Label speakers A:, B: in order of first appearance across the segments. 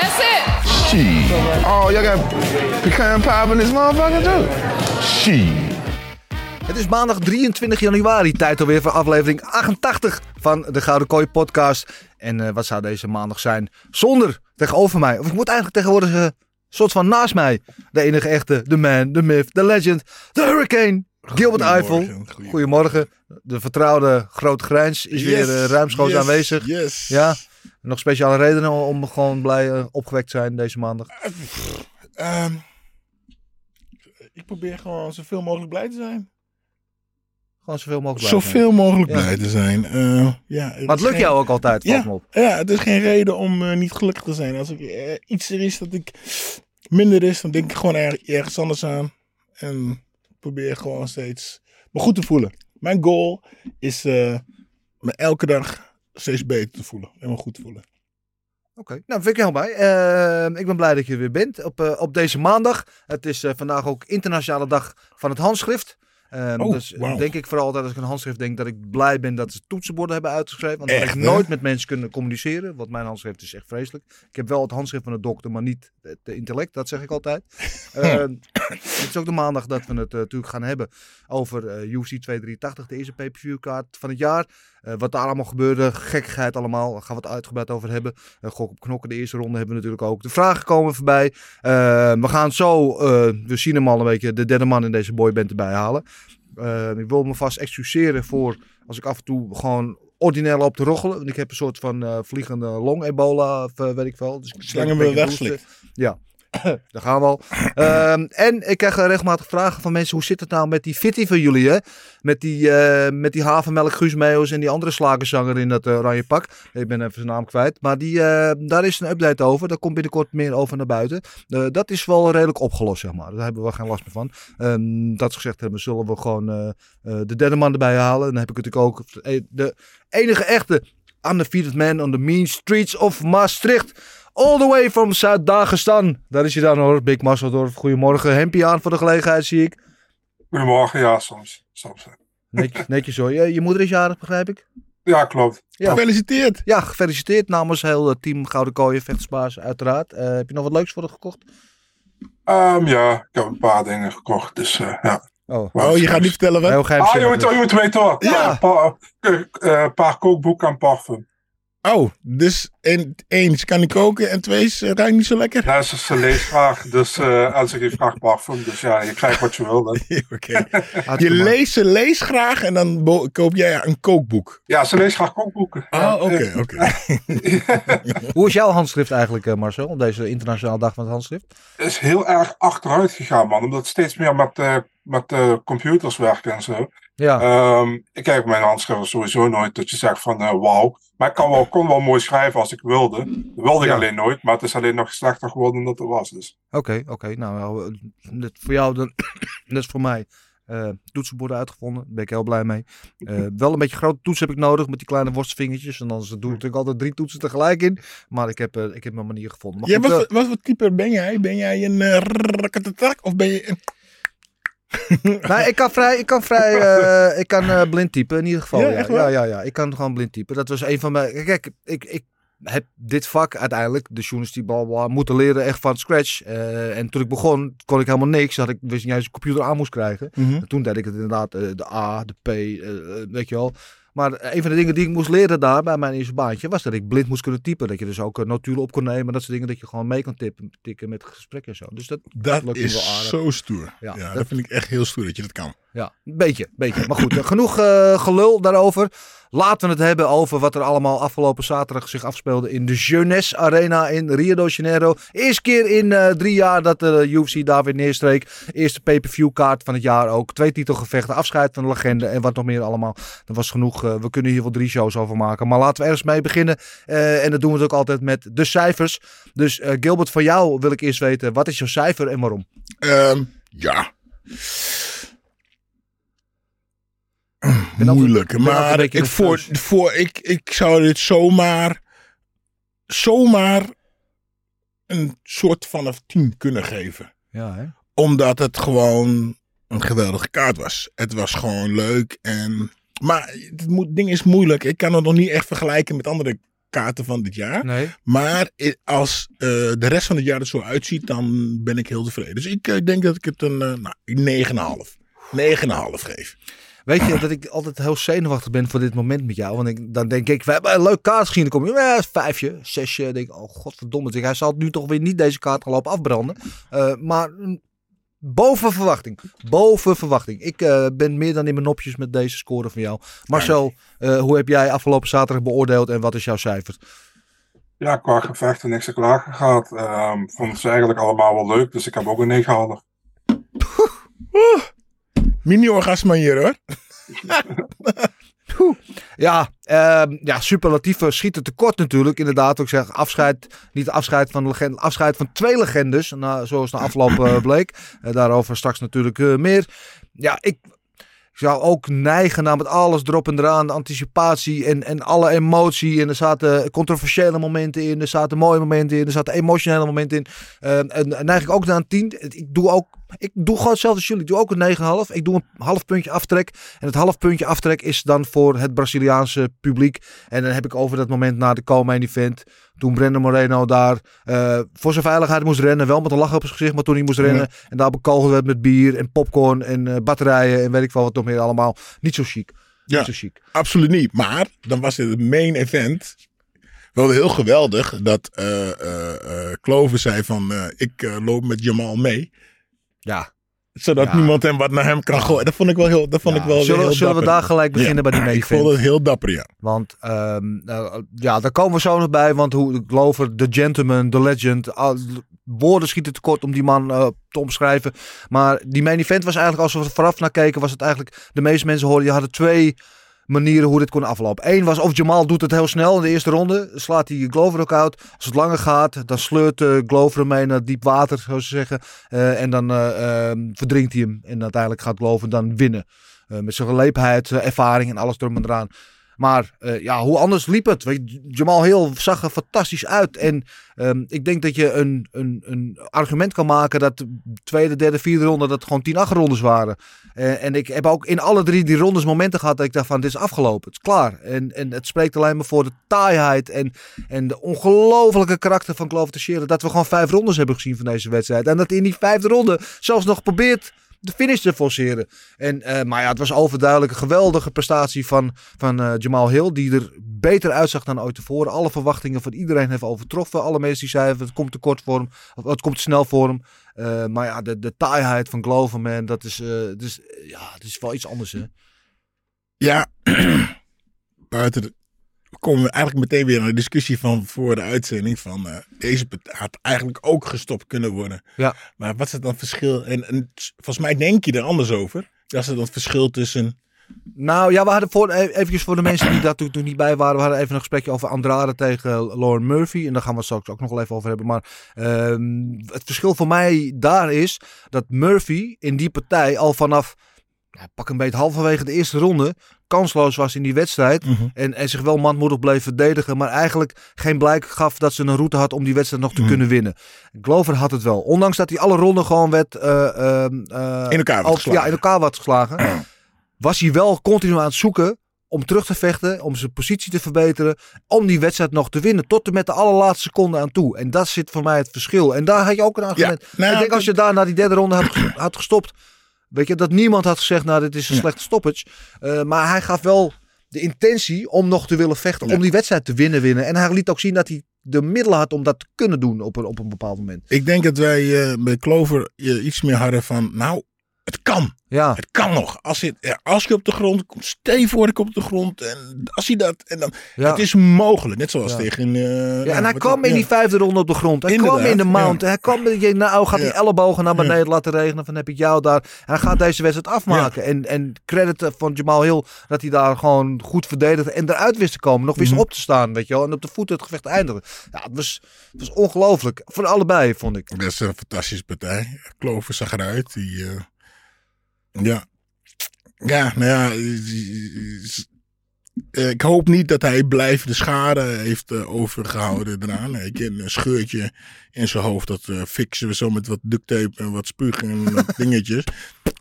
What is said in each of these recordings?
A: That's it.
B: Shit. Oh, y'all got pecan pie in this motherfucker too? Shit.
C: Het is maandag 23 januari, tijd alweer voor aflevering 88 van de Gouden Kooi podcast. En eh, wat zou deze maandag zijn zonder tegenover mij, of ik moet eigenlijk tegenwoordig zeggen, soort van naast mij, de enige echte, de man, de myth, de legend, de hurricane, Gilbert Eiffel. Goedemorgen. De vertrouwde grote grijns is weer uh, ruimschoots
D: yes,
C: aanwezig.
D: Yes.
C: Ja, nog speciale redenen om gewoon blij uh, opgewekt te zijn deze maandag?
D: Um, ik probeer gewoon zoveel mogelijk blij te zijn.
C: Gewoon zoveel mogelijk blij
D: Zoveel mogelijk ja. blij te zijn. Uh, ja,
C: maar het lukt geen... jou ook altijd,
D: ja,
C: op.
D: Ja, het is geen reden om uh, niet gelukkig te zijn. Als ik, uh, iets er is dat ik minder is, dan denk ik gewoon er, ergens anders aan. En probeer gewoon steeds me goed te voelen. Mijn goal is me elke dag steeds beter te voelen. En me goed te voelen.
C: Oké, okay. nou vind ik helemaal bij. Uh, ik ben blij dat je er weer bent op, uh, op deze maandag. Het is uh, vandaag ook internationale dag van het handschrift. Um,
D: oh,
C: dus
D: wow.
C: denk ik vooral dat als ik een handschrift denk dat ik blij ben dat ze toetsenborden hebben uitgeschreven. Want
D: echt,
C: ik nooit met mensen kunnen communiceren. Want mijn handschrift is echt vreselijk. Ik heb wel het handschrift van de dokter, maar niet het intellect. Dat zeg ik altijd. uh, het is ook de maandag dat we het uh, natuurlijk gaan hebben over uh, UFC 283, de eerste pay-per-view kaart van het jaar. Uh, wat daar allemaal gebeurde, gekkigheid allemaal, daar gaan we het uitgebreid over hebben. Uh, gok op knokken, de eerste ronde hebben we natuurlijk ook. De vragen komen voorbij. Uh, we gaan zo, we zien hem al een beetje, de derde man in deze boyband erbij halen. ik wil me vast excuseren voor als ik af en toe gewoon ordinair loop te roggelen. Want ik heb een soort van vliegende long-ebola, of weet ik wel. Dus
D: Slangen we wegslikt.
C: Ja. Daar gaan we al. Um, en ik krijg regelmatig vragen van mensen. Hoe zit het nou met die fitty van jullie? Hè? Met die, uh, met die havermelk Guus en die andere slagerzanger in dat uh, oranje pak. Ik ben even zijn naam kwijt. Maar die, daar is een update over. Daar komt binnenkort meer over naar buiten. dat is wel redelijk opgelost, zeg maar. Daar hebben we geen last meer van. Um, dat gezegd hebben, zullen we gewoon de derde man erbij halen. Dan heb ik natuurlijk ook de enige echte undefeated man on the mean streets of Maastricht. All the way from Zuid-Dagestan. Daar is hij dan hoor, Big Masseldorf. Goedemorgen, hempje aan voor de gelegenheid zie ik.
E: Goedemorgen, ja, soms. soms.
C: Netjes, netjes hoor. Je, je moeder is jarig, begrijp ik?
E: Ja, klopt.
C: Ja.
D: Gefeliciteerd.
C: Ja, gefeliciteerd namens heel het team Gouden Kooien, Vechtersbaas uiteraard. Uh, heb je nog wat leuks voor haar gekocht?
E: Um, ja, ik heb een paar dingen gekocht, dus uh, ja.
C: Oh,
D: oh je gaat niet vertellen wat?
C: Heel
E: ah, je moet, je moet weten hoor.
C: Ja.
E: Een paar, uh, paar kookboeken en parfum.
D: Oh, dus één, één ze kan niet koken en twee, ze ruikt niet zo lekker?
E: Ja, ze, ze leest graag, dus uh, als ik je vraag parfum, dus ja, je krijgt wat je wil.
D: Oké. Je leest, ze leest graag en dan koop jij een kookboek?
E: Ja, ze leest graag kookboeken.
D: Oh, oké, okay, oké. Okay.
C: Hoe is jouw handschrift eigenlijk, Marcel, op deze internationale dag van het handschrift?
E: Het is heel erg achteruit gegaan, man, omdat steeds meer met, uh, met uh, computers werken en zo.
C: Ja.
E: Um, ik kijk op mijn handschrift sowieso nooit dat je zegt van uh, wauw. Maar ik kan wel, kon wel mooi schrijven als ik wilde. Dat wilde ik ja. alleen nooit, maar het is alleen nog slechter geworden dan dat het was. Dus.
C: Oké, okay, oké. Okay. Nou, net voor jou, dan, net is voor mij. Uh, toetsenborden uitgevonden. Daar ben ik heel blij mee. Uh, wel een beetje grote toets heb ik nodig met die kleine worstvingertjes. En dan doe ik natuurlijk altijd drie toetsen tegelijk in. Maar ik heb, uh, ik heb mijn manier gevonden.
D: Maar ja, goed, wat, wat voor type ben jij? Ben jij een uh, of ben je een
C: nou, ik kan vrij, ik kan vrij, uh, ik kan uh, blind typen in ieder geval.
D: Ja,
C: ja, ja, ja, ja, ik kan gewoon blind typen. Dat was een van mijn. Kijk, ik, ik heb dit vak uiteindelijk, de journalistiek, bla, bla, moeten leren echt van scratch. Uh, en toen ik begon, kon ik helemaal niks. Had ik wist niet eens een computer aan moest krijgen.
D: Mhm.
C: En toen deed ik het inderdaad de A, de P, weet je wel. Maar een van de dingen die ik moest leren daar bij mijn eerste baantje was dat ik blind moest kunnen typen. Dat je dus ook uh, notulen op kon nemen. Dat soort dingen dat je gewoon mee kan tippen, tikken met gesprekken en zo. Dus dat,
D: Dat is
C: wel aardig.
D: zo stoer.
C: Ja,
D: Ja,
C: dat-
D: dat vind ik echt heel stoer dat je dat kan.
C: Ja, een beetje, beetje. Maar goed, eh, genoeg eh, gelul daarover. Laten we het hebben over wat er allemaal afgelopen zaterdag zich afspeelde in de Jeunesse Arena in Rio de Janeiro. Eerste keer in eh, drie jaar dat de UFC daar weer neerstreek. Eerste pay-per-view kaart van het jaar ook. Twee titelgevechten, afscheid van de legende en wat nog meer allemaal. Dat was genoeg. we kunnen hier wel drie shows over maken. Maar laten we ergens mee beginnen. En dat doen we het ook altijd met de cijfers. Dus Gilbert, van jou wil ik eerst weten, wat is jouw cijfer en waarom?
D: Ehm, ja.
C: Ben altijd-
D: Moeilijk.
C: ik ben altijd een
D: Maar ik, voor, voor, ik, ik zou dit zomaar, zomaar een soort van een 10 kunnen geven.
C: Ja, hè?
D: Omdat het gewoon een geweldige kaart was. Het was gewoon leuk. En, maar het moet- ding is moeilijk. Ik kan het nog niet echt vergelijken met andere kaarten van dit jaar.
C: Nee.
D: Maar als eh, de rest van het jaar er zo uitziet, dan ben ik heel tevreden. Dus ik eh, denk dat ik het een eh, nou, 9,5. 9,5 geef.
C: Weet je dat ik altijd heel zenuwachtig ben voor dit moment met jou? Want ik, dan denk ik, we hebben een leuk kaart gezien. Dan kom je, eh, vijfje, zesje. Denk ik, oh godverdomme. zeg, Hij zal nu toch weer niet deze kaart gaan lopen afbranden. Eh, maar mm, boven verwachting. Boven verwachting. Ik eh, ben meer dan in mijn nopjes met deze score van jou. Marcel, hoe heb jij afgelopen zaterdag beoordeeld en wat is jouw cijfer?
E: Ja, qua gevechten niks te klagen gehad. Ehm vond ze eigenlijk allemaal wel leuk, dus ik heb ook een 9,5.
D: Mini-orgasme hier hoor.
C: Ja, ehm, ja, superlatieve schieten tekort natuurlijk. Inderdaad, ook zeg afscheid, niet afscheid van legende, afscheid van twee legendes. Zoals na afloop eh, bleek. Eh, daarover straks natuurlijk eh, meer. Ja, ik zou ook neigen naar met alles erop en eraan. De anticipatie en, en alle emotie. En er zaten controversiële momenten in. Er zaten mooie momenten in. Er zaten emotionele momenten in. Eh, en, en neig ik ook naar een 10. Ik doe ook. Ik doe gewoon hetzelfde als jullie. Ik doe ook een 9,5. Ik doe een half puntje aftrek. En het half puntje aftrek is dan voor het Braziliaanse publiek. En dan heb ik over dat moment na de co-main event. Toen Brandon Moreno daar eh, voor zijn veiligheid moest rennen. Wel met een lach op zijn gezicht, maar toen hij moest rennen. En daar bekogeld werd met bier en popcorn en eh, batterijen en weet ik wel wat nog meer allemaal. Niet zo chic.
D: Ja.
C: Niet zo chic.
D: Absoluut niet. Maar dan was het het main event. Wel heel geweldig dat eh eh, Clover zei van ik loop met Jamal mee.
C: Ja.
D: Zodat
C: Ja.
D: niemand hem wat naar hem kan gooien. Dat vond ik wel heel, dat vond
C: Ja.
D: ik wel weer
C: zullen
D: heel
C: zullen we daar gelijk beginnen bij die main
D: Ik vond het heel dapper, ja.
C: Want ehm, nou, ja, daar komen we zo nog bij. Want hoe Glover, de gentleman, de legend. woorden schieten tekort om die man eh, te omschrijven. Maar die main event was eigenlijk, als we er vooraf naar keken, was het eigenlijk. De meeste mensen hoorden, je hadden twee manieren hoe dit kon aflopen. Eén was of Jamal doet het heel snel in de eerste ronde. Slaat hij Glover ook uit. Als het langer gaat, dan sleurt eh, Glover hem mee naar diep water, zo ze zeggen. Eh, en dan ehm, verdrinkt hij hem. En uiteindelijk gaat Glover dan winnen. Met zijn geleepheid, ervaring en alles erom en eraan. Maar eh, ja, hoe anders liep het? Weet Jamal Hill zag er fantastisch uit. En ehm, ik denk dat je een, een, een argument kan maken dat de tweede, derde, vierde ronde dat gewoon 10 rondes waren. Eh, en ik heb ook in alle drie die rondes momenten gehad dat ik dacht van dit is afgelopen. Het is klaar. En, en het spreekt alleen maar voor de taaiheid en, en de ongelofelijke karakter van Clover Teixeira. Dat we gewoon vijf rondes hebben gezien van deze wedstrijd. En dat in die vijfde ronde zelfs nog probeert de finish te forceren. En, eh, maar ja, het was overduidelijk een geweldige prestatie van, van eh, Jamal Hill. Die er beter uitzag dan ooit tevoren. Alle verwachtingen van iedereen heeft overtroffen. Alle mensen die zeiden het komt te kort voor hem. Of het komt te snel voor hem. Eh, maar ja, de, de taaiheid van Glover, man. Dat is, eh, ja, dat is wel iets anders, hè.
D: Ja, buiten de, komen we eigenlijk meteen weer naar de discussie van voor de uitzending. Van eh, deze had eigenlijk ook gestopt kunnen worden.
C: Ja.
D: Maar wat is het dan verschil? En, en volgens mij denk je er anders over. Dat is het dan verschil tussen.
C: Nou ja, we hadden voor, eventjes voor de mensen die daar toen, toen niet bij waren. We hadden even een gesprekje over Andrade tegen Lauren Murphy. En daar gaan we het straks ook nog wel even over hebben. Maar ehm, het verschil voor mij daar is dat Murphy in die partij al vanaf ja, pak een beetje halverwege de eerste ronde kansloos was in die wedstrijd. en, en zich wel manmoedig bleef verdedigen. Maar eigenlijk geen blijk gaf dat ze een route had om die wedstrijd nog te kunnen winnen. Glover had het wel. Ondanks dat hij alle ronden gewoon werd... eh, ehm, eh,
D: In elkaar werd
C: al-
D: geslagen.
C: Ja, in elkaar werd geslagen. was hij wel continu aan het zoeken om terug te vechten, om zijn positie te verbeteren, om die wedstrijd nog te winnen, tot en met de allerlaatste seconde aan toe. En dat zit voor mij het verschil. En daar had je ook een argument.
D: nou,
C: ik denk als je daar na die derde ronde had gestopt, weet je, dat niemand had gezegd, nou dit is een slechte stoppage. Eh, maar hij gaf wel de intentie om nog te willen vechten. Om die wedstrijd te winnen, winnen. En hij liet ook zien dat hij de middelen had om dat te kunnen doen op een, op een bepaald moment.
D: Ik denk dat wij eh, bij Clover eh, iets meer hadden van, nou, het kan.
C: Ja.
D: Het kan nog. Als je, als je op de grond komt, stel je voor ik op de grond. En als hij dat, en dan,
C: Ja.
D: het is mogelijk. Net zoals
C: Ja.
D: tegen... eh,
C: Ja, en hij kwam in die vijfde ronde op de grond. Hij
D: Inderdaad,
C: kwam in de mount. Hij kwam, je, nou gaat die ellebogen naar beneden laten regenen. Van heb ik jou daar. Hij gaat deze wedstrijd afmaken. En, en credit van Jamal Hill dat hij daar gewoon goed verdedigde. En eruit wist te komen. Nog wist
D: Mhm.
C: op te staan. Weet je wel. En op de voeten het gevecht eindigen. Ja, het was, het was ongelooflijk. Voor allebei vond ik.
D: Dat is een fantastische partij. Clover zag eruit. Die, eh, ja. Ja, nou ja. eh, Ik hoop niet dat hij blijvende schade heeft eh, overgehouden. Nee, ik ken een scheurtje in zijn hoofd. Dat eh, fixen we zo met wat duct tape en wat spuug en wat dingetjes.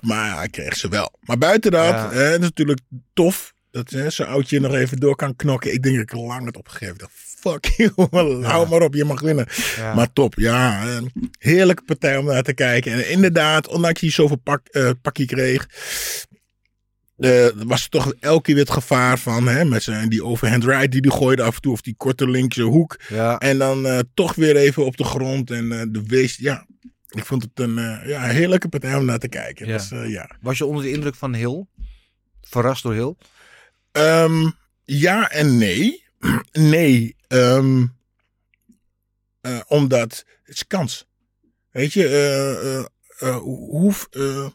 D: Maar ja, hij kreeg ze wel. Maar buiten dat,
C: Ja.
D: eh, het is natuurlijk tof. Dat hè, zo'n oudje nog even door kan knokken. Ik denk dat ik lang het opgegeven dacht, Fuck you, hou maar op, je mag winnen.
C: Ja.
D: Maar top, ja. eh, Heerlijke partij om naar te kijken. En inderdaad, ondanks hij zoveel pak, eh, pakje kreeg, eh, was toch elke keer weer het gevaar van, hè, met zijn, die overhand right die hij gooide af en toe, of die korte linkse hoek.
C: Ja.
D: En dan eh, toch weer even op de grond en de wees, ja. Ik vond het een ja, heerlijke partij om naar te kijken. Dus, ja.
C: Was je onder de indruk van Hill? Verrast door Hill?
D: Ehm, ja en nee. nee, ehm, eh, omdat het is kans. Weet je, hoe, eh,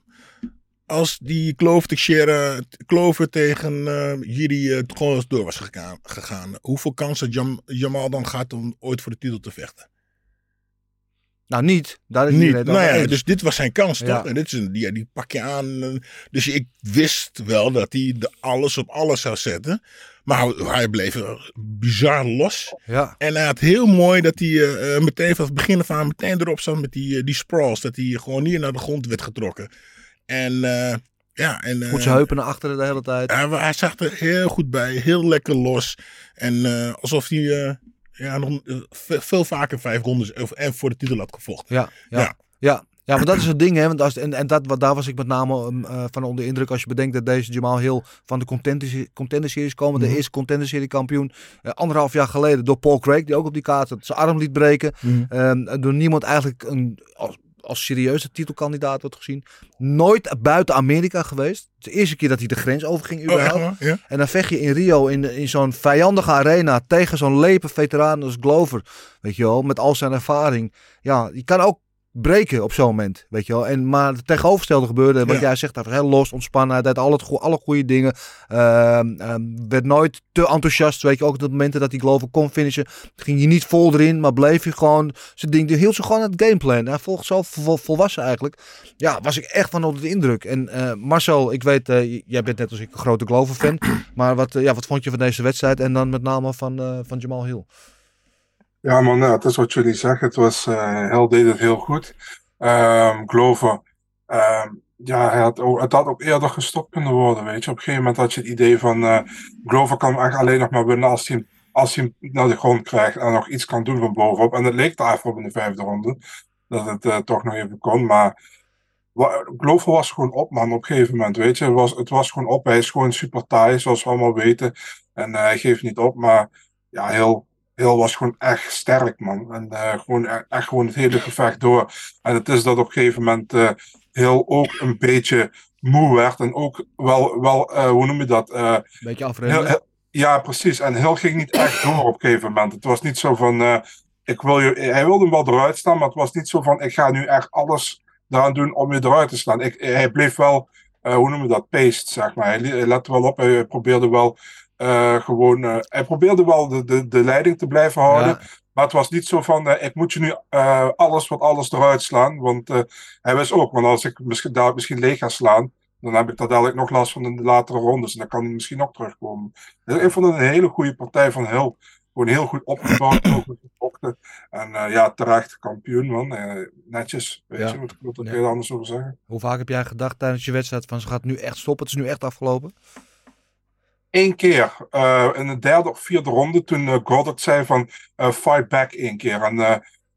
D: als die Clover, Teixeira- Clover tegen eh Jiri gewoon door was gegaan, gegaan, hoeveel kans had Jam, Jamal dan gehad om ooit voor de titel te vechten?
C: Nou, niet. Daar is
D: Niet. Nou ja,
C: eens.
D: dus dit was zijn kans, toch?
C: Ja.
D: En dit is een, ja, die pak je aan. Dus ik wist wel dat hij de alles op alles zou zetten. Maar hij, bleef bizar los.
C: Ja.
D: En hij had heel mooi dat hij eh, eh, meteen van het begin af aan meteen erop zat met die, eh, die sprawls. Dat hij gewoon niet naar de grond werd getrokken. En eh, ja, en...
C: Moet zijn heupen naar achteren de hele tijd.
D: hij, hij zag er heel goed bij, heel lekker los. En alsof hij ja, nog ve- veel vaker vijf rondes en voor de titel had gevochten.
C: Ja, ja.
D: Ja.
C: ja. Ja. maar dat is het ding, hè? Want als, en en dat, wat, daar was ik met name um, eh, van onder de indruk. Als je bedenkt dat deze Jamal Hill van de Contender, contender Series komen.
D: Mhm.
C: De eerste Contender Serie kampioen. eh, anderhalf jaar geleden door Paul Craig. Die ook op die kaart zijn arm liet breken.
D: Mhm.
C: Ehm, door niemand eigenlijk een, als, als serieuze titelkandidaat wordt gezien. Nooit buiten Amerika geweest. De eerste keer dat hij de grens overging
D: Oh,
C: überhaupt.
D: Ja?
C: En dan vecht je in Rio in, in zo'n vijandige arena tegen zo'n lepe veteraan als Glover. Weet je wel, met al zijn ervaring. Ja, je kan ook breken op zo'n moment, weet je wel. En, maar het tegenovergestelde gebeurde, wat
D: Ja.
C: jij zegt, hij was heel los, ontspannen, hij deed al het, goe- alle goede dingen. Ehm, ehm, werd nooit te enthousiast, weet je, ook op de momenten dat hij Glover kon finishen. Ging je niet vol erin, maar bleef je gewoon zijn ding, hield ze gewoon aan het gameplan. Hij volgt zo vol, volwassen eigenlijk. Ja, was ik echt van onder de indruk. En eh, Marcel, ik weet, eh, jij bent net als ik een grote Glover-fan, maar wat, eh, ja, wat vond je van deze wedstrijd en dan met name van, van Jamal Hill?
E: Ja, man, nou, het is wat jullie zeggen. Het was, eh Hel deed het heel goed. Ehm Glover, ehm, ja, hij had het had ook eerder gestopt kunnen worden, weet je. Op een gegeven moment had je het idee van, eh Glover kan echt alleen nog maar winnen als hij, hem- als hij naar de grond krijgt en nog iets kan doen van bovenop. En het leek daar even op in de vijfde ronde, dat het eh, toch nog even kon, maar Glover was gewoon op, man, op een gegeven moment, weet je. Het was, het was gewoon op, hij is gewoon super taai, zoals we allemaal weten. En hij geeft niet op, maar ja, heel, heel was gewoon echt sterk, man. En eh, gewoon, e- echt gewoon het hele gevecht door. En het is dat op een gegeven moment heel ook een beetje moe werd. En ook wel, wel eh, hoe noem je dat? Eh,
C: Beetje afremmen.
E: ja, precies. En heel ging niet echt door op een gegeven moment. Het was niet zo van, ik wil je, hij wilde hem wel eruit staan, maar het was niet zo van, ik ga nu echt alles eraan doen om je eruit te slaan. Ik, hij bleef wel, hoe noem je dat, paced, zeg maar. Hij lette wel op, hij probeerde wel eh, gewoon, eh, hij probeerde wel de, de, de leiding te blijven houden.
C: Ja.
E: Maar het was niet zo van, eh, ik moet je nu alles wat alles eruit slaan. Want hij wist ook, want als ik misschien, daar misschien leeg ga slaan, dan heb ik daar dadelijk nog last van in de latere rondes. En dan kan hij misschien ook terugkomen. Dus ik vond het een hele goede partij van Hill. Gewoon heel goed opgebouwd, heel goed gevochten. En ja, terecht kampioen, man. Netjes, weet
C: Ja.
E: je,
C: Ja.
E: kun je er anders over zeggen?
C: Hoe vaak heb jij gedacht tijdens je wedstrijd van ze gaat nu echt stoppen, het is nu echt afgelopen?
E: Eén keer, eh, in de derde of vierde ronde, toen eh Goddard zei van eh, fight back één keer. En,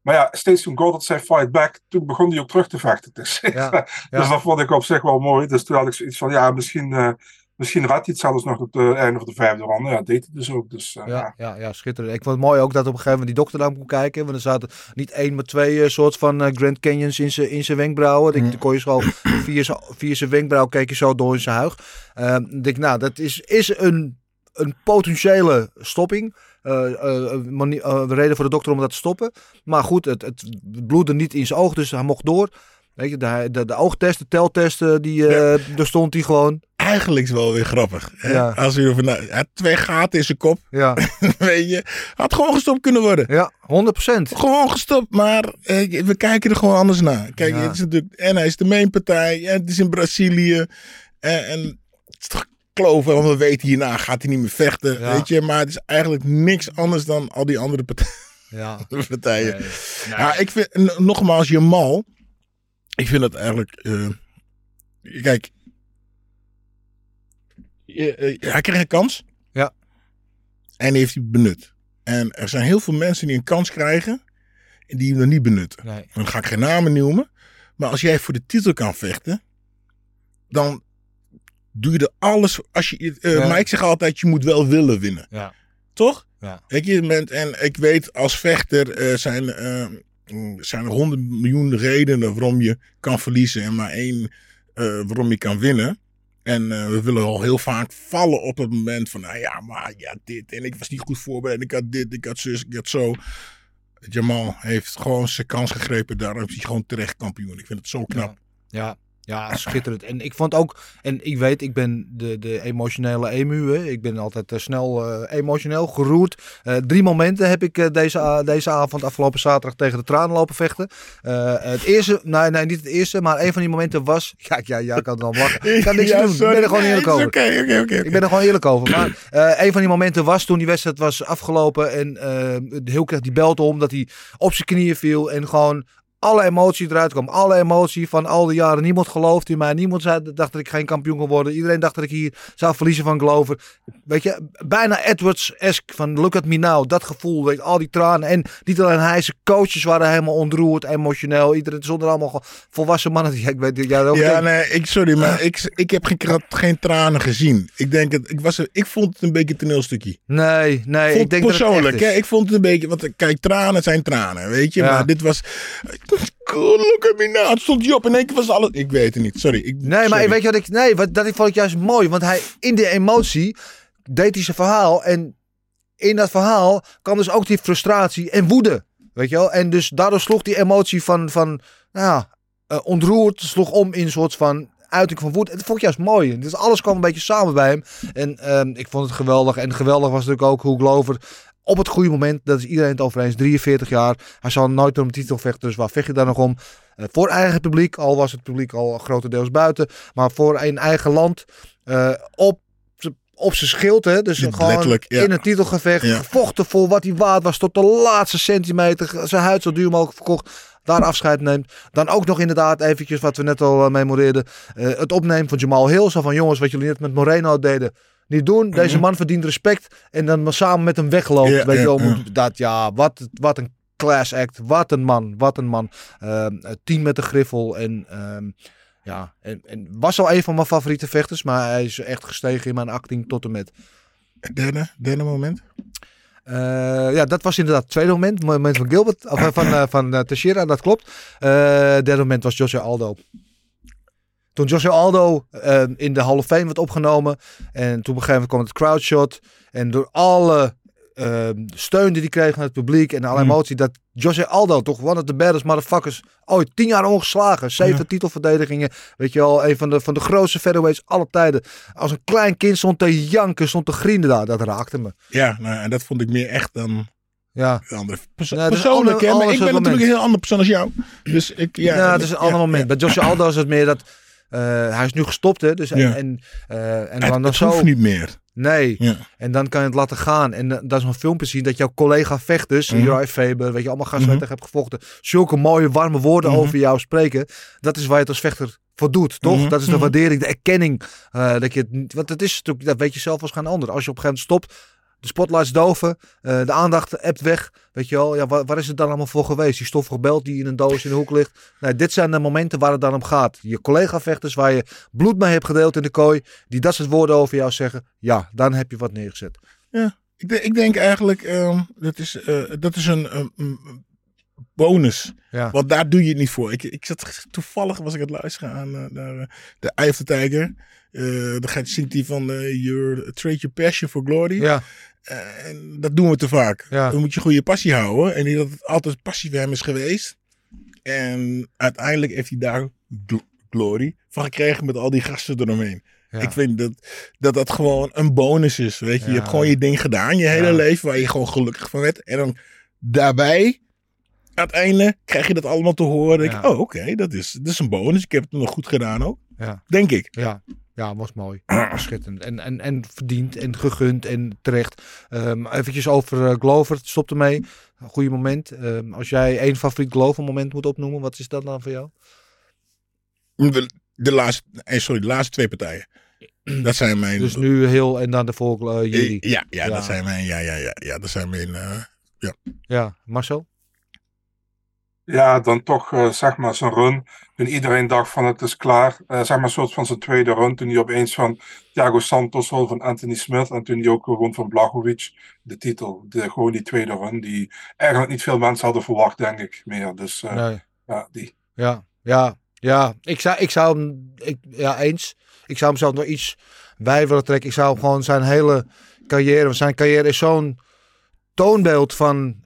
E: maar ja, steeds toen Goddard zei fight back, toen begon hij ook terug te vechten. Dus,
C: Ja,
E: dus dat vond ik op zich wel mooi. Dus toen had ik zoiets van, ja, misschien, Misschien redt hij het zelfs nog op het einde van de vijfde ronde. Ja, dat deed hij dus ook. Dus, uh,
C: ja, ja, ja, schitterend. Ik vond het mooi ook dat op een gegeven moment die dokter daar kon kijken. Want er zaten niet één, maar twee uh, soort van uh, Grand Canyons in zijn in zijn wenkbrauwen. Mm. Dan kon je zo via, via zijn wenkbrauw keek je zo door in zijn huig. Uh, denk, nou, dat is, is een, een potentiële stopping. Uh, uh, reden voor de dokter om dat te stoppen. Maar goed, het, het bloedde niet in zijn oog, dus hij mocht door. Weet je, de, de, de oogtesten, teltesten, die, ja. daar stond hij gewoon.
D: Eigenlijk is wel weer grappig. Hè? Ja. Als je ervan, hij had twee gaten in zijn kop.
C: Ja.
D: Weet je, had gewoon gestopt kunnen worden.
C: Ja, 100%.
D: Gewoon gestopt, maar eh, we kijken er gewoon anders naar. Kijk, het is natuurlijk, en hij is de mainpartij, en het is in Brazilië. En, en het is toch kloven, want we weten hierna gaat hij niet meer vechten. Ja. Weet je, maar het is eigenlijk niks anders dan al die andere partijen.
C: Ja.
D: partijen. Nee. Nee. Ja, ik vind, nogmaals, Jamal. Ik vind het eigenlijk. Uh, kijk. Uh, hij kreeg een kans.
C: Ja.
D: En heeft hij benut. En er zijn heel veel mensen die een kans krijgen. En die hem niet benutten.
C: Nee.
D: Dan ga ik geen namen noemen. Maar als jij voor de titel kan vechten. Dan doe je er alles. Als je, uh, ja. Maar ik zeg altijd: je moet wel willen winnen.
C: Ja.
D: Toch?
C: Ja.
D: Weet je, en ik weet als vechter zijn zijn er honderd miljoen redenen waarom je kan verliezen en maar één uh, waarom je kan winnen. En uh, we willen al heel vaak vallen op het moment van, nou ja, maar ja, dit en ik was niet goed voorbereid. Ik had dit, ik had zus, ik had zo. Jamal heeft gewoon zijn kans gegrepen. Daarom is hij gewoon terecht kampioen. Ik vind het zo knap.
C: Ja. Ja, schitterend. En ik vond ook, en ik weet, ik ben de, de emotionele emu. Hè. Ik ben altijd uh, snel uh, emotioneel geroerd. Uh, drie momenten heb ik deze, deze avond, afgelopen zaterdag, tegen de tranen lopen vechten. het eerste, nee, nee, niet het eerste, maar een van die momenten was. Ja, ja, ja ik kan dan lachen. Ik kan niks ja, doen. Sorry. Ik ben er gewoon eerlijk over.
D: Okay, okay, okay,
C: ik ben er gewoon eerlijk over. Maar een van die momenten was toen die wedstrijd was afgelopen. En heel kreeg die belt om dat hij op zijn knieën viel. En gewoon alle emotie eruit kwam. Alle emotie van al die jaren. Niemand geloofde in mij. Niemand zei, dacht dat ik geen kampioen kon worden. Iedereen dacht dat ik hier zou verliezen van Glover. Weet je, bijna Edwards-esque van look at me now. Dat gevoel, weet je, al die tranen. En niet alleen hij, zijn coaches waren helemaal ontroerd, emotioneel. Iedereen zonder allemaal volwassen mannen. Ik weet, ja, ook
D: ja nee, ik, sorry, maar ik, ik heb geen, geen tranen gezien. Ik denk het, ik, was, ik vond het een beetje een toneelstukje.
C: Nee, nee.
D: Vond
C: ik denk
D: persoonlijk,
C: dat het
D: hè, ik vond het een beetje, want kijk, tranen zijn tranen, weet je. Ja. Maar dit was cool, look at me now. Het stond je op in één keer was alles. Ik weet het niet, sorry. Ik,
C: nee,
D: sorry.
C: maar weet je wat ik. Nee, wat, dat vond ik juist mooi. Want hij in die emotie deed hij zijn verhaal. En in dat verhaal kwam dus ook die frustratie en woede. Weet je wel? En dus daardoor sloeg die emotie van, van nou ja, uh, ontroerd, sloeg om in een soort van uiting van woede. Dat vond ik juist mooi. Dus alles kwam een beetje samen bij hem. En uh, ik vond het geweldig. En geweldig was natuurlijk ook hoe Glover op het goede moment, dat is iedereen het over eens, 43 jaar. Hij zal nooit om de titel vechten, dus waar vecht je daar nog om? Uh, voor eigen publiek, al was het publiek al grotendeels buiten. Maar voor een eigen land, uh, op op zijn schild, hè? dus gewoon
D: ja.
C: in een titelgevecht,
D: Ja.
C: gevochten voor wat hij waard was tot de laatste centimeter, zijn huid zo duur mogelijk verkocht, daar afscheid neemt. Dan ook nog inderdaad eventjes wat we net al uh, memoreerden, eh, het opnemen van Jamal Hill, zo van jongens, wat jullie net met Moreno deden, niet doen. Deze man verdient respect en dan maar samen met hem wegloopt.
D: Mhm. Ja,
C: weet je wel,
D: ja.
C: dat ja, wat, wat een class act, wat een man, wat een man. Team met de griffel en ehm, ja, en, en was al een van mijn favoriete vechters, maar hij is echt gestegen in mijn acting tot en met.
D: Derde, derde moment.
C: Eh, ja, dat was inderdaad het tweede moment. Het moment van Gilbert, of eh, van, eh, van eh, Teixeira, dat klopt. Eh derde moment was José Aldo. Toen José Aldo eh, in de Hall of Fame werd opgenomen. En toen op een gegeven moment kwam het crowdshot. En door alle eh, steun die hij kreeg van het publiek en alle
D: Mm.
C: emotie. Dat José Aldo, toch one of the baddest motherfuckers. Ooit tien jaar ongeslagen. Zeven
D: Ja.
C: titelverdedigingen. Weet je wel, een van de, van de grootste featherweights aller tijden. Als een klein kind stond te janken, stond te grienen daar. Dat raakte me.
D: Ja, nou, en dat vond ik meer echt dan
C: Ja.
D: de andere. Perso
C: Nee,
D: persoonlijk, hè, maar ik ben natuurlijk een heel ander persoon als jou. Dus ik, ja.
C: Ja, het is een ander
D: ja,
C: moment. Bij José Aldo is het meer dat... eh, hij is nu gestopt, hè. Dus en,
D: Ja.
C: en, eh, en
D: Het,
C: dan,
D: het
C: zo...
D: hoeft niet meer.
C: Nee.
D: Ja.
C: En dan kan je het laten gaan. En eh, dat is een filmpje zien dat jouw collega vechters,
D: Mhm.
C: Uriah Faber, weet je, allemaal gasten
D: Mhm.
C: tegen hebt gevochten, zulke mooie, warme woorden
D: Mhm.
C: over jou spreken. Dat is waar je het als vechter voor doet, toch?
D: Mhm.
C: Dat is de
D: Mhm.
C: waardering, de erkenning. eh, dat je het, want het is natuurlijk, dat weet je zelf als geen ander. Als je op een gegeven moment stopt, de spotlights doven, eh, de aandacht ebt weg. Weet je wel, ja, waar, waar is het dan allemaal voor geweest? Die stoffige belt die in een doos in de hoek ligt. Nee, dit zijn de momenten waar het dan om gaat. Je collega-vechters waar je bloed mee hebt gedeeld in de kooi, die dat soort woorden over jou zeggen. Ja, dan heb je wat neergezet.
D: Ja, ik, denk- ik denk eigenlijk, ehm, dat, is, eh, dat is een, bonus.
C: Ja.
D: Want daar doe je het niet voor. Ik, ik zat toevallig, was ik aan het luisteren aan eh, naar de Eye of the Tiger. Dan gaat, zingt hij van your, Trade your passion for glory.
C: Ja,
D: en dat doen we te vaak.
C: Ja.
D: Dan moet je goede passie houden. En dat het altijd passie voor hem is geweest. En uiteindelijk heeft hij daar gl- glory van gekregen met al die gasten eromheen.
C: ja.
D: Ik vind dat, dat dat gewoon een bonus is. Weet je, je hebt gewoon je ding gedaan, je hele
C: Ja.
D: leven, waar je gewoon gelukkig van werd. En dan daarbij, aan het einde, krijg je dat allemaal te horen. Ik, oh, oké, dat, is, dat is een bonus. Ik heb het nog goed gedaan ook.
C: Ja.
D: Denk ik.
C: Ja, ja, was mooi. Schitterend. En, en, en verdiend en gegund en terecht. Ehm eventjes over eh, Glover, stop ermee. Een goede moment. Ehm, als jij één favoriet Glover moment moet opnoemen, wat is dat dan voor jou?
D: De, de laatste, eh, sorry, de laatste twee partijen. Dat zijn mijn...
C: Dus nu heel en dan de volgende eh, jullie.
D: ja, ja,
C: Ja.
D: dat zijn mijn... Ja, ja, ja, ja dat zijn mijn... eh,
C: Ja, Marcel?
E: Ja, dan toch eh, zeg maar zijn run. Toen iedereen dacht van het is klaar. Eh, zeg maar een soort van zijn tweede run. Toen hij opeens van Thiago Santos won van Anthony Smith. En toen hij ook won van Blachowicz. De titel. De, gewoon die tweede run. Die eigenlijk niet veel mensen hadden verwacht, denk ik. Meer. Dus eh,
C: Nee.
E: ja, die.
C: Ja, ja, ja. Ik zou, ik zou hem, ik, ja, eens. Ik zou hem zelf nog iets bij willen trekken. Ik zou hem gewoon zijn hele carrière, want zijn carrière is zo'n toonbeeld van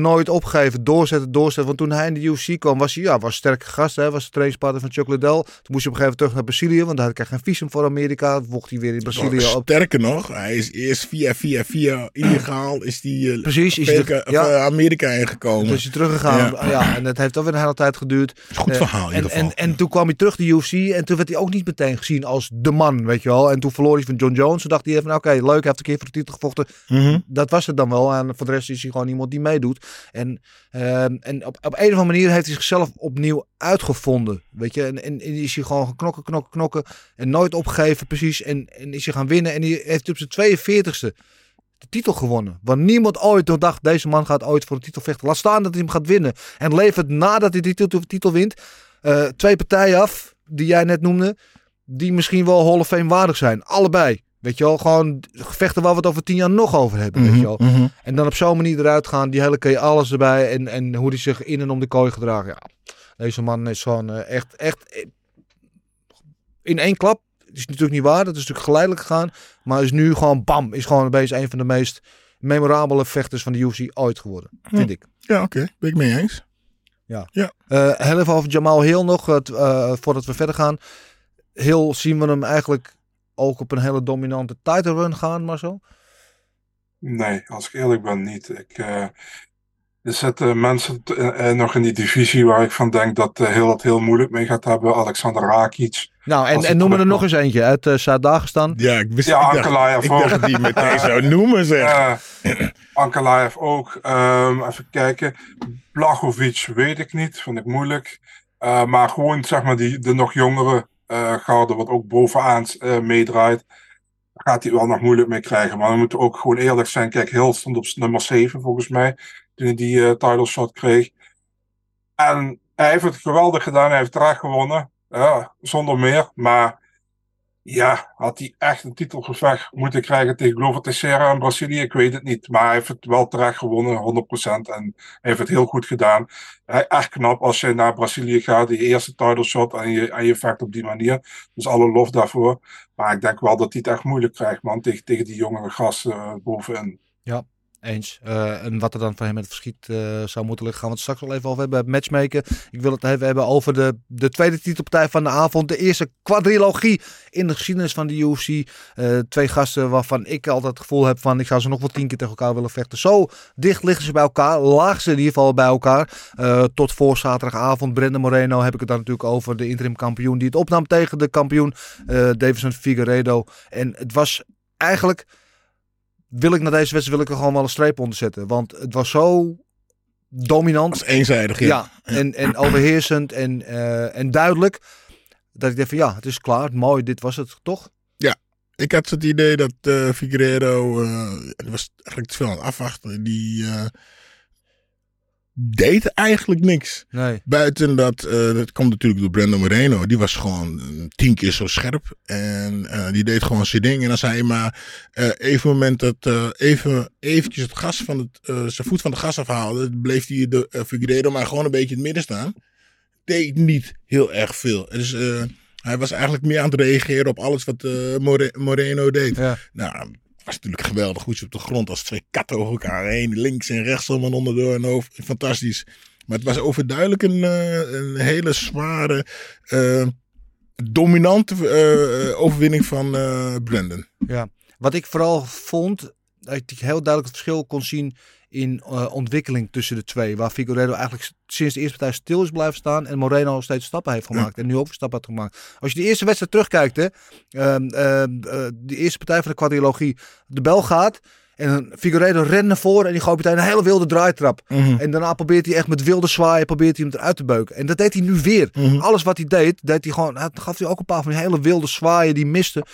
C: nooit opgeven, doorzetten, doorzetten. Want toen hij in de UFC kwam, was hij, ja, was een sterke gast. Hè, was de trainingspartner van Chuck Liddell. Toen moest hij op een gegeven moment terug naar Brazilië, want daar had hij geen visum voor Amerika. Vocht hij weer in Brazilië op.
D: Sterker nog, hij is eerst via, via, via illegaal is die eh,
C: Precies, is hij
D: Amerika,
C: ja.
D: eh, Amerika ingekomen.
C: Toen is hij teruggegaan. Ja. en dat heeft ook weer een hele tijd geduurd.
D: Goed
C: Eh,
D: verhaal in
C: en,
D: ieder geval.
C: en, en toen kwam hij terug de UFC en toen werd hij ook niet meteen gezien als de man, weet je wel. En toen verloor hij van John Jones. Toen dacht hij even, nou, oké, leuk, hij heeft een keer voor de titel gevochten.
D: Mhm.
C: Dat was het dan wel. En voor de rest is hij gewoon iemand die meedoet. En, ehm, en op, op een of andere manier heeft hij zichzelf opnieuw uitgevonden, weet je. En, en, is hij gewoon knokken, knokken, knokken en nooit opgegeven precies. En, en is hij gaan winnen en hij heeft op zijn 42ste de titel gewonnen. Want niemand ooit nog dacht, deze man gaat ooit voor de titel vechten. Laat staan dat hij hem gaat winnen. En levert nadat hij die titel, titel wint, eh, twee partijen af, die jij net noemde, die misschien wel Hall waardig zijn. Allebei. Weet je wel, gewoon gevechten waar we het over tien jaar nog over hebben. Weet je wel.
D: Mhm.
C: En dan op zo'n manier eruit gaan, die hele keer alles erbij. En, en hoe hij zich in en om de kooi gedragen. Ja, deze man is gewoon eh, echt, echt eh, in één klap. Het is natuurlijk niet waar, dat is natuurlijk geleidelijk gegaan. Maar is nu gewoon bam, is gewoon bezig een van de meest memorabele vechters van de UFC ooit geworden. Vind ik.
D: Ja, oké. Ben ik mee eens.
C: Eh, heel even over Jamal Hill nog, voordat we verder gaan. Hill zien we hem eigenlijk ook op een hele dominante title run gaan, Marcel.
E: Nee, als ik eerlijk ben, niet. Ik, eh, er zitten mensen eh, eh, nog in die divisie waar ik van denk dat heel het heel moeilijk mee gaat hebben. Alexander Rakic.
C: Nou, en, en
E: hij
C: noem er nog eens eentje uit uh, Zuid-Dagestan.
D: Ja, ik wist
E: Ja,
D: ik dacht,
E: Ankalaev
D: ik
E: ook.
D: die meteen zou noemen, zeg.
E: Ankalaev ook. Ehm, even kijken. Blachowicz weet ik niet, vind ik moeilijk. Eh, maar gewoon zeg maar die, de nog jongere garde, wat ook bovenaan eh, meedraait, gaat hij wel nog moeilijk mee krijgen. Maar we moeten ook gewoon eerlijk zijn. Kijk, Hill stond op nummer 7 volgens mij, toen hij die eh, title shot kreeg. En hij heeft het geweldig gedaan, hij heeft terecht gewonnen. Zonder meer. Maar ja, had hij echt een titelgevecht moeten krijgen tegen Glover Teixeira in Brazilië? Ik weet het niet. Maar hij heeft het wel terecht gewonnen, 100%. En hij heeft het heel goed gedaan. Hij, echt knap als je naar Brazilië gaat, je eerste title shot en je, en je vecht op die manier. Dus alle lof daarvoor. Maar ik denk wel dat hij het echt moeilijk krijgt, man, tegen, tegen die jongere gasten uh, bovenin.
C: Eens. Uh, en wat er dan voor hem met het verschiet uh, zou moeten liggen, gaan we het straks wel even over hebben. Matchmaken. Ik wil het even hebben over de, de tweede titelpartij van de avond. De eerste quadrilogie in de geschiedenis van de UFC. Uh, twee gasten waarvan ik altijd het gevoel heb van ik zou ze nog wel tien keer tegen elkaar willen vechten. Zo dicht liggen ze bij elkaar. Laag ze in ieder geval bij elkaar. Tot voor zaterdagavond. Brandon Moreno heb ik het dan natuurlijk over. De interim kampioen die het opnam tegen de kampioen Davison Figueiredo. En het was eigenlijk wil ik naar deze wedstrijd wil ik er gewoon wel een streep onder zetten. Want het was zo dominant.
D: Was eenzijdig, ja.
C: ja en, en overheersend en, uh, en duidelijk. Dat ik dacht van ja, het is klaar. Mooi, dit was het toch?
D: Ja. ik had het idee dat eh Figueiredo, eh, die was eigenlijk te veel aan het afwachten. Die eh, deed eigenlijk niks.
C: Nee.
D: Buiten dat, eh, dat komt natuurlijk door Brandon Moreno. Die was gewoon eh, tien keer zo scherp. En eh, die deed gewoon zijn ding. En als hij maar eh, even moment dat even eventjes het gas van het, zijn voet van de gas afhaalde, bleef hij de Figueiredo maar gewoon een beetje in het midden staan. Deed niet heel erg veel. Dus hij was eigenlijk meer aan het reageren op alles wat More- Moreno deed.
C: Ja.
D: Nou, was natuurlijk geweldig. Goed op de grond als twee katten over elkaar heen. Links en rechts en onderdoor en over. Fantastisch. Maar het was overduidelijk een, eh, een hele zware, eh, dominante eh, overwinning van eh Brandon.
C: Ja, wat ik vooral vond, dat ik heel duidelijk het verschil kon zien in eh, ontwikkeling tussen de twee. Waar Figueiredo eigenlijk sinds de eerste partij stil is blijven staan en Moreno steeds stappen heeft gemaakt. En nu ook stappen had gemaakt. Als je de eerste wedstrijd terugkijkt, hè, ehm, ehm, eh, de eerste partij van de quadrilogie, de bel gaat. En Figueiredo rent naar voren en die gooit meteen een hele wilde draaitrap. En daarna probeert hij echt met wilde zwaaien, probeert hij hem eruit te beuken. En dat deed hij nu weer. Alles wat hij deed, deed hij gewoon, gaf hij ook een paar van die hele wilde zwaaien die miste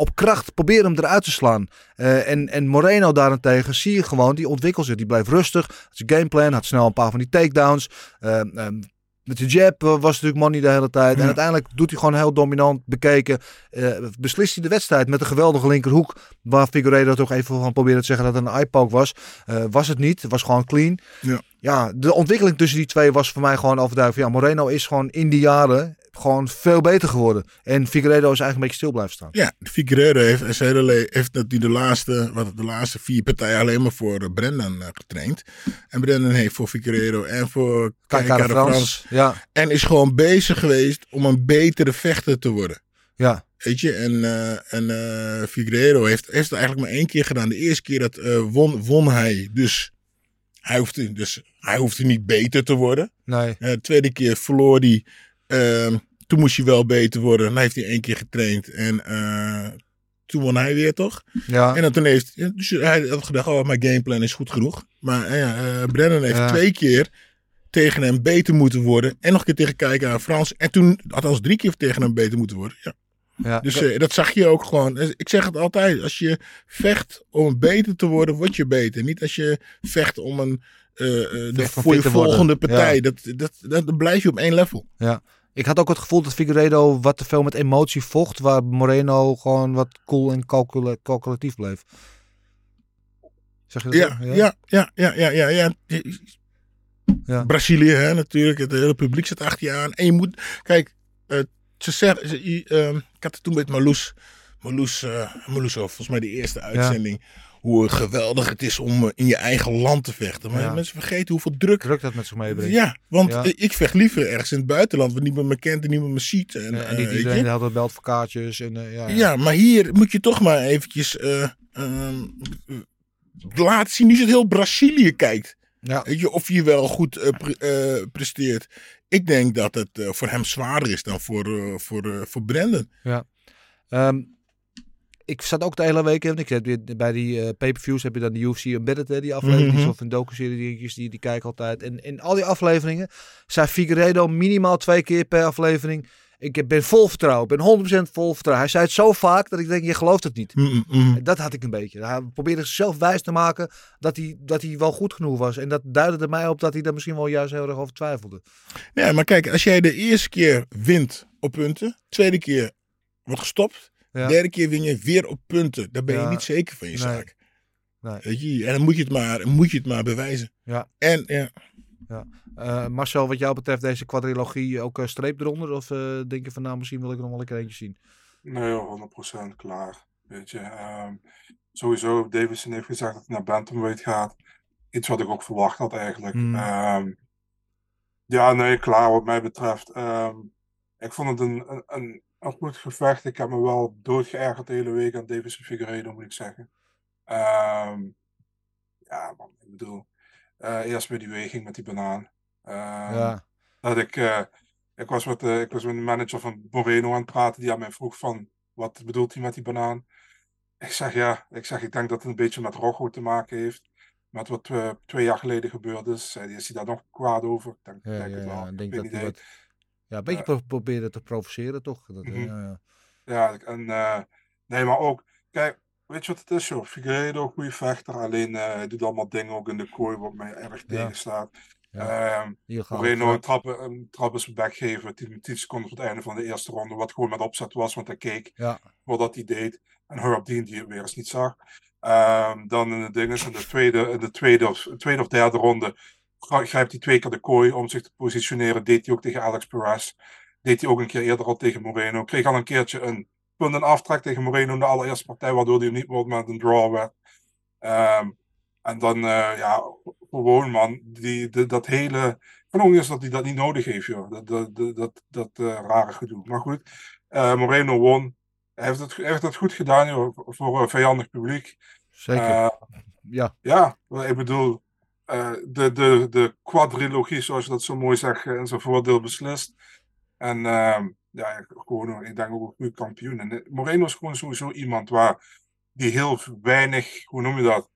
C: op kracht proberen hem eruit te slaan. Eh, en, en Moreno daarentegen zie je gewoon, die ontwikkelt zich. Die blijft rustig. Had zijn gameplan, had snel een paar van die takedowns. Ehm, met de jab eh, was natuurlijk money de hele tijd. En uiteindelijk doet hij gewoon heel dominant bekeken. eh, beslist hij de wedstrijd met een geweldige linkerhoek. Waar Figueiredo toch even van probeerde te zeggen dat het een eye-poke was. Was het niet. Het was gewoon clean.
D: Ja.
C: ja, de ontwikkeling tussen die twee was voor mij gewoon overduidelijk. Ja, Moreno is gewoon in die jaren gewoon veel beter geworden. En Figueiredo is eigenlijk een beetje stil blijven staan.
D: Ja, Figueiredo heeft, hele heeft dat die de laatste, wat, de laatste vier partijen alleen maar voor eh, Brendan eh, getraind. En Brendan heeft voor Figueiredo en voor
C: Kijk Frans. Ja,
D: En is gewoon bezig geweest om een betere vechter te worden.
C: ja,
D: Weet je, en, eh en eh Figueiredo heeft, heeft het eigenlijk maar één keer gedaan. De eerste keer dat won, won hij. Dus hij, hoefde, dus hij hoefde niet beter te worden.
C: nee.
D: De tweede keer verloor hij. Ehm, toen moest hij wel beter worden. Dan heeft hij één keer getraind. En eh, toen won hij weer, toch?
C: Ja,
D: En dan toen heeft dus hij had gedacht, oh, mijn gameplan is goed genoeg. Maar eh, ja, eh, Brennan heeft
C: Ja.
D: twee keer tegen hem beter moeten worden. En nog een keer tegen kijken aan Frans. En toen, althans drie keer tegen hem beter moeten worden. Ja.
C: ja.
D: Dus dat zag je ook gewoon. Dus Ik zeg het altijd, als je vecht om beter te worden, word je beter. Niet als je vecht om een, de, voor je
C: worden.
D: volgende partij.
C: Ja.
D: Dat, dat, dat, dan blijf je op één level.
C: Ja. Ik had ook het gevoel dat Figueiredo wat te veel met emotie vocht, waar Moreno gewoon wat cool en calcula- calculatief bleef. Zeg je dat
D: Ja, ja, ja, ja, ja, ja. ja.
C: Ja.
D: Brazilië, hè, natuurlijk. Het hele publiek zit achter je aan. En je moet, kijk, eh, ze zeggen, ze, i- ehm, ik had het toen met Marloes, Marloes, eh Marloes over, volgens mij de eerste uitzending, hoe geweldig het is om eh, in je eigen land te vechten. Maar
C: Ja.
D: mensen vergeten hoeveel druk
C: Druk dat met zich meebrengt.
D: Ja, want
C: Ja.
D: eh, ik vecht liever ergens in het buitenland waar niemand me kent en niemand me ziet. En,
C: En, en
D: eh,
C: niet
D: weet
C: iedereen
D: je.
C: de hele tijd belt voor kaartjes. En, ja, ja.
D: Ja, maar hier moet je toch maar eventjes eh, ehm, laten zien. Nu is het heel Brazilië kijkt.
C: Ja.
D: Weet je, of je wel goed pre- presteert. Ik denk dat het voor hem zwaarder is dan voor, voor, voor Brandon.
C: Ehm, ik zat ook de hele week, en ik heb weer bij die eh pay-per-views heb je dan de UFC Embedded, hè, die aflevering,
D: Mhm.
C: of een docu-serie die, die kijken altijd. En in al die afleveringen zei Figueiredo minimaal twee keer per aflevering, ik ben vol vertrouwen, ik ben 100% vol vertrouwen. Hij zei het zo vaak dat ik denk, je gelooft het niet.
D: Mm.
C: En Dat had ik een beetje. Hij probeerde zichzelf wijs te maken dat hij, dat hij wel goed genoeg was. En dat duidde er mij op dat hij daar misschien wel juist heel erg over twijfelde.
D: Ja, maar kijk, als jij de eerste keer wint op punten, tweede keer wordt gestopt,
C: Ja.
D: derde keer win je weer op punten, dan ben je
C: Ja.
D: niet zeker van je
C: Nee.
D: zaak.
C: Nee.
D: Weet je, en dan moet je het maar, moet je het maar bewijzen.
C: Ja.
D: En ja,
C: Eh, Marcel, wat jou betreft deze quadrilogie ook een streep eronder? Of eh, denk je van nou, misschien wil ik er nog wel een keer eentje zien?
E: Nee, 100% klaar. Weet je, ehm, sowieso, Davison heeft gezegd dat hij naar Bantamweight gaat. Iets wat ik ook verwacht had eigenlijk.
C: Hmm.
E: Ehm, ja, nee, klaar wat mij betreft. Ehm, ik vond het een, een, een, een goed gevecht. Ik heb me wel doodgeërgerd de hele week aan Davison Figueiredo, moet ik zeggen. Ehm, ja, man, ik bedoel, eh, eerst met die weging met die banaan. Ehm,
C: ja,
E: dat ik, eh, ik, was met, de ik was met de manager van Moreno aan het praten, die aan mij vroeg van, wat bedoelt hij met die banaan? Ik zeg ja, ik zeg, ik denk dat het een beetje met Rocco te maken heeft. Met wat twee jaar geleden gebeurd is. Zei is hij daar nog kwaad over? Ik denk,
C: ja,
E: denk
C: ja,
E: het wel.
C: ja. Ik denk
E: weet
C: dat wat, ja, een beetje pro- proberen te provoceren toch? Dat,
E: Mhm.
C: ja, ja.
E: Ja, en eh, Nee, maar ook, kijk, weet je wat het is, joh? Figueiredo, goede vechter. Alleen eh, hij doet allemaal dingen ook in de kooi wat mij erg tegenstaat.
C: Gaan we
E: Moreno
C: voor-
E: een trap, een trap is back geven, 10, 10 seconden voor het einde van de eerste ronde, wat gewoon met opzet was, want hij keek
C: Ja.
E: voordat hij deed. En Herb Dean die het weer eens niet zag. Ehm, dan in de dingen, in de tweede, in de tweede of, tweede of derde ronde grijpt hij twee keer de kooi om zich te positioneren. Deed hij ook tegen Alex Perez. Deed hij ook een keer eerder al tegen Moreno. Kreeg al een keertje een punt en aftrek tegen Moreno in de allereerste partij, waardoor hij niet wordt met een draw werd. Ehm, en dan, eh, ja, gewoon man, die, de- dat hele. Ook eens dat hij dat niet nodig heeft, joh. Dat, dat, dat, dat, dat eh, rare gedoe. Maar goed, eh, Moreno won. Hij heeft het, hij heeft het goed gedaan, joh, voor een vijandig publiek.
C: Zeker. Ja.
E: ja, ik bedoel, eh, de, de, de quadrilogie, zoals je dat zo mooi zegt, eh, in zijn voordeel beslist. En ehm, ja, gewoon, ik denk ook een goede kampioen. En eh, Moreno is gewoon sowieso iemand waar die heel weinig, hoe noem je dat?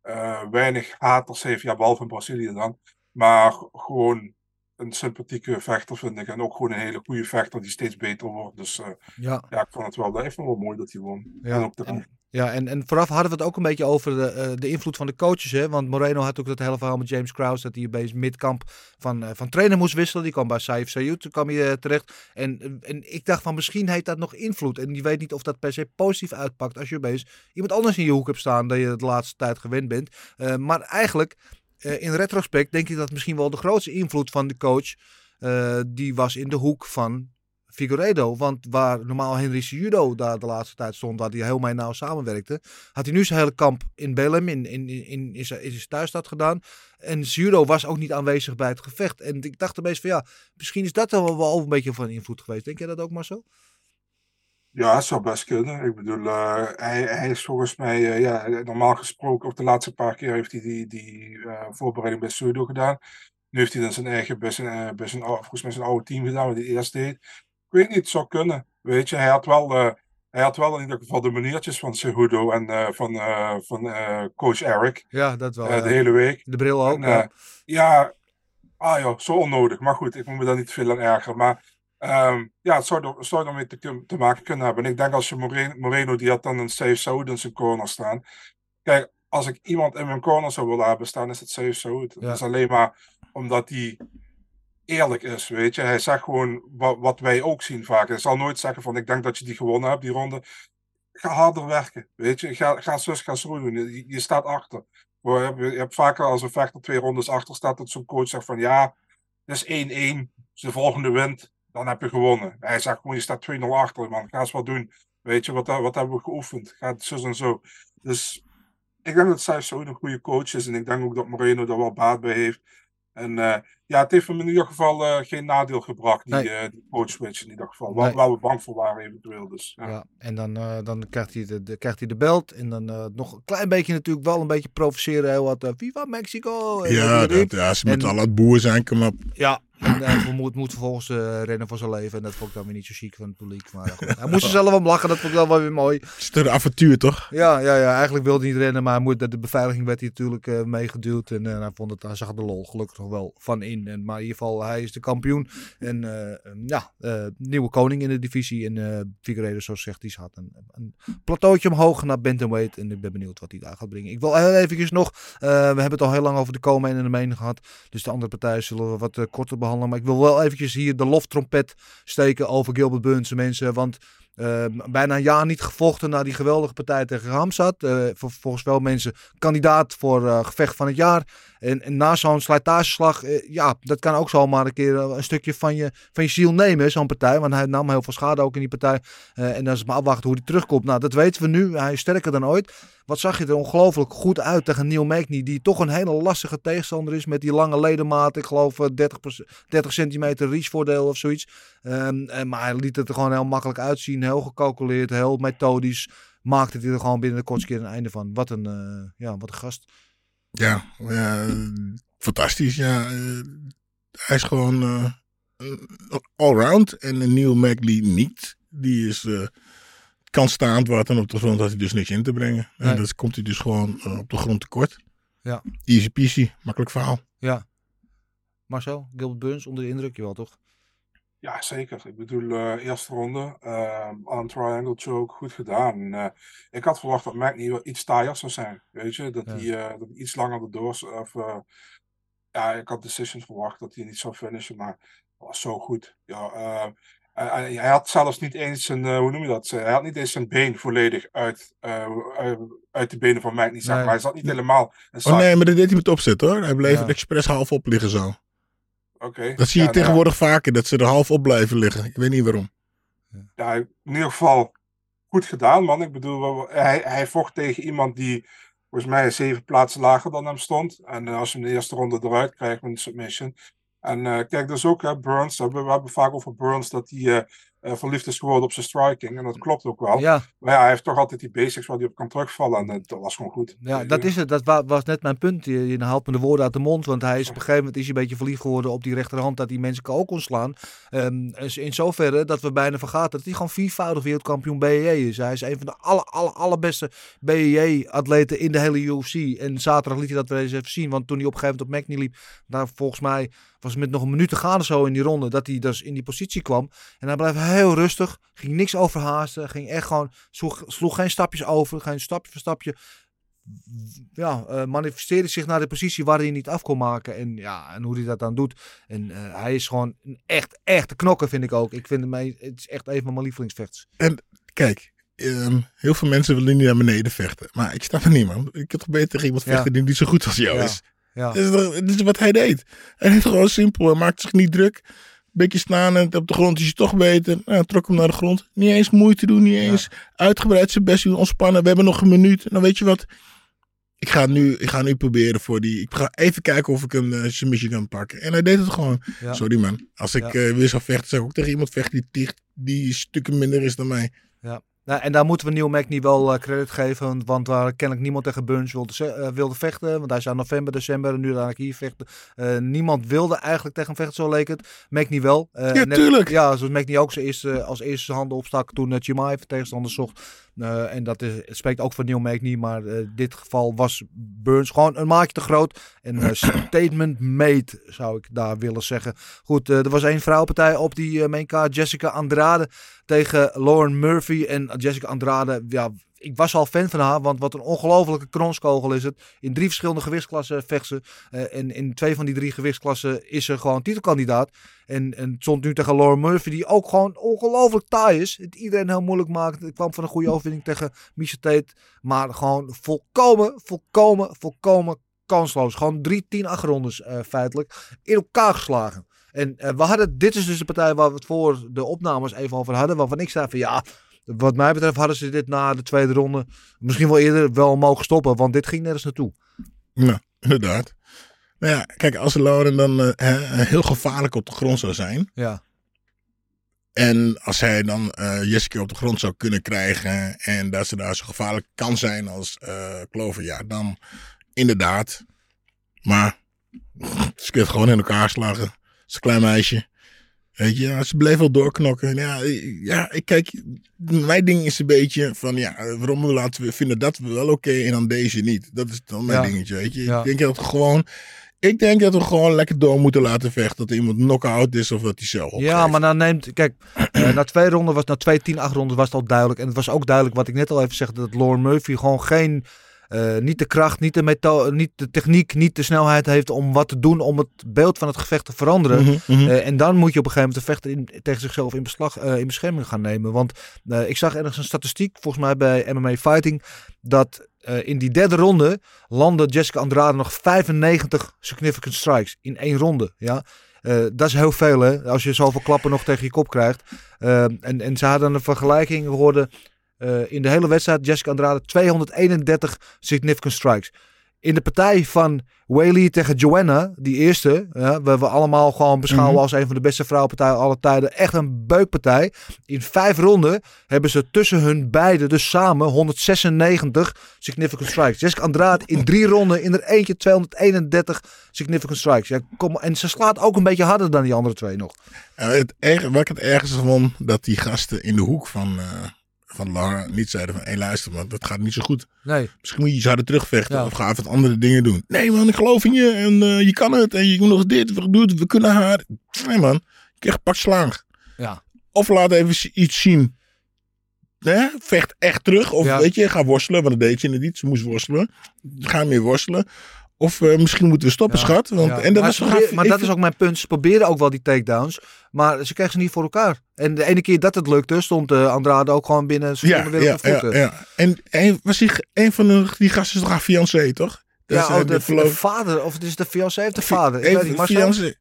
E: Eh, weinig haters heeft, ja, behalve in Brazilië dan. Maar gewoon een sympathieke vechter, vind ik. En ook gewoon een hele goede vechter die steeds beter wordt. Dus eh,
C: Ja.
E: ja, ik vond het wel, het wel mooi dat hij won.
C: Ja,
E: En ook de,
C: Ja, en, en vooraf hadden we het ook een beetje over de, eh, de invloed van de coaches. Hè? Want Moreno had ook dat hele verhaal met James Krause. Dat hij bij midkamp van, eh, van trainer moest wisselen. Die kwam bij Saif Sayut, toen kwam hij terecht. En, en ik dacht van misschien heeft dat nog invloed. En je weet niet of dat per se positief uitpakt. Als je opeens iemand anders in je hoek hebt staan. Dat je de laatste tijd gewend bent. Maar eigenlijk, in retrospect, denk ik dat misschien wel de grootste invloed van de coach. eh, die was in de hoek van Figueredo. Want waar normaal Henry Cejudo daar de laatste tijd stond, waar hij heel mee nauw samenwerkte, had hij nu zijn hele kamp in Belém, in, in, in, in, in zijn thuisstad gedaan. En Cejudo was ook niet aanwezig bij het gevecht. En ik dacht opeens van ja, misschien is dat wel, wel een beetje van invloed geweest. Denk jij dat ook zo?
E: Ja, het zou best kunnen. Ik bedoel, eh, hij, hij is volgens mij, eh, ja, normaal gesproken, ook de laatste paar keer heeft hij die, die eh, voorbereiding bij Pseudo gedaan. Nu heeft hij dan zijn eigen, bij zijn, bij zijn, volgens mij zijn oude team gedaan, wat hij eerst deed. Ik weet niet, het zou kunnen. Weet je, hij had wel, hij had wel in ieder geval de maniertjes van Cejudo en van, van coach Eric.
C: Ja, dat wel.
E: de hele week.
C: De bril ook.
E: En,
C: ja.
E: ja, ah joh, zo onnodig. Maar goed, ik moet me daar niet veel aan ergeren. Maar ehm, ja, het zou, er, zou ermee te, te maken kunnen hebben. En ik denk als je Moreno, Moreno die had dan een Safe Saud in zijn corner staan. Kijk, als ik iemand in mijn corner zou willen hebben staan, is het Safe Saud.
C: Ja.
E: Dat is alleen maar omdat hij eerlijk is, weet je. Hij zegt gewoon wat, wat wij ook zien vaak. Hij zal nooit zeggen van, ik denk dat je die gewonnen hebt, die ronde. Ga harder werken, weet je. Ga, ga zus, ga zo doen. Je, je staat achter. Je hebt, je hebt vaker als een vechter twee rondes achter staat, dat zo'n coach zegt van, ja, het is 1-1. Als de volgende wint, dan heb je gewonnen. Hij zegt gewoon, je staat 2-0 achter, man. Ga eens wat doen. Weet je, wat, wat hebben we geoefend? Ga het zus en zo. Dus ik denk dat zij zo een goede coach is. En ik denk ook dat Moreno daar wel baat bij heeft. En eh, ja, het heeft hem in ieder geval eh, geen nadeel gebracht, die,
C: Nee.
E: eh, die coach switch in ieder geval. Waar,
C: Nee.
E: waar we bang voor waren eventueel. Dus, ja.
C: Ja, en dan, eh, dan krijgt, hij de, de- krijgt hij de belt. En dan eh, nog een klein beetje natuurlijk wel een beetje provoceren. Heel wat eh, Viva Mexico. en
D: Ja, dat, ja, ze moeten
C: En-
D: al het boer zijn, kom op.
C: Ja, en hij moet, moet vervolgens eh, rennen voor zijn leven. En dat vond ik dan weer niet zo chic van het publiek. Maar goed, hij moest er zelf om lachen. Dat vond ik dan wel weer mooi.
D: Het is toch een avontuur, toch?
C: Ja, ja, ja, eigenlijk wilde hij niet rennen. Maar moet, de beveiliging werd hij natuurlijk eh, meegeduwd. En eh, hij, vond het, hij zag de lol gelukkig nog wel van in. En, maar in ieder geval, hij is de kampioen. En eh, ja, eh, nieuwe koning in de divisie. En eh Figueiredo, zoals zegt, die had een, een plateautje omhoog naar bantamweight. En ik ben benieuwd wat hij daar gaat brengen. Ik wil heel eventjes nog, eh, we hebben het al heel lang over de komen en de mening gehad. Dus de andere partijen zullen we wat eh, korter behandelen. Maar ik wil wel eventjes hier de loftrompet steken over Gilbert Burns, mensen. Want eh, bijna een jaar niet gevochten na die geweldige partij tegen Ramsat. Eh, vol- volgens wel mensen kandidaat voor eh, gevecht van het jaar. En, na zo'n slijtageslag, eh, ja, dat kan ook zomaar een keer eh, een stukje van je, van je ziel nemen, zo'n partij. Want hij nam heel veel schade ook in die partij. Eh, en dan is het maar afwachten hoe hij terugkomt. Nou, dat weten we nu. Hij is sterker dan ooit. Wat zag je er ongelooflijk goed uit tegen Neil Magny, die toch een hele lastige tegenstander is met die lange ledemaat. Ik geloof eh, 30, 30 centimeter reachvoordeel of zoiets. Ehm, maar hij liet het er gewoon heel makkelijk uitzien. Heel gecalculeerd, heel methodisch. Maakte hij er gewoon binnen de kortste keer een einde van. Wat een, ja, wat een gast.
D: Ja, ja fantastisch. Ja, eh, hij is gewoon eh, allround. En een Neil Magny niet. Die is eh kan staand wat en op de grond had hij dus niks in te brengen. En
C: Nee.
D: dat komt hij dus gewoon op de grond tekort.
C: Ja.
D: Easy peasy, makkelijk verhaal.
C: Ja. Marcel, Gilbert Burns onder de indruk, jawel toch?
E: Ja, zeker. Ik bedoel, eh, eerste ronde, uh, arm triangle choke, goed gedaan. En, eh, ik had verwacht dat Magny wel iets taaier zou zijn, weet je. Dat
C: Ja.
E: hij eh, dat hij iets langer de doors, of eh, ja, ik had decisions verwacht dat hij niet zou finishen, maar dat was zo goed. Ja, eh, hij, hij had zelfs niet eens zijn, eh, hoe noem je dat? Hij had niet eens zijn been volledig uit, eh, uit, uit de benen van Magny, zeg
C: Nee.
E: maar. Hij zat niet helemaal. een
D: Oh
E: zak.
D: nee, maar dat deed hij met opzet hoor. Hij bleef
C: Ja.
D: expres half op liggen zo. Dat zie je
E: Ja, nou
D: tegenwoordig vaker, dat ze er half op blijven liggen. Ik weet niet waarom.
E: ja, in ieder geval goed gedaan, man. Ik bedoel, hij, hij vocht tegen iemand die volgens mij zeven plaatsen lager dan hem stond. En eh, als je hem de eerste ronde eruit krijgt met een submission. En eh, kijk, dus ook hè, Burns. We hebben, we hebben vaak over Burns dat hij eh, eh, verliefd is geworden op zijn striking. En dat klopt ook wel.
C: Ja,
E: Maar ja, hij heeft toch altijd die basics waar hij op kan terugvallen. En eh, dat was gewoon goed.
C: ja, dat is het. Dat wa- was net mijn punt. Je, je haalt me de woorden uit de mond. Want hij is op een gegeven moment is hij een beetje verliefd geworden op die rechterhand. Dat hij mensen ook kon slaan. Ehm, dus in zoverre dat we bijna vergaten dat hij gewoon viervoudig wereldkampioen BJJ is. Hij is een van de aller, aller, allerbeste BJJ-atleten in de hele UFC. En zaterdag liet hij dat weer eens even zien. Want toen hij op een gegeven moment op Magny liep. Daar volgens mij was het met nog een minuut te gaan of zo in die ronde. Dat hij dus in die positie kwam. En hij bleef heel rustig. Ging niks overhaasten. Ging echt gewoon. Sloeg, sloeg geen stapjes over. Geen stapje voor stapje. Ja, eh, manifesteerde zich naar de positie waar hij niet af kon maken. En ja, en hoe hij dat dan doet. En eh, hij is gewoon een echt, echte knokker, vind ik ook. Ik vind hem, het is echt een van mijn lievelingsvechters.
D: Kijk, ehm, heel veel mensen willen niet naar beneden vechten. Maar ik snap het niet man. Ik kan toch beter tegen iemand
C: Ja.
D: vechten die niet zo goed als jou
C: Ja.
D: is.
C: Ja,
D: Dat is, toch- dat is wat hij deed. Hij deed gewoon simpel. Hij maakte zich niet druk. Beetje staan en op de grond is hij toch beter. Nou, trok hem naar de grond. Niet eens moeite doen, niet eens uitgebreid zijn best doen, ontspannen. We hebben nog een minuut. Nou, weet je wat? Ik ga nu, ik ga nu proberen voor die. Ik ga even kijken of ik een uh, submission kan pakken. En hij deed het gewoon.
C: ja.
D: Sorry man. Als ik
C: Ja.
D: eh, weer zou vechten, zou ik ook tegen iemand vechten die, die, die stukken minder is dan mij.
C: Nou, en daar moeten we Neil Magny wel eh, credit geven. want- waar kennelijk niemand tegen Burns wilde, eh, wilde vechten. Want hij zou november, december en nu eigenlijk hier vechten. Eh, niemand wilde eigenlijk tegen hem vechten, zo leek het. Magny wel.
D: Ja, tuurlijk.
C: Ja, zoals Magny ook zijn eerste, als eerste zijn handen opstak toen uh, Chimaev tegenstander zocht. Eh, en dat is, het spreekt ook voor Neil Magny. Maar eh, in dit geval was Burns gewoon een maatje te groot. En eh, statement made, zou ik daar willen zeggen. Goed, eh, er was één vrouwenpartij op die main card. Jessica Andrade tegen Lauren Murphy. En Jessica Andrade, ja, ik was al fan van haar, want wat een ongelofelijke kronskogel is het. In drie verschillende gewichtsklassen vecht ze. Eh, en in twee van die drie gewichtsklassen is ze gewoon titelkandidaat. En, en het stond nu tegen Lauren Murphy, die ook gewoon ongelooflijk taai is. Het iedereen heel moeilijk maakt. Het kwam van een goede overwinning tegen Misha Tate. Maar gewoon volkomen, volkomen, volkomen kansloos. Gewoon drie, tien achterrondes uh, feitelijk in elkaar geslagen. En uh, we hadden, dit is dus de partij waar we het voor de opnames even over hadden. Waarvan ik zei van ja, wat mij betreft hadden ze dit na de tweede ronde misschien wel eerder wel mogen stoppen. Want dit ging nergens naartoe.
D: Nou, inderdaad. Nou ja, kijk, als Lauren dan uh, heel gevaarlijk op de grond zou zijn.
C: Ja.
D: En als hij dan uh, Jessica op de grond zou kunnen krijgen. En dat ze daar zo gevaarlijk kan zijn als uh, Clover. Ja, dan inderdaad. Maar ze het gewoon in elkaar slagen. Het is een klein meisje. Weet je, ze bleef wel doorknokken. Ja, ja, ik kijk, mijn ding is een beetje van, ja, waarom we laten we vinden dat wel oké okay en dan deze niet. Dat is dan mijn ja. dingetje, weet je. Ja. Ik denk dat we gewoon, ik denk dat we gewoon lekker door moeten laten vechten. Dat iemand knock-out is of dat hij zelf opgeeft.
C: Ja, maar dan neemt, kijk, uh, na twee ronden was, na twee tien acht ronden was het al duidelijk. En het was ook duidelijk wat ik net al even zeg, dat Lauren Murphy gewoon geen... Uh, niet de kracht, niet de, methode, niet de techniek, niet de snelheid heeft om wat te doen om het beeld van het gevecht te veranderen.
D: Mhm,
C: Mm -hmm, mm -hmm. uh, en dan moet je op een gegeven moment de vechter in, tegen zichzelf in, beslag, uh, in bescherming gaan nemen. Want ik zag ergens een statistiek, volgens mij bij MMA Fighting, dat in die derde ronde landde Jessica Andrade nog 95 significant strikes in één ronde. Ja? Uh, dat is heel veel, hè? Als je zoveel klappen nog tegen je kop krijgt. Uh, en, en ze hadden een vergelijking, we hoorden uh, in de hele wedstrijd Jessica Andrade 231 significant strikes. In de partij van Whaley tegen Joanna, die eerste, ja, waar we allemaal gewoon beschouwen mm -hmm. als een van de beste vrouwenpartijen aller tijden, echt een beukpartij. In vijf ronden hebben ze tussen hun beiden, dus samen, 196 significant strikes. Jessica Andrade in drie ronden in er eentje 231 significant strikes. Ja, kom, en ze slaat ook een beetje harder dan die andere twee nog.
D: Uh, het erg, wat ik het ergste vond, dat die gasten in de hoek van... Uh van Laura niet zeiden van, hé hey, luister man, dat gaat niet zo goed.
C: Nee.
D: Misschien moet je zouden terugvechten ja. of ga even andere dingen doen. Nee man, ik geloof in je en uh, je kan het en je moet nog dit, we doen het, we kunnen haar. Nee man, je krijgt pak slaag.
C: Ja.
D: Of laat even iets zien. Hè? Vecht echt terug. Of
C: Ja.
D: weet je, ga worstelen. Want dat deed je niet. Ze moest worstelen. Ga meer worstelen. Of eh, misschien moeten we stoppen,
C: Ja.
D: schat. Want,
C: Ja.
D: en dat
C: maar
D: was
C: probeer- maar dat
D: vind-
C: is ook mijn punt. Ze probeerden ook wel die takedowns. Maar ze kregen ze niet voor elkaar. En de ene keer dat het lukte, stond eh, Andrade ook gewoon binnen. Ze
D: Ja,
C: weer
D: ja,
C: op de voeten.
D: ja, ja. En, en was die, een van de, die gasten is toch haar fiancé, toch? Dat
C: Ja, oh,
D: eh,
C: de, de
D: verloofd-
C: vader, of het is de fiancé of de vader. Ik weet niet, maar
D: fiancé.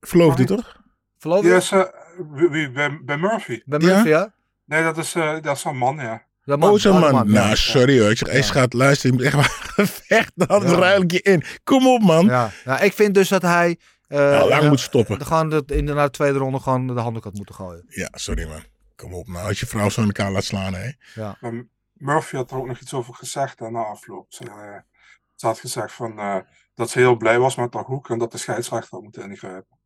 D: Verloofde, toch?
C: Verloofde?
E: Wie- bij, bij Murphy.
C: Bij
D: Ja?
C: Murphy, ja?
E: Nee, dat is, eh, dat is een man, ja.
C: Ja, man.
D: oh,
C: Oh,
D: man.
C: ja.
D: Nou, sorry hoor. Ik zeg, hey, schat, luister. Je moet echt maar vechten. Anders
C: Ja.
D: ruil ik je in. Kom op, man.
C: Ja. Nou, ik vind dus dat hij... eh,
D: Nou, lang
C: ja,
D: moet stoppen.
C: Gewoon dat in de, na de tweede ronde gewoon de handdoek had moeten gooien.
D: Ja, sorry, man. Kom op, nou. Als je vrouw zo in elkaar laat slaan, hè.
E: Maar Murphy had er ook nog iets over gezegd na afloop. Ze, eh, ze had gezegd van, eh, dat ze heel blij was met haar hoek en dat de scheidsrechter had moeten ingrijpen.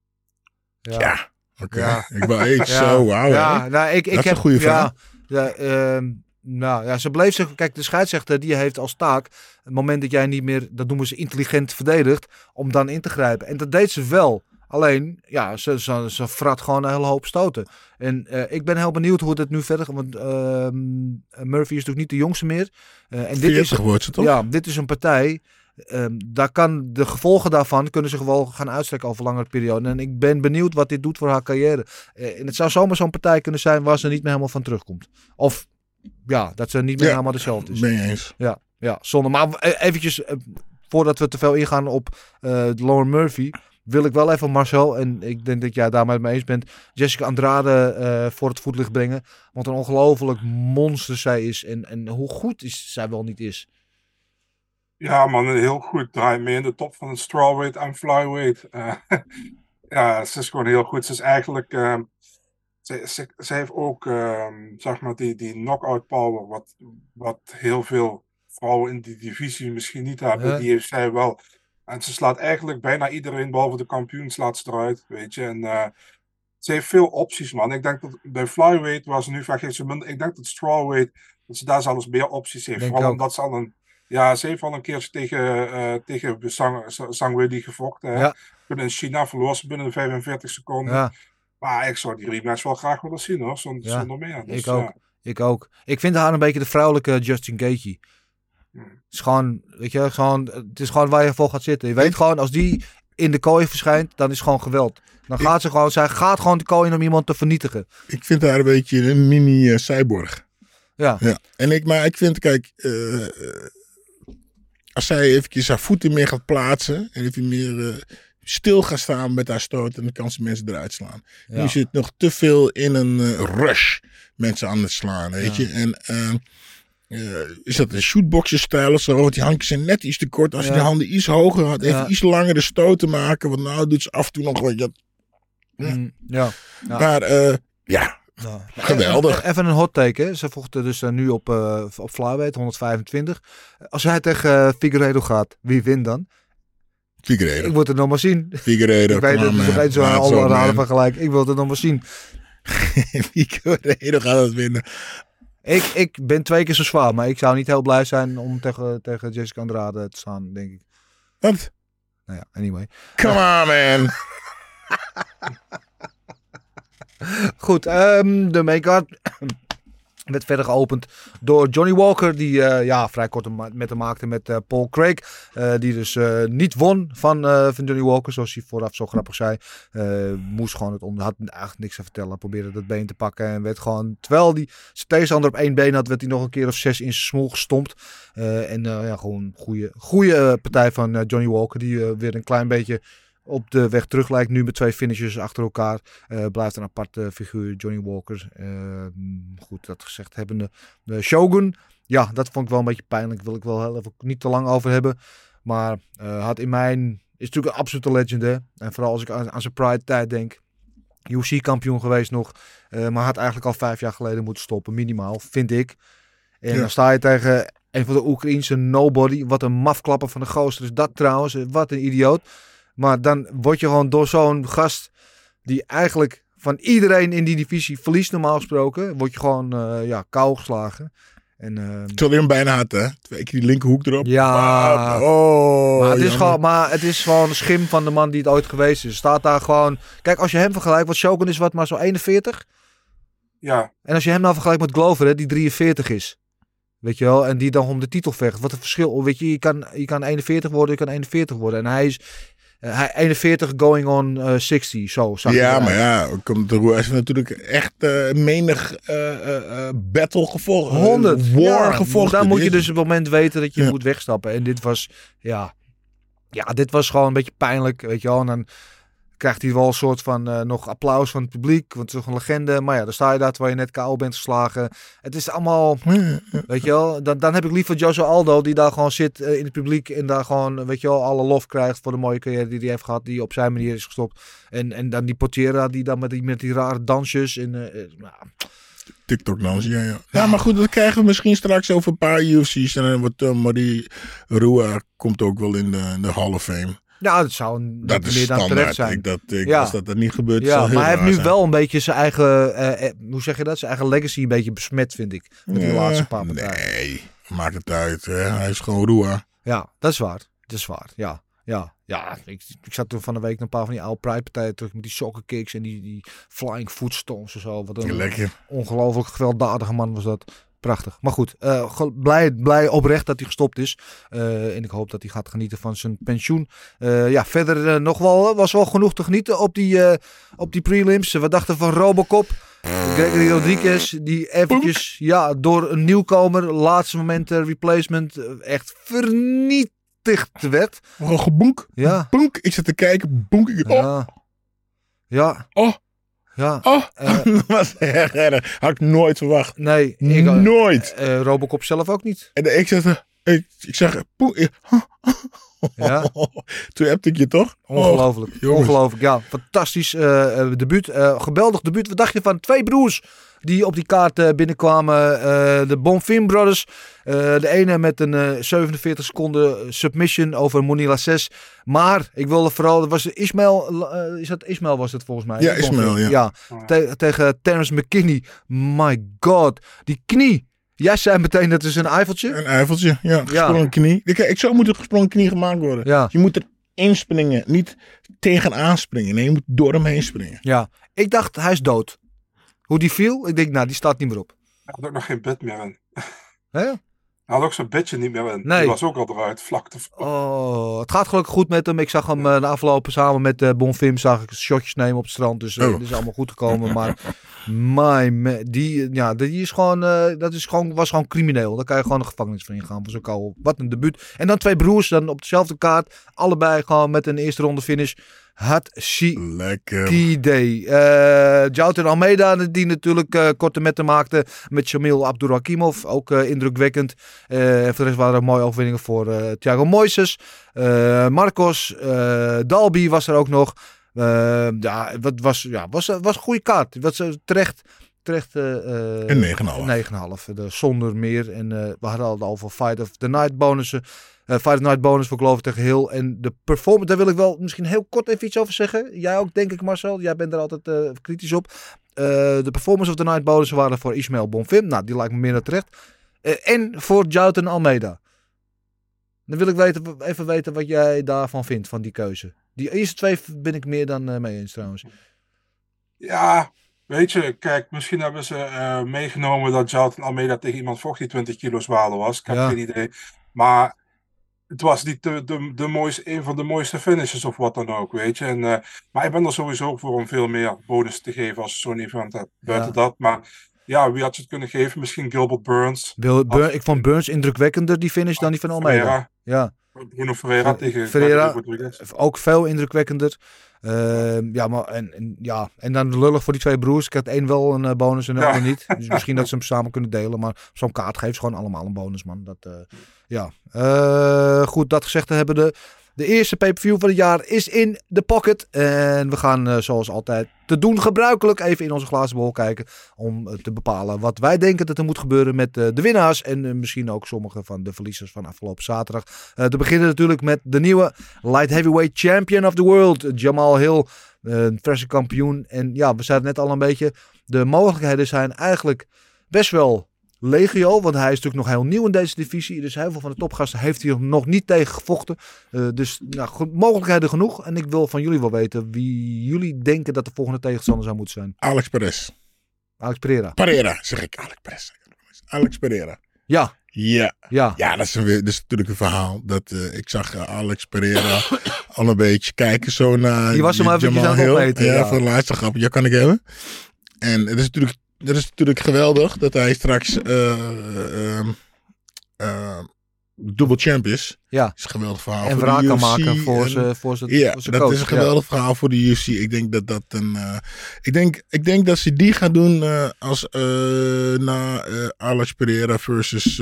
C: Ja.
D: Ja. Oké.
C: Ja.
D: Ik ben
C: Ja.
D: zo, wauw.
C: Ja,
D: hè.
C: nou, ik, ik
D: Dat is
C: heb,
D: een goede
C: ja,
D: vraag.
C: Ja, ehm, nou ja, ze bleef zich. Kijk, de scheidsrechter die heeft als taak. Het moment dat jij niet meer, dat noemen ze intelligent verdedigt, om dan in te grijpen. En dat deed ze wel. Alleen, ja, ze, ze, ze frat gewoon een hele hoop stoten. En eh, ik ben heel benieuwd hoe het nu verder gaat. Want ehm, Murphy is natuurlijk niet de jongste meer. Eh, en dit is,
D: 40 wordt ze toch?
C: ja, dit is een partij. ehm, daar kan de gevolgen daarvan kunnen zich wel gaan uitstrekken over langere periode. En ik ben benieuwd wat dit doet voor haar carrière. Eh, en het zou zomaar zo'n partij kunnen zijn waar ze niet meer helemaal van terugkomt. Of ja, dat ze niet meer
D: Ja,
C: helemaal dezelfde is.
D: Ben je eens.
C: Ja, ja, zonde. Maar eh, eventjes, eh, voordat we te veel ingaan op eh Lauren Murphy, wil ik wel even Marcel, en ik denk dat jij daarmee mee eens bent, Jessica Andrade eh, voor het voetlicht brengen. Want een ongelooflijk monster zij is. En, en hoe goed is, zij wel niet is.
E: Ja, man, heel goed. Draait mee in de top van het strawweight en flyweight. Eh, ja, ze is gewoon heel goed. Ze is eigenlijk. ehm, ze, ze, ze heeft ook, ehm, zeg maar, die, die knockout power. Wat, wat heel veel vrouwen in die divisie misschien niet hebben. Die heeft zij wel. En ze slaat eigenlijk bijna iedereen, behalve de kampioen, slaat ze eruit. Weet je. En eh, ze heeft veel opties, man. Ik denk dat bij flyweight, waar ze nu vaak heeft, ze minder. Ik denk dat strawweight, dat ze daar zelfs meer opties heeft.
C: Denk
E: Vooral
C: ook.
E: omdat ze al een. Ja, ze heeft al een keer tegen, eh tegen Zhang Weili gevochten.
C: Ja.
E: In China verloor ze binnen de 45 seconden.
C: Ja,
E: Maar ik zou die rematch wel graag willen zien hoor, zonder,
C: Ja,
E: zonder meer. Dus,
C: ik ook.
E: ja.
C: ik ook. Ik vind haar een beetje de vrouwelijke Justin Gaethje. Het is gewoon, weet je, gewoon, het is gewoon waar je voor gaat zitten. Je weet gewoon, als die in de kooi verschijnt, dan is het gewoon geweld. Dan gaat ze gewoon, zij gaat gewoon de kooi in om iemand te vernietigen.
D: Ik vind haar een beetje een mini eh, cyborg.
C: Ja,
D: Ja. En ik, maar ik vind, kijk, eh, eh, als zij eventjes haar voeten meer gaat plaatsen en even meer eh, stil gaat staan met haar stoot, dan kan ze mensen eruit slaan.
C: Ja.
D: Nu zit nog te veel in een eh, rush mensen aan het slaan, weet
C: Ja.
D: je. En eh, eh, is dat een shootboxer stijl of zo? Want die handjes zijn net iets te kort. Als je
C: Ja.
D: de handen iets hoger had, even iets langer de stoot te maken. Want nou doet ze af en toe nog wat. Ja.
C: Mm, ja.
D: Maar eh, ja,
C: Ja.
D: Geweldig.
C: Even, even een hot take. Hè. Ze vochten dus nu op, eh op flyweight, 125. Als hij tegen Figueiredo gaat, wie wint dan? Ik
D: Figueiredo.
C: wil het nog maar zien.
D: Figueiredo.
C: Ik weet het, het is zo'n alle
D: man.
C: vergelijk. Ik wil het nog maar zien.
D: Figueiredo gaat het winnen.
C: Ik, ik ben twee keer zo zwaar, maar ik zou niet heel blij zijn om tegen, tegen Jessica Andrade te staan, denk ik.
D: Wat?
C: Nou ja, anyway.
D: Come on, man.
C: Goed, ehm, de make-up werd verder geopend door Johnny Walker, die eh, ja, vrij kort met hem maakte met eh, Paul Craig. eh, die dus niet won van, van Johnny Walker, zoals hij vooraf zo grappig zei. Moest gewoon het onder, had eigenlijk niks te vertellen. Probeerde dat been te pakken en werd gewoon, terwijl hij zijn tegenstander op één been had, werd hij nog een keer of zes in zijn smoel gestompt. En ja, gewoon goede, goede partij van Johnny Walker, die weer een klein beetje op de weg terug lijkt. Nu met twee finishes achter elkaar. Eh, blijft een aparte figuur, Johnny Walker. Eh, goed, dat gezegd hebbende. De Shogun, ja, dat vond ik wel een beetje pijnlijk. Wil ik wel heel even niet te lang over hebben. Maar eh, had in mijn... Is natuurlijk een absolute legend, hè. En vooral als ik aan, aan zijn Pride tijd denk. UC-kampioen geweest nog. eh, maar had eigenlijk al vijf jaar geleden moeten stoppen, minimaal, vind ik. En
D: Ja.
C: dan sta je tegen een van de Oekraïense nobody. Wat een mafklapper van de gozer is dat trouwens. Wat een idioot. Maar dan word je gewoon door zo'n gast die eigenlijk van iedereen in die divisie verliest normaal gesproken. Word je gewoon eh ja, kou geslagen. En, ehm,
D: Terwijl hij hem bijna had, hè? Twee keer die linkerhoek erop.
C: Ja.
D: Ah, oh,
C: maar, het is
D: jammer.
C: gewoon, maar het is gewoon een schim van de man die het ooit geweest is. Staat daar gewoon... Kijk, als je hem vergelijkt, want Shogun is wat maar zo 41.
E: Ja,
C: En als je hem nou vergelijkt met Glover, hè, die 43 is. Weet je wel, en die dan om de titel vecht. Wat een verschil. Weet je, je kan, je kan 41 worden, je kan 41 worden. En hij is eh, hij 41 going on eh, 60, zo zag
D: Ja, maar ja, komt de Roer heeft natuurlijk echt eh, menig eh, eh, eh, battle gevolgd.
C: 100.
D: War
C: ja,
D: gevolgd.
C: Dan moet je dus op het moment weten dat je
D: Ja.
C: moet wegstappen. En dit was, ja, ja, dit was gewoon een beetje pijnlijk, weet je wel. En dan krijgt hij wel een soort van eh, nog applaus van het publiek, want het is toch een legende. Maar ja, dan sta je daar terwijl je net KO bent geslagen. Het is allemaal, weet je wel. Dan, dan heb ik liever Joshua Aldo, die daar gewoon zit eh, in het publiek en daar gewoon, weet je wel, alle lof krijgt voor de mooie carrière die hij heeft gehad, die op zijn manier is gestopt. En, en dan die Portiera, die dan met die, met die rare dansjes en... eh, nou,
D: TikTok dans, ja, ja. Ja, maar goed, dat krijgen we misschien straks over een paar UFC's. En dan wordt uh, Marie Rua komt ook wel in de, in de Hall of Fame.
C: Ja, dat zou een,
D: Dat
C: meer dan terecht zijn.
D: Ik, dat, ik,
C: Ja.
D: Als dat er niet gebeurt,
C: Ja, maar hij heeft nu
D: zijn.
C: wel een beetje zijn eigen, eh, eh, hoe zeg je dat? Zijn eigen legacy een beetje besmet, vind ik. Met die
D: Ja,
C: laatste paar partijen.
D: Nee, maakt het uit. Hè? Hij is gewoon Rua.
C: Ja, dat is waar. Dat is waar. Ja, ja, ja. Ik, ik zat toen van de week een paar van die oude Pride partijen terug met die soccer kicks en die, die flying footstones en zo. Wat een
D: Lekker.
C: ongelooflijk gewelddadige man was dat. Prachtig. Maar goed, eh, blij, blij oprecht dat hij gestopt is. Eh, en ik hoop dat hij gaat genieten van zijn pensioen. Eh, ja, verder nog wel, was wel genoeg te genieten op die, op die prelims. We dachten van Robocop. Gregory Rodriguez, die eventjes ja, door een nieuwkomer, laatste moment replacement, echt vernietigd werd.
D: Gewoon gebonk.
C: Ja.
D: Bonk. Ik zit te kijken. Bonk. Ik, oh,
C: Ja. Ja.
D: Oh.
C: Ja.
D: oh.
C: Eh,
D: dat was erg erg. Had ik nooit verwacht.
C: nee, ik,
D: nooit.
C: eh, Robocop zelf ook niet.
D: En ik er- ik, ik-
C: Ja.
D: Toen heb ik je toch?
C: Ongelooflijk.
D: Oh, jongens.
C: Ongelooflijk. Ja, fantastisch eh, eh, debuut. Eh, geweldig debuut. Wat dacht je van twee broers die op die kaart eh, binnenkwamen? Eh, de Bonfim Brothers. Eh, de ene met een eh, 47 seconden submission over Monila 6. Maar ik wilde vooral, dat was Ismail, eh, is dat Ismail was het volgens mij?
D: Ja. Ismail, ja.
C: te- tegen Terence McKinney. My god. Die knie. Jij zei meteen dat is een eifeltje.
D: Een eifeltje, ja. Gesprongen knie. Ik, ik zou moeten gesprongen knie gemaakt worden.
C: Ja.
D: Je moet er inspringen, niet tegenaan springen. Nee, je moet door hem heen springen.
C: Ja. Ik dacht, hij is dood. Hoe die viel? Ik denk, nou, die staat niet meer op.
E: Hij had ook nog geen bed meer in.
C: Hè?
E: Hij had ook zijn bedje niet meer in.
C: Nee.
E: Die was ook al eruit, vlak te
C: Oh, het gaat gelukkig goed met hem. Ik zag hem eh, de afgelopen samen met eh Bonfim zag ik shotjes nemen op het strand. Dus eh,
D: Oh.
C: het is allemaal goed gekomen. Maar my, die, ja, die is gewoon, eh, dat is gewoon, was gewoon crimineel. Daar kan je gewoon de gevangenis voor ingaan. Voor zo'n kou. Wat een debuut. En dan twee broers dan op dezelfde kaart. Allebei gewoon met een eerste ronde finish. Hatshi
D: Lekker.
C: Day. Eh Jouter Almeida, die natuurlijk eh, korte metten maakte met Shamil Abdurrahimov. Ook eh, indrukwekkend. En voor de rest waren er mooie overwinningen voor Thiago Moises. Marcos. Dalby was er ook nog. Ja, wat was, ja, was, was een goede kaart. Was terecht. Terecht.
D: Een 9,5.
C: 9,5. De zonder meer. En we hadden al over Fight of the Night bonussen. The Night bonus voor Geloof tegen Heel. En de performance, daar wil ik wel misschien heel kort even iets over zeggen. Jij ook, denk ik, Marcel. Jij bent er altijd eh, kritisch op. Eh, de performance of the Night bonussen waren voor Ismael Bonfim. Nou, die lijkt me meer dan terecht. En voor Jouten Almeida. Dan wil ik weten, even weten wat jij daarvan vindt, van die keuze. Die eerste twee ben ik meer dan mee eens trouwens.
E: Ja, weet je, kijk, misschien hebben ze meegenomen dat Jonathan Almeida tegen iemand vocht die 20 kilo zwaarder was. Ik heb
C: Ja.
E: geen idee. Maar het was niet de, de, de mooiste, een van de mooiste finishes of wat dan ook, weet je. En, eh, maar ik ben er sowieso voor om veel meer bonus te geven als je zo'n event hebt. Buiten
C: Ja.
E: dat, maar ja, wie had je het kunnen geven? Misschien Gilbert Burns.
C: Bur- ik vond Burns indrukwekkender die finish dan die van Almeida.
E: Ferreira.
C: Ja.
E: Bruno Ferreira tegen
C: Ferreira, ook veel indrukwekkender. Ehm, ja, maar en, en, ja, en dan lullig voor die twee broers. Ik had één wel een eh, bonus en de
E: Ja.
C: ander niet. Dus misschien dat ze hem samen kunnen delen. Maar zo'n kaart geeft ze gewoon allemaal een bonus, man. Dat, eh, ja. Eh, goed, dat gezegd hebben. De, de eerste pay-per-view van het jaar is in de pocket. En we gaan eh, zoals altijd te doen gebruikelijk even in onze glazen bol kijken. Om eh, te bepalen wat wij denken dat er moet gebeuren met de winnaars. En misschien ook sommige van de verliezers van afgelopen zaterdag. Te beginnen natuurlijk met de nieuwe light heavyweight champion of the world. Jamal Hill, een verse kampioen. En ja, we zeiden net al een beetje. De mogelijkheden zijn eigenlijk best wel legio. Want hij is natuurlijk nog heel nieuw in deze divisie. Dus heel veel van de topgasten heeft hij nog niet tegen gevochten. Eh, dus nou, mogelijkheden genoeg. En ik wil van jullie wel weten wie jullie denken dat de volgende tegenstander zou moeten zijn.
D: Alex Perez.
C: Alex Pereira.
D: Pereira, zeg ik. Alex Perez. Alex Pereira.
C: Ja,
D: Ja.
C: ja.
D: Ja, dat is, een, weer- dat is natuurlijk een verhaal. Dat, eh, ik zag eh, Alex Pereira al een beetje kijken zo naar
C: Die was hem eventjes aan het
D: Hill.
C: opmeten,
D: Ja,
C: ja.
D: voor de laatste grap. Ja, kan ik hebben. En het is natuurlijk, het is natuurlijk geweldig dat hij straks eh eh, ehm, eh, dubbel champ is.
C: Ja.
D: Dat is een geweldig verhaal
C: En
D: voor
C: wraak kan maken voor zijn voor zijn
D: ja,
C: voor
D: dat
C: coach.
D: is een
C: Ja.
D: geweldig verhaal voor de UFC. Ik denk dat dat een. eh, ik, denk, ik denk dat ze die gaan doen eh, als na Alex Pereira versus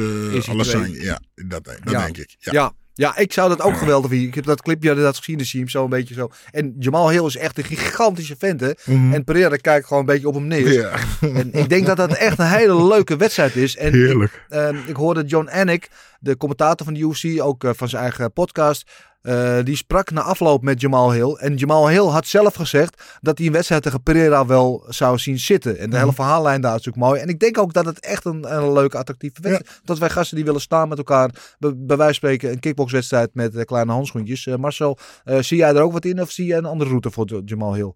D: Alassane.
C: twee?
D: Ja, dat, dat
C: Ja.
D: denk ik. Ja.
C: Ja. Ja, ik zou dat ook geweldig vinden. Ik heb dat clipje inderdaad gezien, dan zie je hem zo een beetje zo. En Jamal Hill is echt een gigantische vent, hè.
D: Mhm.
C: En Pereira kijkt gewoon een beetje op hem neer.
D: Ja.
C: En ik denk dat dat echt een hele leuke wedstrijd is. En
D: Heerlijk.
C: Ik, ehm, ik hoorde John Anik, de commentator van de UFC, ook eh, van zijn eigen podcast. eh, die sprak na afloop met Jamal Hill. En Jamal Hill had zelf gezegd dat hij een wedstrijd tegen Pereira wel zou zien zitten. En de hele verhaallijn daar is natuurlijk mooi. En ik denk ook dat het echt een, een leuke, attractieve wedstrijd is. Dat wij gasten die willen staan met elkaar. Bij, bij wijze van spreken een kickboxwedstrijd met eh, kleine handschoentjes. Marcel, zie jij er ook wat in of zie jij een andere route voor Jamal Hill?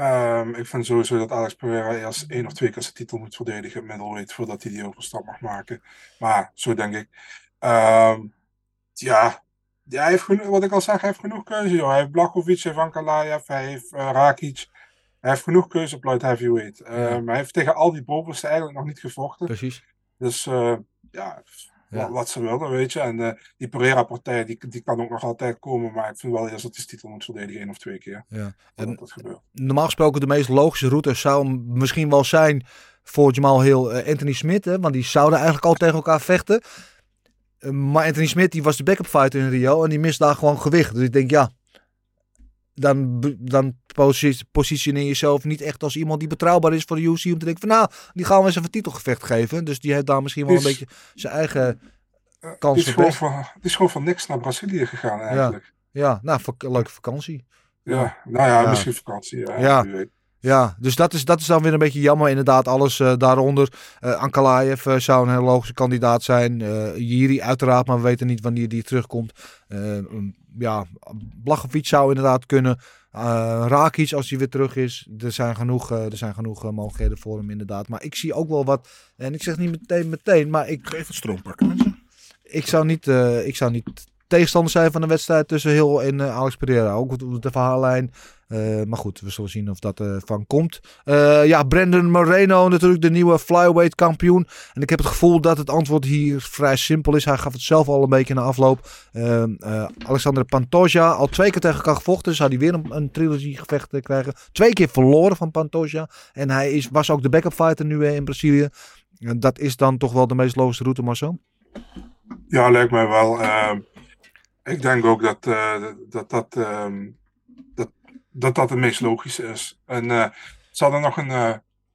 E: Ehm, ik vind sowieso dat Alex Pereira eerst één of twee keer zijn titel moet verdedigen middleweight voordat hij die overstap mag maken. Maar zo denk ik. Ehm, ja, ja hij heeft genoeg, wat ik al zeg, hij heeft genoeg keuze. Joh. Hij heeft Blachowicz, hij heeft Ankalaev, hij heeft eh, Rakic. Hij heeft genoeg keuze op light heavyweight. Ehm, Hij heeft tegen al die bovenste eigenlijk nog niet gevochten.
C: Precies.
E: Dus eh, ja,
C: Ja.
E: Wat, wat ze willen, weet je. En eh, die Pereira-partij, die, die kan ook nog altijd komen. Maar ik vind wel eerst dat zijn titel moet verdedigen, één of twee keer.
C: Ja.
E: En dat gebeurt.
C: normaal gesproken de meest logische route zou misschien wel zijn voor Jamal Hill eh, Anthony Smith. Hè, want die zouden eigenlijk al tegen elkaar vechten. Eh, maar Anthony Smith die was de backup fighter in Rio en die mist daar gewoon gewicht. Dus ik denk ja, dan, dan positioneer je jezelf niet echt als iemand die betrouwbaar is voor de UFC. Om te denken van nou, die gaan we eens even titelgevecht geven. Dus die heeft daar misschien wel een
E: is-
C: beetje zijn eigen
E: Die
C: kans
E: is,
C: verpest.
E: van, die is gewoon van niks naar Brazilië gegaan eigenlijk.
C: Ja, nou, vak- leuke vakantie.
E: Ja, nou ja,
C: Ja.
E: misschien vakantie. Ja,
C: Ja.
E: weet.
C: Ja, dus dat is, dat is dan weer een beetje jammer. Inderdaad, alles eh, daaronder. Eh Ankalaev eh, zou een hele logische kandidaat zijn. Eh Jiri uiteraard, maar we weten niet wanneer die terugkomt. Eh, um, ja, Blachowicz zou inderdaad kunnen. Eh Rakic als hij weer terug is. Er zijn genoeg, eh, er zijn genoeg eh, mogelijkheden voor hem inderdaad. Maar ik zie ook wel wat. En ik zeg niet meteen meteen, maar ik,
D: Geef het stroom pakken, mensen.
C: ik, zou niet, ik zou niet tegenstander zijn van een wedstrijd tussen Hill en Alex Pereira. Ook de verhaallijn. Eh, maar goed, we zullen zien of dat er van komt. Eh, ja, Brandon Moreno natuurlijk de nieuwe flyweight kampioen. En ik heb het gevoel dat het antwoord hier vrij simpel is. Hij gaf het zelf al een beetje na afloop. Eh, eh, Alexander Pantoja, al twee keer tegen elkaar gevochten. Zou hij weer een, een trilogy gevecht eh, krijgen. Twee keer verloren van Pantoja. En hij is, was ook de backup fighter nu in Brazilië. En dat is dan toch wel de meest logische route, Marcel?
E: Ja, lijkt mij wel. Ehm, ik denk ook dat dat, dat, ehm, dat, dat dat het meest logische is. En eh, ze hadden nog een eh,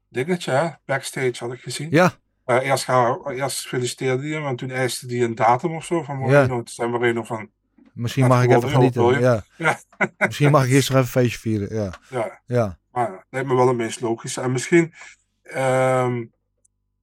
E: dingetje, hè? backstage had ik gezien.
C: Ja,
E: Eh, eerst, ga, eerst feliciteerde hij hem en toen eiste hij een datum of zo van Moreno. Toen zei Moreno van,
C: Misschien mag ik even genieten. Ja.
E: Ja.
C: Misschien mag ik eerst nog even feestje vieren. Ja.
E: ja,
C: Ja.
E: maar het lijkt me wel het meest logische. En misschien, ehm,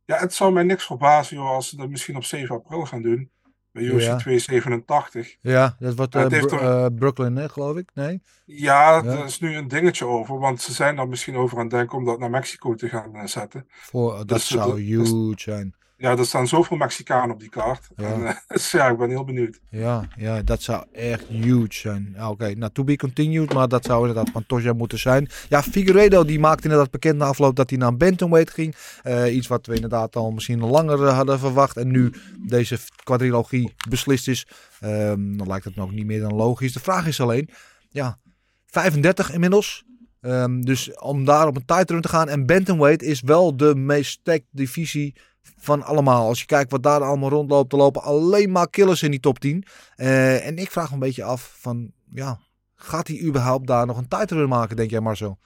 E: ja, het zou mij niks verbazen joh, als ze dat misschien op 7 april gaan doen. Bij UFC
C: Ja.
E: 287.
C: ja, dat wordt Bru-
E: toch-
C: eh, Brooklyn, hè, geloof ik. Nee?
E: Ja,
C: Ja.
E: daar is nu een dingetje over, want ze zijn daar misschien over aan het denken om dat naar Mexico te gaan eh, zetten.
C: Voor, dat
E: Dus,
C: zou
E: dus-
C: huge zijn.
E: Ja, er staan zoveel Mexicanen op die kaart.
C: Ja.
E: En, eh, dus ja, ik ben heel benieuwd.
C: Ja, ja, dat zou echt huge zijn. Oké, nou, to be continued, maar dat zou inderdaad Pantoja moeten zijn. Ja, Figueredo die maakte inderdaad bekend na afloop dat hij naar bantamweight ging. Eh, iets wat we inderdaad al misschien langer eh, hadden verwacht. En nu deze quadrilogie beslist is, ehm, dan lijkt het me ook niet meer dan logisch. De vraag is alleen, ja, 35 inmiddels. Ehm, dus om daar op een tight run te gaan. En bantamweight is wel de meest stacked divisie van allemaal. Als je kijkt wat daar allemaal rondloopt, er lopen alleen maar killers in die top 10. Eh, en ik vraag me een beetje af van, ja, gaat hij überhaupt daar nog een tight run maken, denk jij Marcel?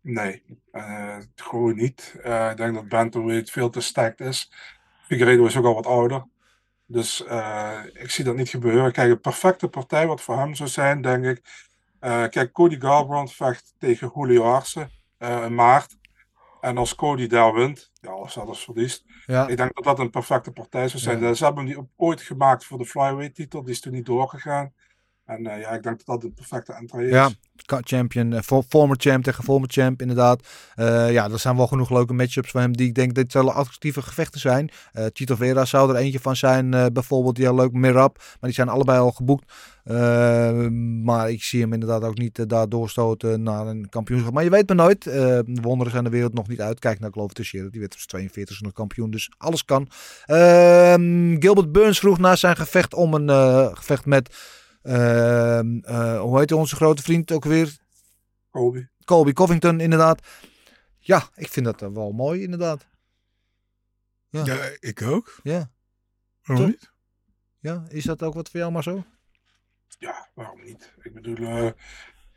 E: Nee, eh, gewoon niet. Eh, ik denk dat Bantamweight veel te stacked is. Figueiredo is ook al wat ouder. Dus ik zie dat niet gebeuren. Kijk, een perfecte partij wat voor hem zou zijn, denk ik. Kijk, Cody Garbrandt vecht tegen Julio Arce in maart. En als Cody daar wint, ja, dus verliest.
C: Ja.
E: Ik denk dat dat een perfecte partij zou zijn.
C: Ja.
E: Ze hebben die ooit gemaakt voor de flyweight titel, die is toen niet doorgegaan. En eh, ja, ik denk dat dat de perfecte entree is.
C: Ja, champion, eh, for- former champ tegen former champ, inderdaad. Eh, ja, er zijn wel genoeg leuke matchups van hem die ik denk dit zullen attractieve gevechten zijn. Eh Chito Vera zou er eentje van zijn, bijvoorbeeld. Die heel leuk, Mirab. Maar die zijn allebei al geboekt. Maar ik zie hem inderdaad ook niet daar doorstoten naar een kampioenschap. Maar je weet maar nooit. De wonderen zijn de wereld nog niet uit. Kijk naar Glover Teixeira. Die werd op zijn 42 nog kampioen. Dus alles kan. Ehm, Gilbert Burns vroeg na zijn gevecht om een gevecht met... ehm, eh, hoe heet onze grote vriend ook weer?
E: Colby.
C: Colby Covington, inderdaad. Ja, ik vind dat wel mooi, inderdaad. Ja,
D: Ja, ik ook.
C: ja.
D: Waarom
C: Toch?
D: niet?
C: ja. Is dat ook wat voor jou, maar zo?
E: Ja, waarom niet? Ik bedoel, eh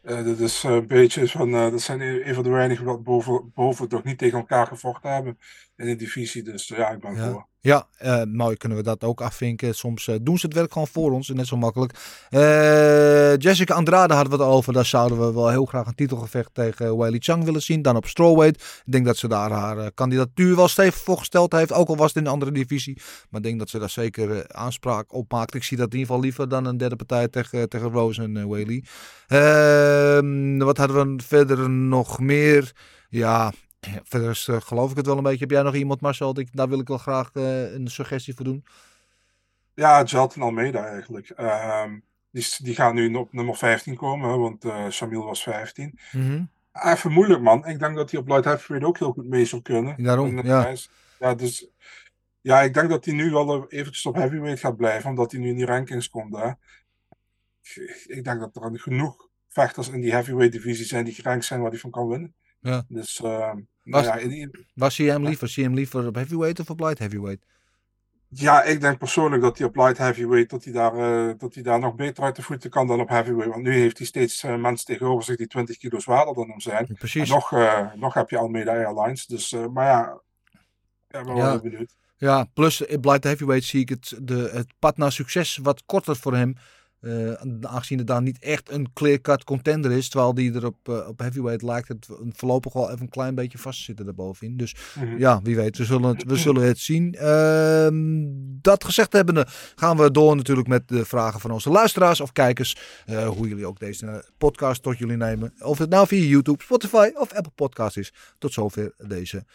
E: eh, dit is een beetje van, dat zijn een van de weinigen wat boven, boven toch niet tegen elkaar gevochten hebben in de divisie. Dus ja, ik ben
C: Ja.
E: voor.
C: Ja, eh, mooi kunnen we dat ook afvinken. Soms eh, doen ze het werk gewoon voor ons, net zo makkelijk. Eh, Jessica Andrade hadden we het over. Daar zouden we wel heel graag een titelgevecht tegen Weili Chang willen zien. Dan op strawweight. Ik denk dat ze daar haar kandidatuur wel stevig voor gesteld heeft. Ook al was het in een andere divisie. Maar ik denk dat ze daar zeker aanspraak op maakt. Ik zie dat in ieder geval liever dan een derde partij tegen, tegen Rose en uh, Weili. Ehm, wat hadden we verder nog meer? Ja, verder is, eh, geloof ik het wel een beetje. Heb jij nog iemand, Marcel? dat ik- Daar wil ik wel graag eh, een suggestie voor doen.
E: Ja, Jalton Almeida eigenlijk. Ehm, die, die gaan nu op nummer 15 komen, hè, want eh Shamil was 15. Even moeilijk, man. Ik denk dat hij op light heavyweight ook heel goed mee zou kunnen.
C: Daarom,
E: En,
C: ja.
E: is- ja, dus, ja, ik denk dat hij nu wel eventjes op heavyweight gaat blijven, omdat hij nu in die rankings komt. Hè. Ik- Ik denk dat er genoeg vechters in die heavyweight divisie zijn die gerankt zijn waar hij van kan winnen.
C: Ja.
E: Dus, ehm,
C: Was-
E: nou ja, in die-
C: Waar zie je hem liever? Zie je hem liever op heavyweight of op light heavyweight?
E: Ja, ik denk persoonlijk dat hij op light heavyweight dat hij daar, eh, dat hij daar nog beter uit de voeten kan dan op heavyweight. Want nu heeft hij steeds eh, mensen tegenover zich die 20 kilo zwaarder dan hem zijn.
C: Precies.
E: En nog, eh, nog heb je Almeida Airlines. Dus, maar ja, ik ben wel
C: Ja.
E: benieuwd.
C: Ja, plus in light heavyweight zie ik het, de, het pad naar succes wat korter voor hem. Eh, aangezien het daar niet echt een clear-cut contender is. Terwijl die er op, eh, op heavyweight lijkt het voorlopig wel even een klein beetje vast te zitten daarbovenin. Dus
E: Mhm.
C: ja, wie weet. We zullen het, we zullen het zien. Ehm, dat gezegd hebbende gaan we door natuurlijk met de vragen van onze luisteraars of kijkers. eh, hoe jullie ook deze podcast tot jullie nemen. Of het nou via YouTube, Spotify of Apple Podcast is. Tot zover deze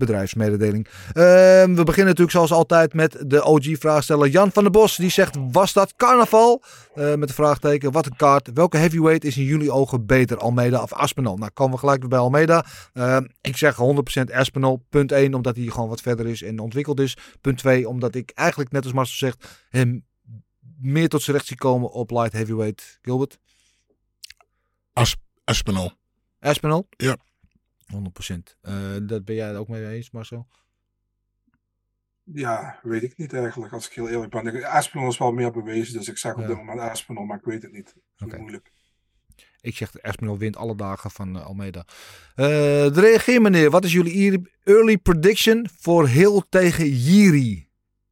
C: bedrijfsmededeling. Ehm, we beginnen natuurlijk zoals altijd met de OG-vraagsteller Jan van der Bos. Die zegt, was dat carnaval? Eh, met een vraagteken, wat een kaart. Welke heavyweight is in jullie ogen beter, Almeida of Aspinall? Nou, komen we gelijk weer bij Almeida. Ehm, ik zeg 100% Aspinall. Punt 1, omdat hij gewoon wat verder is en ontwikkeld is. Punt 2, omdat ik eigenlijk, net als Marcel zegt, hem meer tot zijn recht zie komen op light heavyweight. Gilbert?
D: As Aspinall.
C: Aspinall?
D: Ja.
C: 100%. Eh dat ben jij er ook mee eens, Marcel?
E: Ja, weet ik niet eigenlijk, als ik heel eerlijk ben. Aspinall is wel meer bewezen, dus ik zeg op
C: Ja.
E: dit moment Aspinall, maar ik weet het niet. Dat is
C: Oké.
E: moeilijk.
C: Ik zeg Aspinall wint alle dagen van eh, Almeida. Eh, de reageer meneer. Wat is jullie ear- early prediction voor heel tegen Jiri?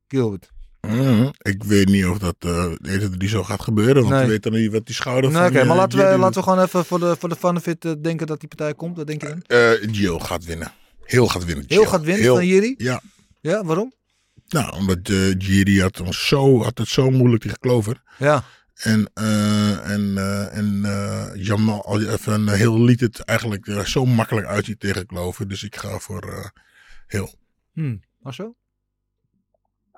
C: Gilbert.
D: Mhm. Ik weet niet of dat eh deze die zo gaat gebeuren. Want
C: Nee.
D: je weet dan niet wat die schouder
C: Nee,
D: van
C: Oké, maar
D: eh,
C: laten we, laten we gewoon even voor de, voor de fun of it eh, denken dat die partij komt. Wat denk je dan?
D: Eh, Gio gaat winnen. Heel gaat winnen.
C: Heel
D: Gio.
C: gaat winnen
D: Heel-
C: van Jiri?
D: Ja.
C: Ja, waarom?
D: Nou, omdat eh Giri had, ons zo, had het zo moeilijk tegen Clover.
C: Ja.
D: En, eh, en, eh, en eh, Jamal al- even, heel liet het eigenlijk zo makkelijk uitziet tegen Clover. Dus ik ga voor eh, heel.
C: Hm, Marcel?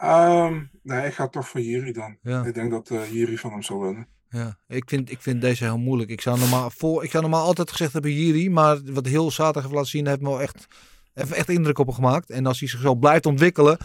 E: Ehm, nee, ik ga toch voor Jiri dan.
C: Ja.
E: Ik denk dat eh Jiri van hem zal winnen.
C: Ja, ik vind, ik vind deze heel moeilijk. Ik zou normaal, voor, ik zou normaal altijd gezegd hebben Jiri, maar wat heel zaterdag heeft laten zien, heeft me wel echt, echt indruk op hem gemaakt. En als hij zich zo blijft ontwikkelen,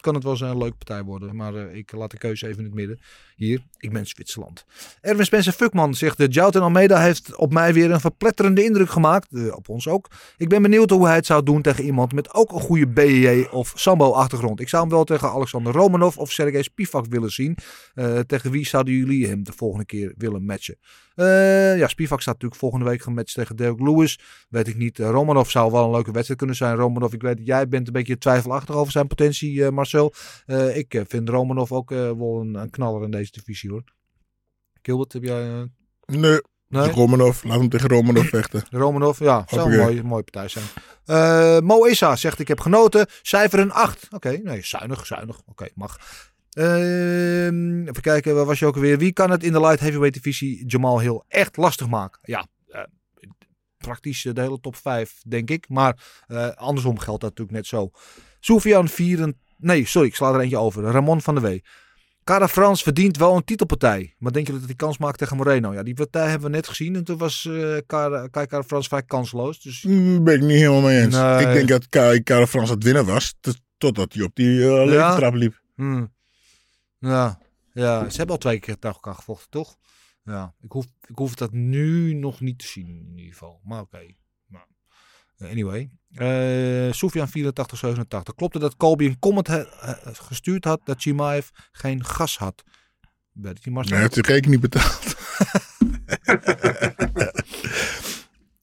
C: kan het wel eens een leuke partij worden. Maar eh, ik laat de keuze even in het midden. Hier, ik ben Zwitserland. Erwin Spencer Fuckman zegt, de Jouten Almeida heeft op mij weer een verpletterende indruk gemaakt. Eh, op ons ook. Ik ben benieuwd hoe hij het zou doen tegen iemand met ook een goede BJJ of Sambo achtergrond. Ik zou hem wel tegen Alexander Romanov of Sergej Spivak willen zien. Eh, tegen wie zouden jullie hem de volgende keer willen matchen? Eh, ja, Spivak staat natuurlijk volgende week gematcht tegen Dirk Lewis. Weet ik niet. Eh, Romanov zou wel een leuke wedstrijd kunnen zijn. Romanov, ik weet dat jij bent een beetje twijfelachtig over zijn potentie, eh, Marcel. Ik vind Romanov ook wel een, een knaller in deze divisie, hoor. Gilbert, heb jij...
D: Nee.
C: Nee?
D: Romanov, laat hem tegen Romanov vechten.
C: Romanov, ja, zou een mooie, mooie partij zijn. Mo Issa zegt ik heb genoten. Cijfer een 8. Oké, nee, zuinig, zuinig. Oké, mag. Ehm, even kijken, waar was je ook alweer? Wie kan het in de light heavyweight divisie Jamal Hill echt lastig maken? Ja, eh, praktisch de hele top 5, denk ik. Maar eh, andersom geldt dat natuurlijk net zo. Soufian 4. Nee, sorry, ik sla er eentje over. Ramon van der Wee. Cara Frans verdient wel een titelpartij. Maar denk je dat hij kans maakt tegen Moreno? Ja, die partij hebben we net gezien. En toen was eh Cara, Kai Cara Frans vrij kansloos. Dus
D: Mm, ben ik niet helemaal mee eens.
C: Nee.
D: Ik denk dat Kai Karel Frans het winnen was. tot- Totdat hij op die uh, liep.
C: Hmm. Ja, ja, ze hebben al twee keer tegen elkaar gevochten, toch? Ja, ik hoef, ik hoef dat nu nog niet te zien in ieder geval. Maar oké. Nou, anyway. Eh Sofian 84, 87. Klopte dat Colby een comment he- gestuurd had dat Chimaev geen gas had? Weet je, Marcel?
D: Hij heeft zijn rekening niet betaald.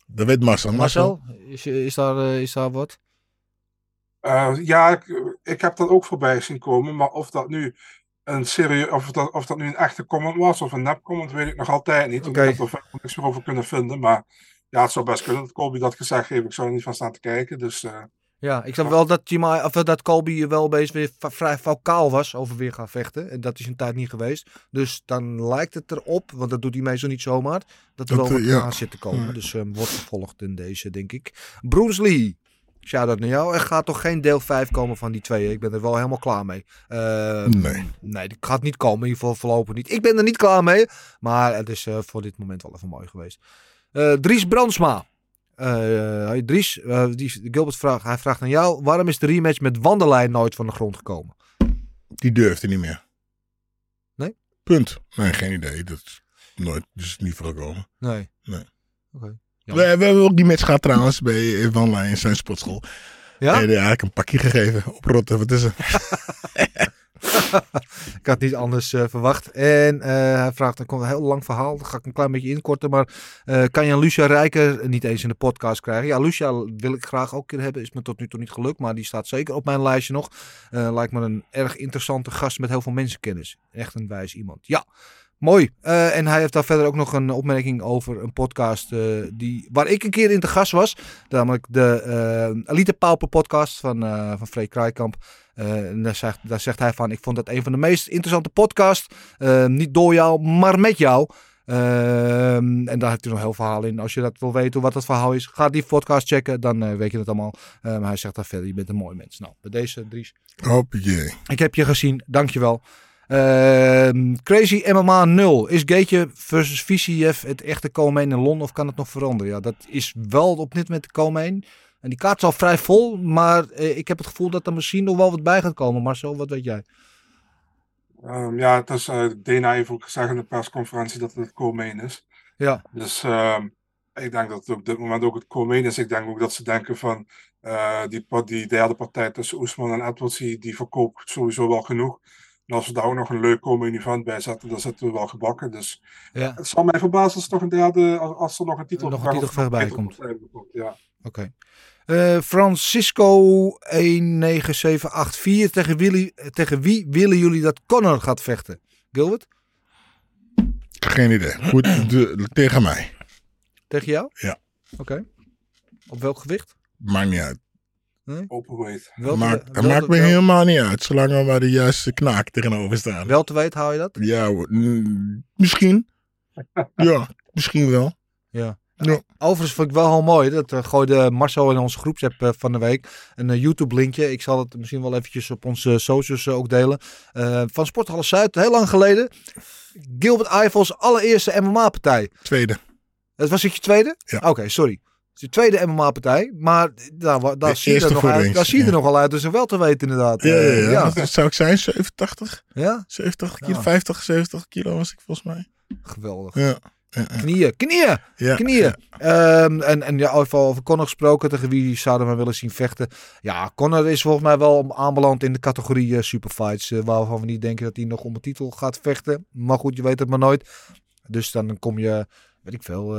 D: dat weet Marcel.
C: Marcel, is, is, daar, eh, is daar wat?
E: Eh, ja, ik, ik heb dat ook voorbij zien komen. Maar of dat nu een serie, of dat, of dat nu een echte comment was of een nep comment, weet ik nog altijd niet.
C: Oké.
E: Ik heb er verder niks meer over kunnen vinden. Maar ja, het zou best kunnen dat Colby dat gezegd heeft. Ik zou er niet van staan te kijken. Dus eh,
C: Ja, ik zag wel dat, Chimaev, of dat Colby wel bezig weer vrij vocaal was over weer gaan vechten. En dat is een tijd niet geweest. Dus dan lijkt het erop, want dat doet hij meestal niet zomaar, dat er
D: Dat,
C: wel wat
D: eh, ja.
C: aan zit te komen.
D: Ja.
C: Dus eh, wordt gevolgd in deze, denk ik. Bruce Lee. Shout-out naar jou. Er gaat toch geen deel 5 komen van die twee. Ik ben er wel helemaal klaar mee. Eh,
D: Nee.
C: Nee, die gaat niet komen. In ieder geval voorlopig niet. Ik ben er niet klaar mee. Maar het is eh, voor dit moment wel even mooi geweest. Eh, Dries Brandsma. Eh, Dries, die, Gilbert vraagt, hij vraagt aan jou. Waarom is de rematch met Wanderlijn nooit van de grond gekomen?
D: Die durfde niet meer.
C: Nee?
D: Punt. Nee, geen idee. Dat is nooit dus niet voorkomen.
C: Nee.
D: Nee.
C: Oké.
D: We, we hebben ook die match gehad trouwens bij Van Lijn in zijn sportschool.
C: Ja?
D: En ja, ik een pakje gegeven op rotten. Wat is het?
C: ik had niet anders eh, verwacht. En eh, hij vraagt, dan komt een heel lang verhaal. Dat ga ik een klein beetje inkorten. Maar eh, kan je Lucia Rijker niet eens in de podcast krijgen? Ja, Lucia wil ik graag ook een keer hebben. Is me tot nu toe niet gelukt. Maar die staat zeker op mijn lijstje nog. Lijkt me een erg interessante gast met heel veel mensenkennis. Echt een wijs iemand. Ja. Mooi. Eh, en hij heeft daar verder ook nog een opmerking over een podcast eh, die, waar ik een keer in te gast was. Namelijk de eh, Elite Pauper podcast van, van Freek Kraaikamp. En daar, zegt, daar zegt hij van, ik vond dat een van de meest interessante podcasts. Niet door jou, maar met jou. Ehm, en daar heeft hij nog heel verhaal in. Als je dat wil weten wat dat verhaal is, ga die podcast checken. Dan weet je het allemaal. Maar hij zegt daar verder, je bent een mooi mens. Nou, bij deze Dries. Ik heb je gezien, dankjewel. Ehm Crazy MMA 0. Is Gaetje versus Visiev het echte komen in Londen of kan het nog veranderen? Ja, dat is wel op dit moment de komen. En die kaart is al vrij vol, maar eh, ik heb het gevoel dat er misschien nog wel wat bij gaat komen. Marcel, wat weet jij?
E: ehm, ja, het is, eh Dana heeft ook gezegd in de persconferentie dat het het co-main is.
C: Ja,
E: Dus ehm, ik denk dat het op dit moment ook het co-main is. Ik denk ook dat ze denken van eh, die, die derde partij tussen Oesman en Edwards, die, die verkoopt sowieso wel genoeg. En als we daar ook nog een leuk co-main event bij zetten, dan zitten we wel gebakken. Dus
C: ja.
E: het zal mij verbazen als, er toch een derde, als, er nog een titel
C: Nog een titelgevecht bij komt.
E: komt. Ja.
C: oké. Eh, Francisco 19784. Tegen, Willy, tegen wie willen jullie dat Connor gaat vechten? Gilbert?
D: Geen idee. Goed, de- tegen mij.
C: Tegen jou?
D: Ja.
C: Oké. Op welk gewicht?
D: Maakt niet uit.
C: Te-
D: Maakt, me helemaal niet uit. Zolang er maar de juiste knaak tegenover staan.
C: Wel te weten hou je dat?
D: Ja. Mm, misschien. ja, misschien wel.
C: Ja.
D: Ja.
C: Overigens vond ik wel heel mooi. Dat uh, gooide Marcel in onze groepsapp eh, van de week. Een eh, YouTube linkje. Ik zal het misschien wel eventjes op onze socials ook delen. Eh, van Sporthalle Zuid. Heel lang geleden. Gilbert Eifels allereerste MMA-partij.
D: Tweede.
C: Dat was het je tweede?
D: Ja.
C: Oké, sorry. Is je tweede MMA-partij. Maar daar, daar
D: De
C: zie je er nog uit. Daar zie je er nogal uit. Dus wel te weten inderdaad.
D: Ja, ja,
C: Eh,
D: ja. Dat zou ik zijn, 87?
C: Ja?
D: 70 kilo,
C: Ja.
D: 50, 70 kilo was ik volgens mij.
C: Geweldig.
D: Ja.
C: Knieën, knieën,
D: Ja,
C: knieën. Ehm, en, en ja, over, over Connor gesproken, tegen wie zouden we willen zien vechten? Ja, Connor is volgens mij wel aanbeland in de categorie eh, superfights. eh, waarvan we niet denken dat hij nog om de titel gaat vechten. Maar goed, je weet het maar nooit. Dus dan kom je, weet ik veel,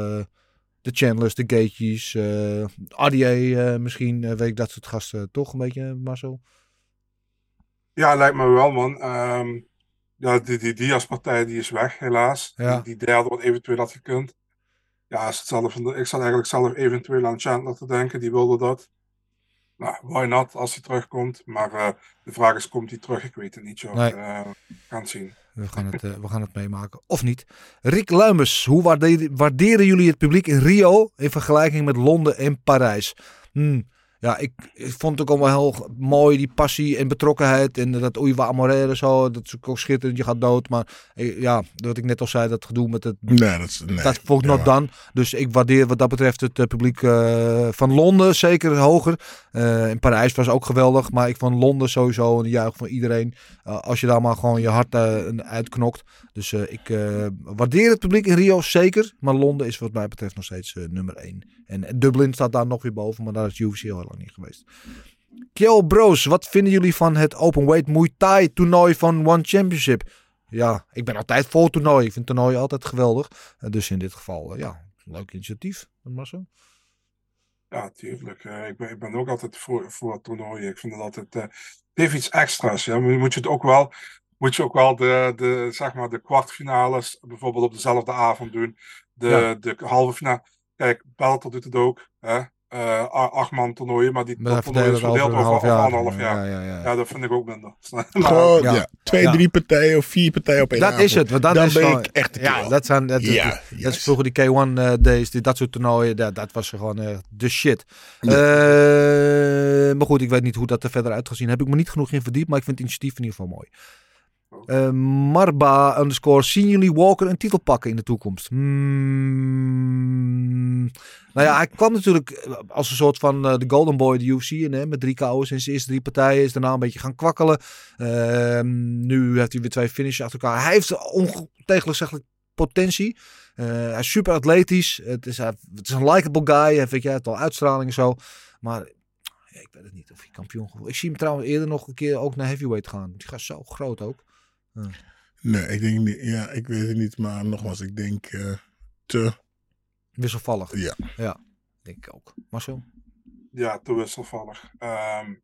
C: de Chandlers, de Gatejes, eh RDA eh, misschien, eh, weet ik dat soort gasten toch een beetje, Marcel?
E: Ja, lijkt me wel, man. Ehm, ja, die, die Diaz-partij die is weg, helaas.
C: Ja.
E: Die, die derde wat eventueel had gekund. Ja, is hetzelfde van de, ik zat eigenlijk zelf eventueel aan Chandler te denken. Die wilde dat. Nou, why not als hij terugkomt. Maar eh, de vraag is, komt hij terug? Ik weet het niet, joh.
C: Nee.
E: Eh, gaan het zien.
C: We gaan het, eh, we gaan het meemaken. Of niet. Rick Luimers, hoe waarde- waarderen jullie het publiek in Rio in vergelijking met Londen en Parijs? Hmm, Ja, ik, ik vond het ook allemaal heel mooi, die passie en betrokkenheid. En dat oei, wa morere zo, dat is ook schitterend, je gaat dood. Maar ja, wat ik net al zei, dat gedoe met het...
D: Nee, dat is... Nee.
C: dat
D: Ja,
C: not dan. Dus ik waardeer wat dat betreft het eh, publiek eh, van Londen zeker hoger. Eh, in Parijs was ook geweldig, maar ik vond Londen sowieso een juich van iedereen. Als je daar maar gewoon je hart uitknokt. Dus ik waardeer het publiek in Rio zeker. Maar Londen is wat mij betreft nog steeds nummer 1. En, Dublin staat daar nog weer boven, maar daar is UFC heel lang niet geweest. Kjell Bros, wat vinden jullie van het Openweight Muay Thai toernooi van One Championship? Ja, ik ben altijd vol toernooi. Ik vind toernooien altijd geweldig. Eh, dus in dit geval, eh, ja, leuk initiatief. Marcel.
E: Ja, tuurlijk. Eh, ik, ben, ik ben ook altijd voor, voor toernooien. Ik vind het altijd. het heeft iets extra's. Ja. Moet, moet je het ook wel. Moet je ook wel de, de, zeg maar de kwartfinales bijvoorbeeld op dezelfde avond doen. De,
C: Ja.
E: de halve finale. Kijk, Belter doet het ook. Hè? Eh, man toernooien, maar die
C: Maar
E: dat toernooi is verdeeld
C: over half jaar.
E: anderhalf jaar.
C: Ja, ja, ja.
E: Ja, dat vind ik ook minder. Maar-
D: Gewoon,
C: Ja.
D: ja. Twee,
C: Ja.
D: drie partijen of vier partijen op één
C: Dat
D: avond.
C: is het. Want dan,
D: Dan
C: is
D: ben
C: gewoon-
D: ik echt de
C: Ja, dat zijn. Dat,
D: Ja,
C: dat, dat is vroeger die K1 eh, days, die, dat soort toernooien. Dat, dat was gewoon eh, de shit.
D: Ja.
C: Maar goed, ik weet niet hoe dat er verder uit gaat zien. Heb ik me niet genoeg in verdiept, maar ik vind het initiatief in ieder geval mooi. Eh, Marba underscore, zien jullie Walker een titel pakken in de toekomst? Hmm, nou ja, hij kwam natuurlijk eh, als een soort van eh, de Golden Boy de UFC in, hè, met drie KO's in zijn eerste drie partijen. Is daarna een beetje gaan kwakkelen. Ehm, nu heeft hij weer twee finishes achter elkaar. Hij heeft ontegenzeggelijk potentie. Hij is super atletisch. Het is, hij- het is een likable guy. Hij hij heeft al uitstraling en zo. Maar ja, ik weet het niet of hij kampioen Ik zie hem trouwens eerder nog een keer ook naar heavyweight gaan. Die gaat zo groot ook.
D: Nee, ik denk niet. Ja, ik weet het niet. Maar nogmaals, ik denk eh, te...
C: Wisselvallig.
D: Ja.
C: Ja, denk ik ook. Marcel?
E: Ja, te wisselvallig. Ehm,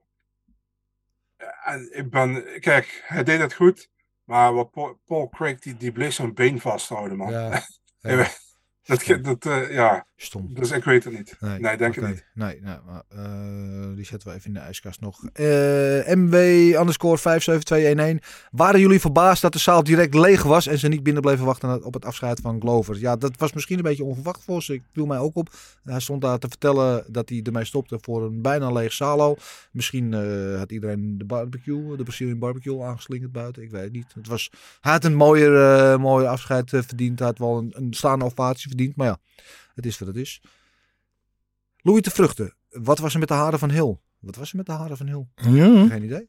E: en ik ben, kijk, hij deed het goed, maar wat Paul, Paul Craig, die, die bleef zijn been vasthouden, man.
C: Ja.
E: dat, dat, eh, ja,
C: Stom.
E: dus ik weet het niet.
C: Nee,
E: Nee, denk ik niet.
C: Nee, nee maar, eh, die zetten we even in de ijskast nog. Eh, MW underscore 57211. Waren jullie verbaasd dat de zaal direct leeg was en ze niet binnen bleven wachten op het afscheid van Glover? Ja, dat was misschien een beetje onverwacht voor ze. Ik viel mij ook op. Hij stond daar te vertellen dat hij ermee stopte voor een bijna leeg salo. Misschien had iedereen de barbecue, de Brazilian barbecue aangeslingerd buiten. Ik weet het niet. Het was, hij had een mooier, mooier afscheid verdiend. Hij had wel een, een staande ovatie verdiend. Maar ja, het is wat het is. Louis de Vruchten. Wat was er met de haren van Hill? Wat was er met de haren van Hill?
D: Ja.
C: Geen idee.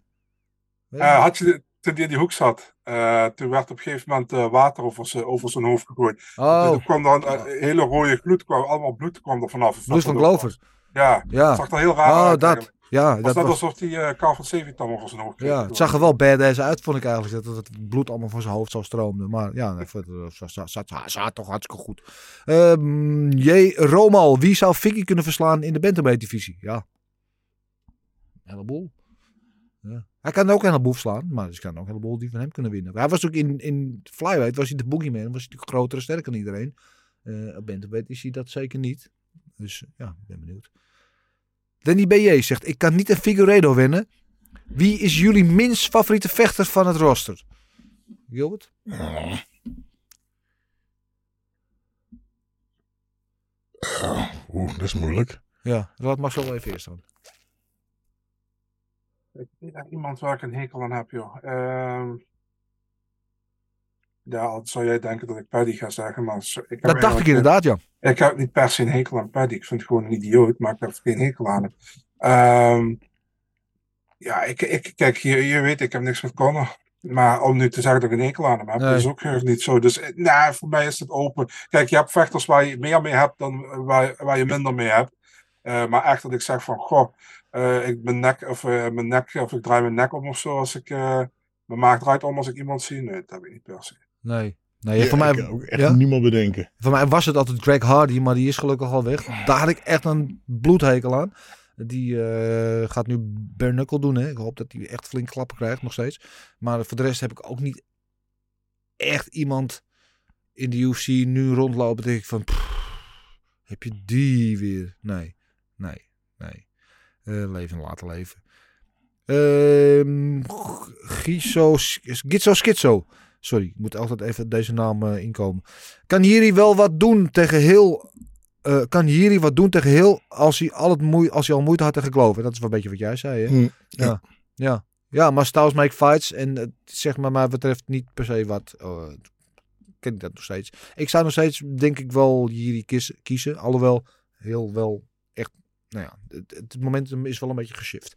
E: Eh,
C: niet?
E: had je, de- toen hij in die hoek zat, eh, toen werd op een gegeven moment eh, water over zijn, over zijn hoofd gegooid.
C: oh,
E: Toen kwam dan een hele rode gloed, kwam, allemaal bloed kwam er vanaf.
C: bloed van Glover.
E: Ja,
C: Ja.
E: zag er heel raar
C: Oh,
E: uit.
C: dat. Ja,
E: was
C: dat
E: net
C: was,
E: alsof hij eh Carl van hoofd kreeg.
C: ja, het zag er wel badass uit, vond ik eigenlijk. Dat het bloed allemaal van zijn hoofd zo stroomde. Maar ja, zat, zat, zat, zat toch hartstikke goed. Ehm J. Romal. Wie zou Vicky kunnen verslaan in de bantamweight divisie? Ja. Een heleboel. Ja. Hij kan ook een heleboel verslaan, maar er kan ook een heleboel die van hem kunnen winnen. Hij was ook in, in flyweight, was hij de boogeyman, was hij natuurlijk groter en sterker dan iedereen. Eh op bantamweight is hij dat zeker niet. Dus ja, ik ben benieuwd. Danny BJ zegt, ik kan niet een Figueredo winnen. Wie is jullie minst favoriete vechter van het roster? Gilbert?
D: Oh. Ja, Oeh, dat is moeilijk.
C: Ja, laat Marcel wel even eerst dan.
E: Ik weet echt iemand waar ik een hekel aan heb, joh. Ehm, ja, zou jij denken dat ik Paddy ga zeggen, maar ik
C: Dat dacht ik inderdaad, ja.
E: Ik heb niet per se een hekel aan Paddy. Ik vind het gewoon een idioot, maar ik heb geen hekel aan hem. Ehm, ja, ik, ik, kijk, je, je weet, ik heb niks met Connor. Maar om nu te zeggen dat ik een hekel aan hem heb,
C: Nee.
E: is ook niet zo. Dus eh, nou, voor mij is het open. Kijk, je hebt vechters waar je meer mee hebt dan waar, waar je minder mee hebt. Eh, maar echt dat ik zeg van, goh, eh, ik mijn nek, of, mijn nek, of ik draai mijn nek om of zo als ik, mijn maag draait om als ik iemand zie. Nee, dat heb ik niet per se.
C: Nee. nee
D: Ja,
C: voor, mij,
D: ik ook echt
C: ja?
D: niemand bedenken.
C: voor mij was het altijd Greg Hardy, maar die is gelukkig al weg. Daar had ik echt een bloedhekel aan. Die eh, gaat nu bare knuckle doen. Hè. Ik hoop dat hij echt flink klappen krijgt, nog steeds. Maar voor de rest heb ik ook niet echt iemand in de UFC nu rondlopen. Dat ik van, pff, heb je die weer? Nee, nee, nee. Eh, leven en laten leven. Ehm Giso, Gitso Schizo. Sorry, ik moet altijd even deze naam eh, inkomen. Kan Jiri wel wat doen tegen heel... eh, kan Jiri wat doen tegen heel als hij, al het moe, als hij al moeite had tegen Glover? Dat is wel een beetje wat jij zei, hè?
D: Hm,
C: Ja. Ja, ja maar styles make fights. En het zeg maar, maar betreft niet per se wat. Ken ik dat nog steeds. Ik zou nog steeds, denk ik, wel Jiri kiezen. kiezen alhoewel, heel wel echt. Nou ja, het, het momentum is wel een beetje geshift.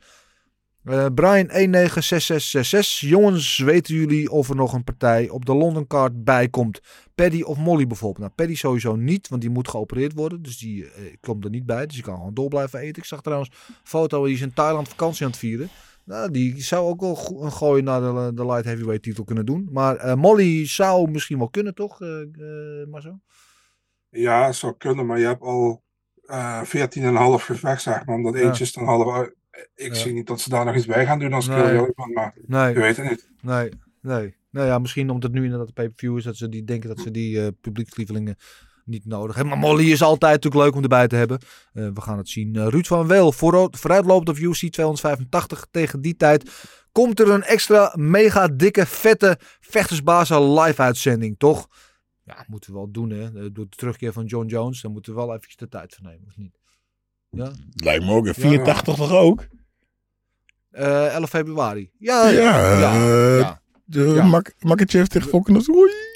C: Eh, Brian 196666. Jongens, weten jullie of er nog een partij op de London Card bij komt? Paddy of Molly bijvoorbeeld? Nou, Paddy sowieso niet, want die moet geopereerd worden. Dus die eh, komt er niet bij. Dus die kan gewoon door blijven eten. Ik zag trouwens een foto, die is in Thailand vakantie aan het vieren. Nou, die zou ook wel een gooi naar de, de light heavyweight titel kunnen doen. Maar eh, Molly zou misschien wel kunnen, toch? maar zo.
E: Ja, zou kunnen, maar je hebt al eh 14,5 gevecht, zeg maar. Omdat
C: Ja.
E: eentje is dan half uit. Ik
C: Ja.
E: zie niet dat ze daar nog iets bij gaan doen als ik
C: Nee.
E: eerlijk ben, maar
C: Nee.
E: je weet het niet.
C: Nee, nee. Nou ja, misschien omdat het nu inderdaad de pay-per-view is, dat ze die denken dat ze die eh publiekslievelingen niet nodig hebben. Maar Molly is altijd natuurlijk leuk om erbij te hebben. Eh, we gaan het zien. Eh, Ruud van Wel, vooruit, vooruitlopend op UFC 285 tegen die tijd. Komt er een extra mega dikke, vette vechtersbazen live uitzending, toch? Ja, moeten we wel doen, hè. Door de terugkeer van John Jones, dan moeten we wel eventjes de tijd voor nemen, of niet? Ja?
D: Lijkt me ook. hè. 84 toch ook?
C: Eh 11 februari. Ja,
D: Ja,
C: ja,
D: eh,
C: ja.
D: De
C: Ja.
D: Mak Makachev tegen Volkanovski.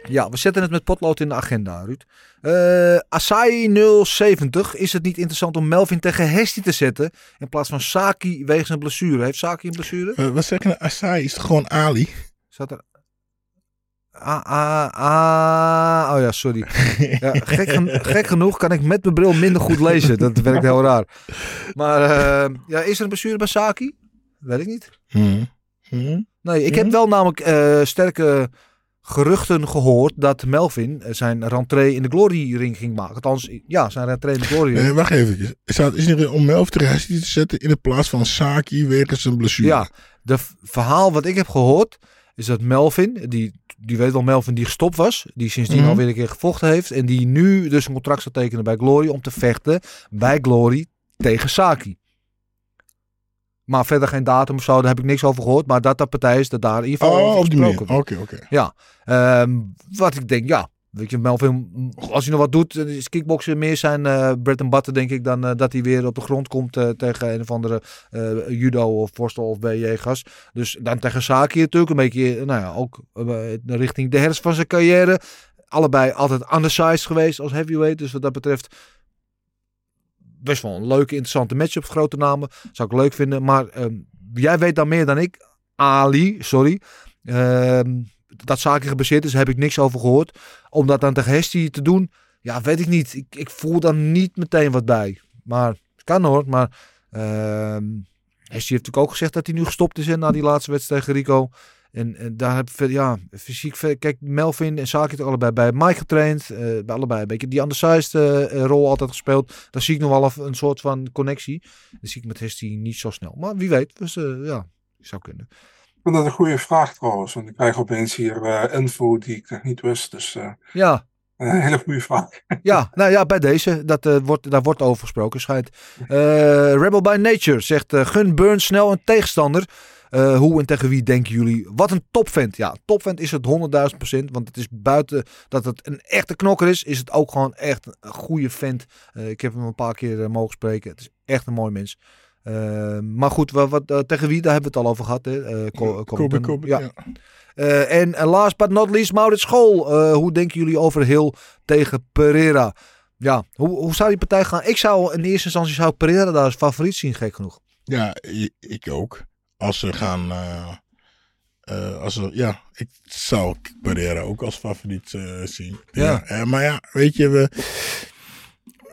C: Ja, we zetten het met potlood in de agenda, Ruud. Eh Asai 070. Is het niet interessant om Melvin tegen Hesti te zetten in plaats van Saki wegens een blessure? Heeft Saki een blessure?
D: Eh, wat zeg je nou? Asai is toch gewoon Ali?
C: Zat er... Ah, ah, ah. Oh ja, sorry. Ja, gek, gen- gek genoeg kan ik met mijn bril minder goed lezen. Dat werkt heel raar. Maar eh, ja, is er een blessure bij Saki? Weet ik niet.
D: Hm. Hm.
C: Nee, ik heb wel namelijk eh, sterke geruchten gehoord dat Melvin eh, zijn rentree in de Glory Ring ging maken. Althans, ja, zijn rentree in de Glory Ring.
D: Nee, wacht even. Is het is er om Hestie te zetten in de plaats van Saki wegens een blessure?
C: Ja, de v- verhaal wat ik heb gehoord is dat Melvin, die, die weet wel Melvin die gestopt was, die sindsdien
D: Mhm.
C: alweer een keer gevochten heeft en die nu dus een contract zou tekenen bij Glory om te vechten bij Glory tegen Saki. Maar verder geen datum of zo, daar heb ik niks over gehoord. Maar dat dat partij is, dat daar in ieder geval
D: Oh,
C: over gesproken
D: Oké, oké.
C: Ja, ehm, wat ik denk, ja. Weet je, Melvin, als hij nog wat doet, is kickboksen meer zijn eh bread and butter, denk ik, dan eh, dat hij weer op de grond komt eh, tegen een of andere judo of worstel of BJ-gas. Dus dan tegen Saki natuurlijk, een beetje, nou ja, ook richting de herfst van zijn carrière. Allebei altijd undersized geweest als heavyweight, dus wat dat betreft best wel een leuke, interessante matchup, grote namen. Zou ik leuk vinden, maar ehm, jij weet dan meer dan ik. Ali, sorry. Ehm, dat Saki gebaseerd is, heb ik niks over gehoord. Om dat dan tegen Hesti te doen, ja, weet ik niet. Ik, ik voel dan niet meteen wat bij. Maar kan hoor. Maar ehm Hesti heeft natuurlijk ook gezegd dat hij nu gestopt is na die laatste wedstrijd tegen Rico. En, en daar heb ik, ja, fysiek, kijk, Melvin en Saki hebben allebei bij Mike getraind. eh, bij allebei een beetje die undersized eh, rol altijd gespeeld. Daar zie ik nog wel een, een soort van connectie. Dat zie ik met Hesti niet zo snel. Maar wie weet, dus ja, zou kunnen.
E: Ik vind dat een goede vraag trouwens, want ik krijg opeens hier eh, info die ik nog niet wist. Dus eh,
C: Ja,
E: een hele goede vraag.
C: Ja, nou ja, bij deze. Dat, eh, wordt, daar wordt over gesproken, schijnt. Rebel by Nature zegt... gun Burns snel een tegenstander. Hoe en tegen wie denken jullie? Wat een topvent. Ja, topvent is het 100.000 procent. Want het is buiten dat het een echte knokker is... is het ook gewoon echt een goede vent. Ik heb hem een paar keer mogen spreken. Het is echt een mooi mens. Eh, maar goed, wat, wat, eh, tegen wie? Daar hebben we het al over gehad. Hè? Eh, Co-
D: Kobe,
C: Covington.
D: Kobe,
C: ja.
D: ja.
C: Eh, en last but not least, Maurits School. Eh, hoe denken jullie over Hill tegen Pereira? Ja, hoe, hoe zou die partij gaan? Ik zou in eerste instantie zou ik Pereira daar als favoriet zien, gek genoeg.
D: Ja, ik ook. Als ze gaan. eh, eh, als ze, ja, ik zou Pereira ook als favoriet eh, zien.
C: Ja.
D: maar ja, weet je, we.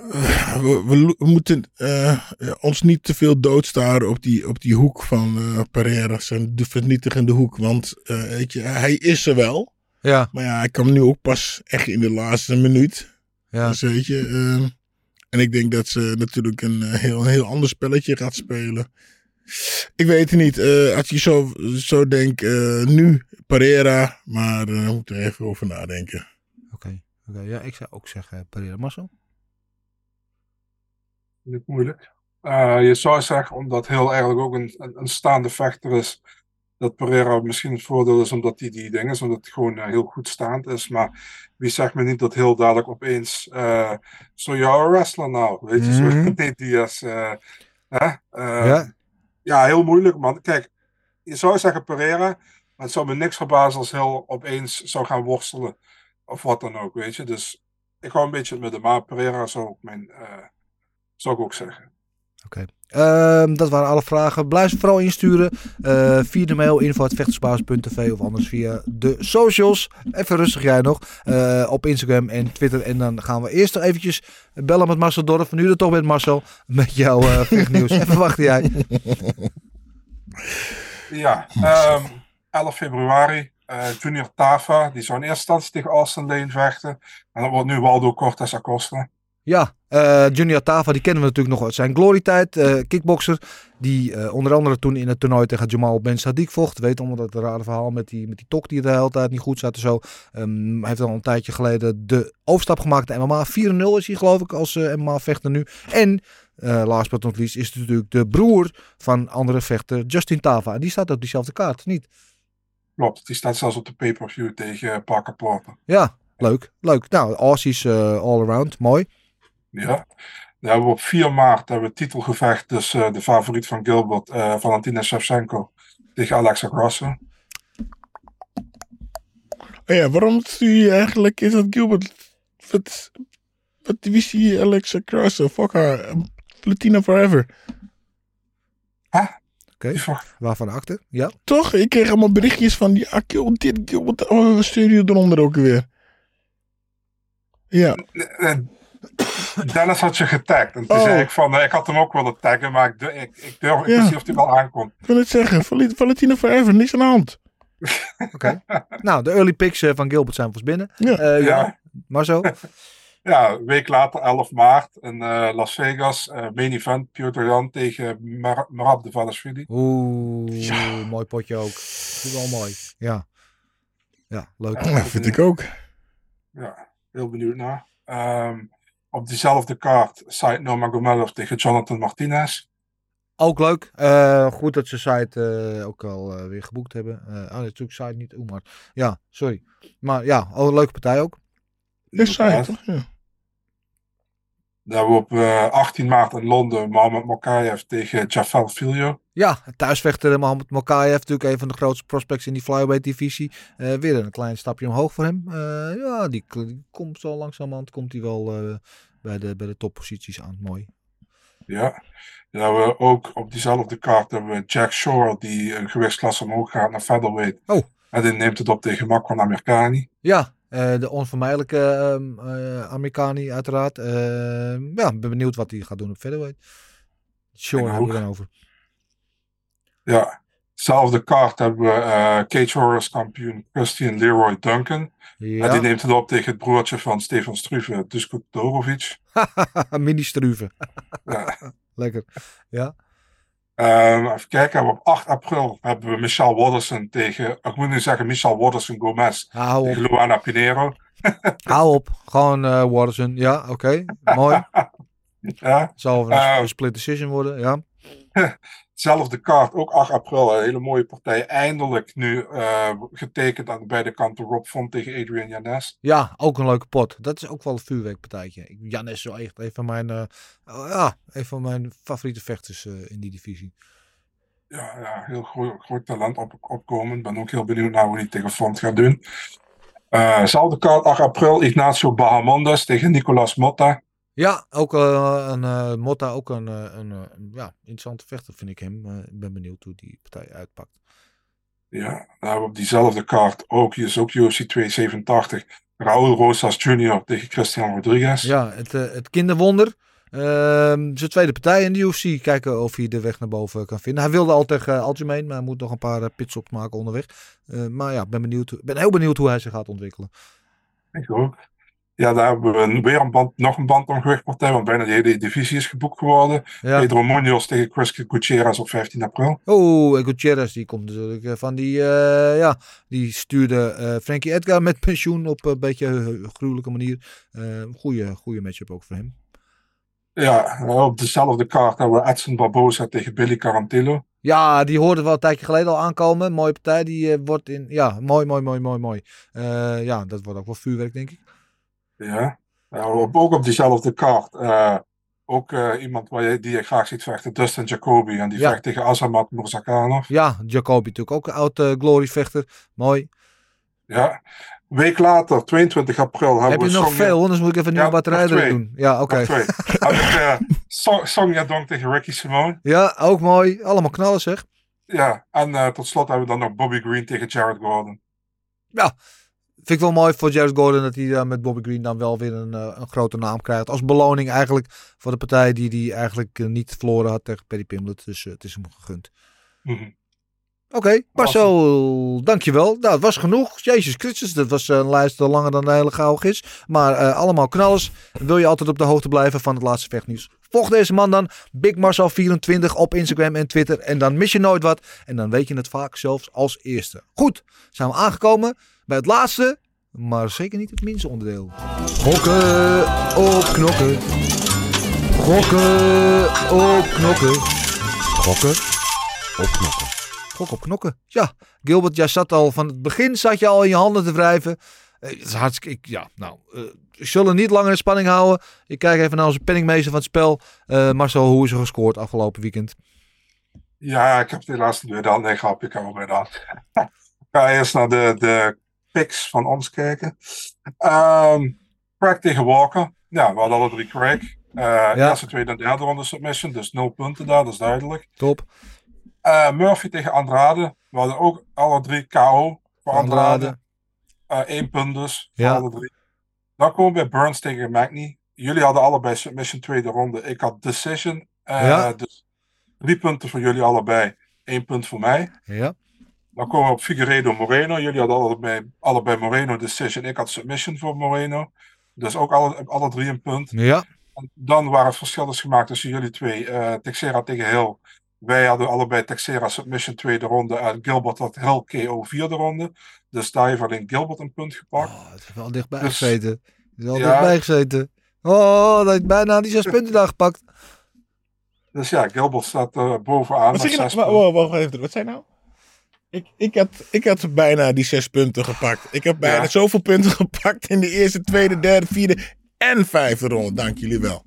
D: We, we, we moeten eh, ons niet te veel doodstaren op die, op die hoek van eh, Pereira, zijn de vernietigende hoek. Want eh, weet je, hij is er wel.
C: Ja,
D: Maar ja, hij kwam nu ook pas echt in de laatste minuut.
C: ja.
D: Dus weet je, ehm, en ik denk dat ze natuurlijk een heel, een heel ander spelletje gaat spelen. Ik weet het niet. als je zo, zo denkt, nu Pereira, maar daar moet er even over nadenken.
C: Oké, oké. ja, ik zou ook zeggen Pereira. Marcel?
E: Niet moeilijk. Eh, je zou zeggen, omdat heel eigenlijk ook een, een, een staande vechter is, dat Pereira misschien het voordeel is omdat hij die dingen is, omdat hij gewoon eh, heel goed staand is. Maar wie zegt me niet dat heel dadelijk opeens eh zo jouw wrestler nou, weet je, zo nee, Diaz. hè?
C: Ja.
E: ja, heel moeilijk man. Kijk, je zou zeggen Pereira, maar het zou me niks verbazen als heel opeens zou gaan worstelen. Of wat dan ook, weet je. Dus ik hou een beetje het midden, maar Pereira zou ook mijn, zou ik ook zeggen.
C: Ehm, dat waren alle vragen. Blijf ze vooral insturen. eh, via de mail info.vechtersbaas.tv of anders via de socials. Even rustig jij nog. eh, op Instagram en Twitter. En dan gaan we eerst nog eventjes bellen met Marcel Dorf. Nu er toch bent Marcel. Met jouw eh vechtnieuws. Even wachten jij.
E: Ja, ehm 11 februari. eh, Junior Tafa, die zou in eerste instantie tegen Austin Lane vechten. En dat wordt nu Waldo Cortes Acosta.
C: Ja, eh, Junior Tava, die kennen we natuurlijk nog uit zijn glorytijd. eh kickboxer, die eh, onder andere toen in het toernooi tegen Jamal Ben Sadiq vocht. Weet allemaal dat rare verhaal met die, met die tok die de hele tijd niet goed zat en zo. Ehm, hij heeft al een tijdje geleden de overstap gemaakt naar MMA. 4-0 is hij geloof ik als MMA-vechter nu. En, last but not least, is het natuurlijk de broer van andere vechter, Justin Tava. En die staat op diezelfde kaart, niet?
E: Klopt, die staat zelfs op de pay-per-view tegen Parker Porter.
C: Ja, leuk. Leuk. Nou, Aussies all around. Mooi.
E: Ja. Dan hebben we op 4 maart hebben we het titelgevecht tussen de favoriet van Gilbert, eh Valentina Shevchenko, tegen Alexa Grasso.
D: Oh ja, waarom stuur je eigenlijk, is dat Gilbert, wat, wat wie is die Alexa Grasso? Fuck haar, Platina Forever.
C: Oké, waarvan achter? Ja.
D: Toch? Ik kreeg allemaal berichtjes van die, ah, Gilbert dit, Gilbert. Oh, we sturen je eronder ook weer. Ja.
E: Dennis had je getagd. En toen
D: Oh.
E: zei ik van, eh, ik had hem ook willen taggen, maar ik, ik, ik durf, ik
D: Ja.
E: niet of hij wel aankomt.
D: Ik wil het zeggen, Val- Valentina Forever, niks aan de hand.
C: Oké. nou, de early picks eh, van Gilbert zijn vast binnen.
D: Ja.
C: Eh, ja.
E: Ja.
C: Maar zo.
E: Ja, een week later, 11 maart, in eh, Las Vegas, eh, main event, Piotr Jan tegen Mar Marab de Valashvili.
C: Oeh, mooi potje ook. Dat is wel mooi. Ja. Ja, leuk.
D: Ja, vind ik ook.
E: Ja, heel benieuwd naar. Ehm, op diezelfde kaart, Said Nurmagomedov tegen Jonathan Martinez.
C: Ook leuk. Eh, goed dat ze site eh, ook al eh, weer geboekt hebben. Eh oh, natuurlijk site niet. Oeh, maar ja, sorry. Maar ja, oh, een leuke partij ook.
D: Is
E: Inderdaad.
D: toch? Ja.
E: Hebben we op eh, 18 maart in Londen Mohamed Mokayev tegen Jafal Filio.
C: Ja, thuisvechter Mohamed Mokayev, natuurlijk een van de grootste prospects in die flyweight divisie. Eh, weer een klein stapje omhoog voor hem. Eh, ja, die, die komt zo langzamerhand komt hij wel eh, bij, de, bij de topposities aan. Mooi.
E: Ja. Dan hebben we ook op diezelfde kaart hebben we Jack Shore, die een gewichtsklasse omhoog gaat naar featherweight.
C: Oh.
E: En die neemt het op tegen Makwan Amerikani.
C: Ja, eh, de onvermijdelijke ehm eh, Amerikani uiteraard. Eh, ja, ik ben benieuwd wat hij gaat doen op featherweight. Sure, hebben we dan over.
E: Ja. Dezelfde kaart hebben we eh Cage Warriors kampioen Christian Leroy Duncan.
C: Ja.
E: En die neemt het op tegen het broertje van Stefan Struve, Dusko Todorovic.
C: Mini struven.
E: Ja.
C: Lekker. Ja.
E: Ehm, even kijken, op 8 april hebben we Michelle Watterson tegen, ik moet nu zeggen Michelle Watterson Gomez
C: Hou op.
E: tegen Luana Pinero.
C: Hou op. Gewoon Watterson. Ja, oké. Mooi.
E: Ja.
C: Zal een
E: Eh,
C: een split decision worden. Ja.
E: Zelfde kaart, ook 8 april, een hele mooie partij. Eindelijk nu eh, getekend aan beide kanten Rob Font tegen Adrian Janes.
C: ja, ook een leuke pot. Dat is ook wel een vuurwerkpartijtje. Ik- Jan is zo echt een van mijn, eh, oh ja, een van mijn favoriete vechters eh, in die divisie.
E: Ja, ja heel groot, groot talent op, opkomen. Ik ben ook heel benieuwd naar hoe hij tegen Font gaat doen. Zelfde kaart, 8 april, Ignacio Bahamondes tegen Nicolas Motta.
C: Ja, ook eh, een eh, Motta, ook een, eh, een, een, ja, interessante vechter vind ik hem. Ik ben benieuwd hoe die partij uitpakt.
E: Ja, we op diezelfde kaart ook, hier is ook UFC 287, Raul Rosas Jr. tegen Christian Rodriguez.
C: Ja, het, het kinderwonder. Ehm, zijn tweede partij in de UFC. Kijken of hij de weg naar boven kan vinden. Hij wilde al tegen uh, Aljamain, maar hij moet nog een paar uh, pitstops maken onderweg. Uh, maar ja, ik ben, benieuwd, ben heel benieuwd hoe hij zich gaat ontwikkelen.
E: Ik ook. Ja, daar hebben we weer een band, nog een bantamgewichtpartij, want bijna de hele divisie is geboekt geworden.
C: Ja.
E: Pedro Munoz tegen Chris Gutierrez op 15 april.
C: Oh, Gutierrez die komt natuurlijk eh, van die, uh, ja, die stuurde uh, Frankie Edgar met pensioen op een beetje een gruwelijke manier. Uh, goeie, goeie matchup ook voor hem.
E: Ja, op dezelfde kaart hebben we Edson Barbosa tegen Billy Carantillo.
C: Ja, die hoorde wel een tijdje geleden al aankomen. Mooie partij. Die eh, wordt in. Ja, mooi, mooi, mooi, mooi, mooi. Eh, ja, dat wordt ook wel vuurwerk, denk ik.
E: Ja. Ja, ook op diezelfde kaart. eh, ook eh, iemand waar je, die je graag ziet vechten, Dustin Jacoby. En die
C: Ja.
E: vecht tegen Azamat Murzakanov.
C: Ja, Jacoby natuurlijk ook een oud eh, gloryvechter. Mooi.
E: Ja. Week later, 22 april, hebben
C: Heb je
E: we
C: nog veel? Anders moet ik even een nieuwe
E: Ja,
C: batterij
E: nog
C: erin
E: twee.
C: doen. Ja, oké.
E: Sonja Dong tegen Ricky Simone.
C: Ja, ook mooi. Allemaal knallen zeg.
E: Ja, en tot slot hebben we dan nog Bobby Green tegen Jared Gordon.
C: Vind ik wel mooi voor Jared Gordon dat hij eh, met Bobby Green dan wel weer een, eh, een grote naam krijgt. Als beloning eigenlijk voor de partij die hij eigenlijk eh, niet verloren had tegen Paddy Pimblett. Dus het is hem gegund.
E: Mhm.
C: Oké, Marcel, dankjewel. Nou, het was genoeg. Jezus Christus, dat was een lijst langer dan de hele gauw is. Maar eh, allemaal knallers. Wil je altijd op de hoogte blijven van het laatste vechtnieuws? Volg deze man dan, Big Marcel24 op Instagram en Twitter. En dan mis je nooit wat. En dan weet je het vaak zelfs als eerste. Goed, zijn we aangekomen bij het laatste, maar zeker niet het minste onderdeel. Gokken op knokken. Gokken op knokken. Gokken op knokken. Gok op knokken. Ja, Gilbert, jij zat al van het begin zat je al in je handen te wrijven. Eh, Het is hartstikke, ik, ja, nou, eh, we zullen niet langer in spanning houden. Ik kijk even naar onze penningmeester van het spel. Eh, Marcel, hoe is er gescoord afgelopen weekend?
E: Ja, ik heb het helaas niet weer dan. Nee, grapje, ik heb wel weer dan. Ik ga eerst naar de, de picks van ons kijken. Ehm Craig tegen Walker. Ja, we hadden alle drie Craig. Eh Eerste, tweede en derde ronde submission. Dus nul punten daar, dat is duidelijk.
C: Top.
E: Eh, Murphy tegen Andrade. We hadden ook alle drie KO voor Andrade.
C: Andrade.
E: Eén punt dus, voor
C: Ja.
E: alle drie. Dan komen we bij Burns tegen Magny. Jullie hadden allebei submission tweede ronde. Ik had decision. Eh,
C: Ja.
E: Dus drie punten voor jullie allebei. Eén punt voor mij.
C: Ja.
E: Dan komen we op Figueredo Moreno. Jullie hadden allebei, allebei Moreno decision. Ik had submission voor Moreno. Dus ook alle, alle drie een punt.
C: Ja.
E: En dan waar het verschil is gemaakt tussen jullie twee. eh Texera tegen Hill. Wij hadden allebei Texera submission tweede ronde. En Gilbert had Hill KO vierde ronde. Dus daar heeft alleen Gilbert een punt gepakt.
C: Oh, het is wel dichtbij
E: Dus-
C: gezeten. Het is wel
E: Ja.
C: dichtbij gezeten. Oh, dat heeft bijna die zes punten daar gepakt.
E: Dus ja, Gilbert staat eh, bovenaan.
D: Wat zeg je nou? wa- Wacht even, wat zei je nou? Ik, ik, had, ik had bijna die zes punten gepakt. Ik heb bijna
E: Ja.
D: zoveel punten gepakt in de eerste, tweede, derde, vierde en vijfde ronde. Dank jullie wel.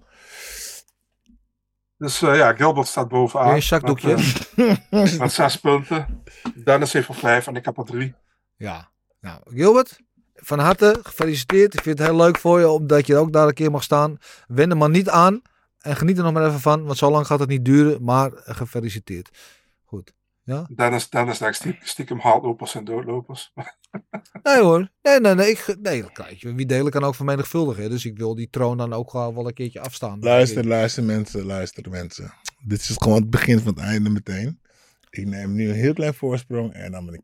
E: Dus eh, ja, Gilbert staat bovenaan.
C: Een zakdoekje.
E: Met, eh, met zes punten. Dennis heeft er vijf en ik heb er drie.
C: Ja. Nou, Gilbert, van harte gefeliciteerd. Ik vind het heel leuk voor je, omdat je ook daar een keer mag staan. Wend er maar niet aan en geniet er nog maar even van, want zo lang gaat het niet duren. Maar gefeliciteerd. Ja?
E: Dennis, Dennis denkt stiekem, stiekem hardlopers en doodlopers.
C: Nee hoor. Nee, nee, nee. Ik, nee, kijk je. Wie delen kan ook vermenigvuldigen. Dus ik wil die troon dan ook gewoon wel een keertje afstaan.
D: Luister, luister mensen, luister mensen. Dit is gewoon het begin van het einde meteen. Ik neem nu een heel klein voorsprong en dan ben ik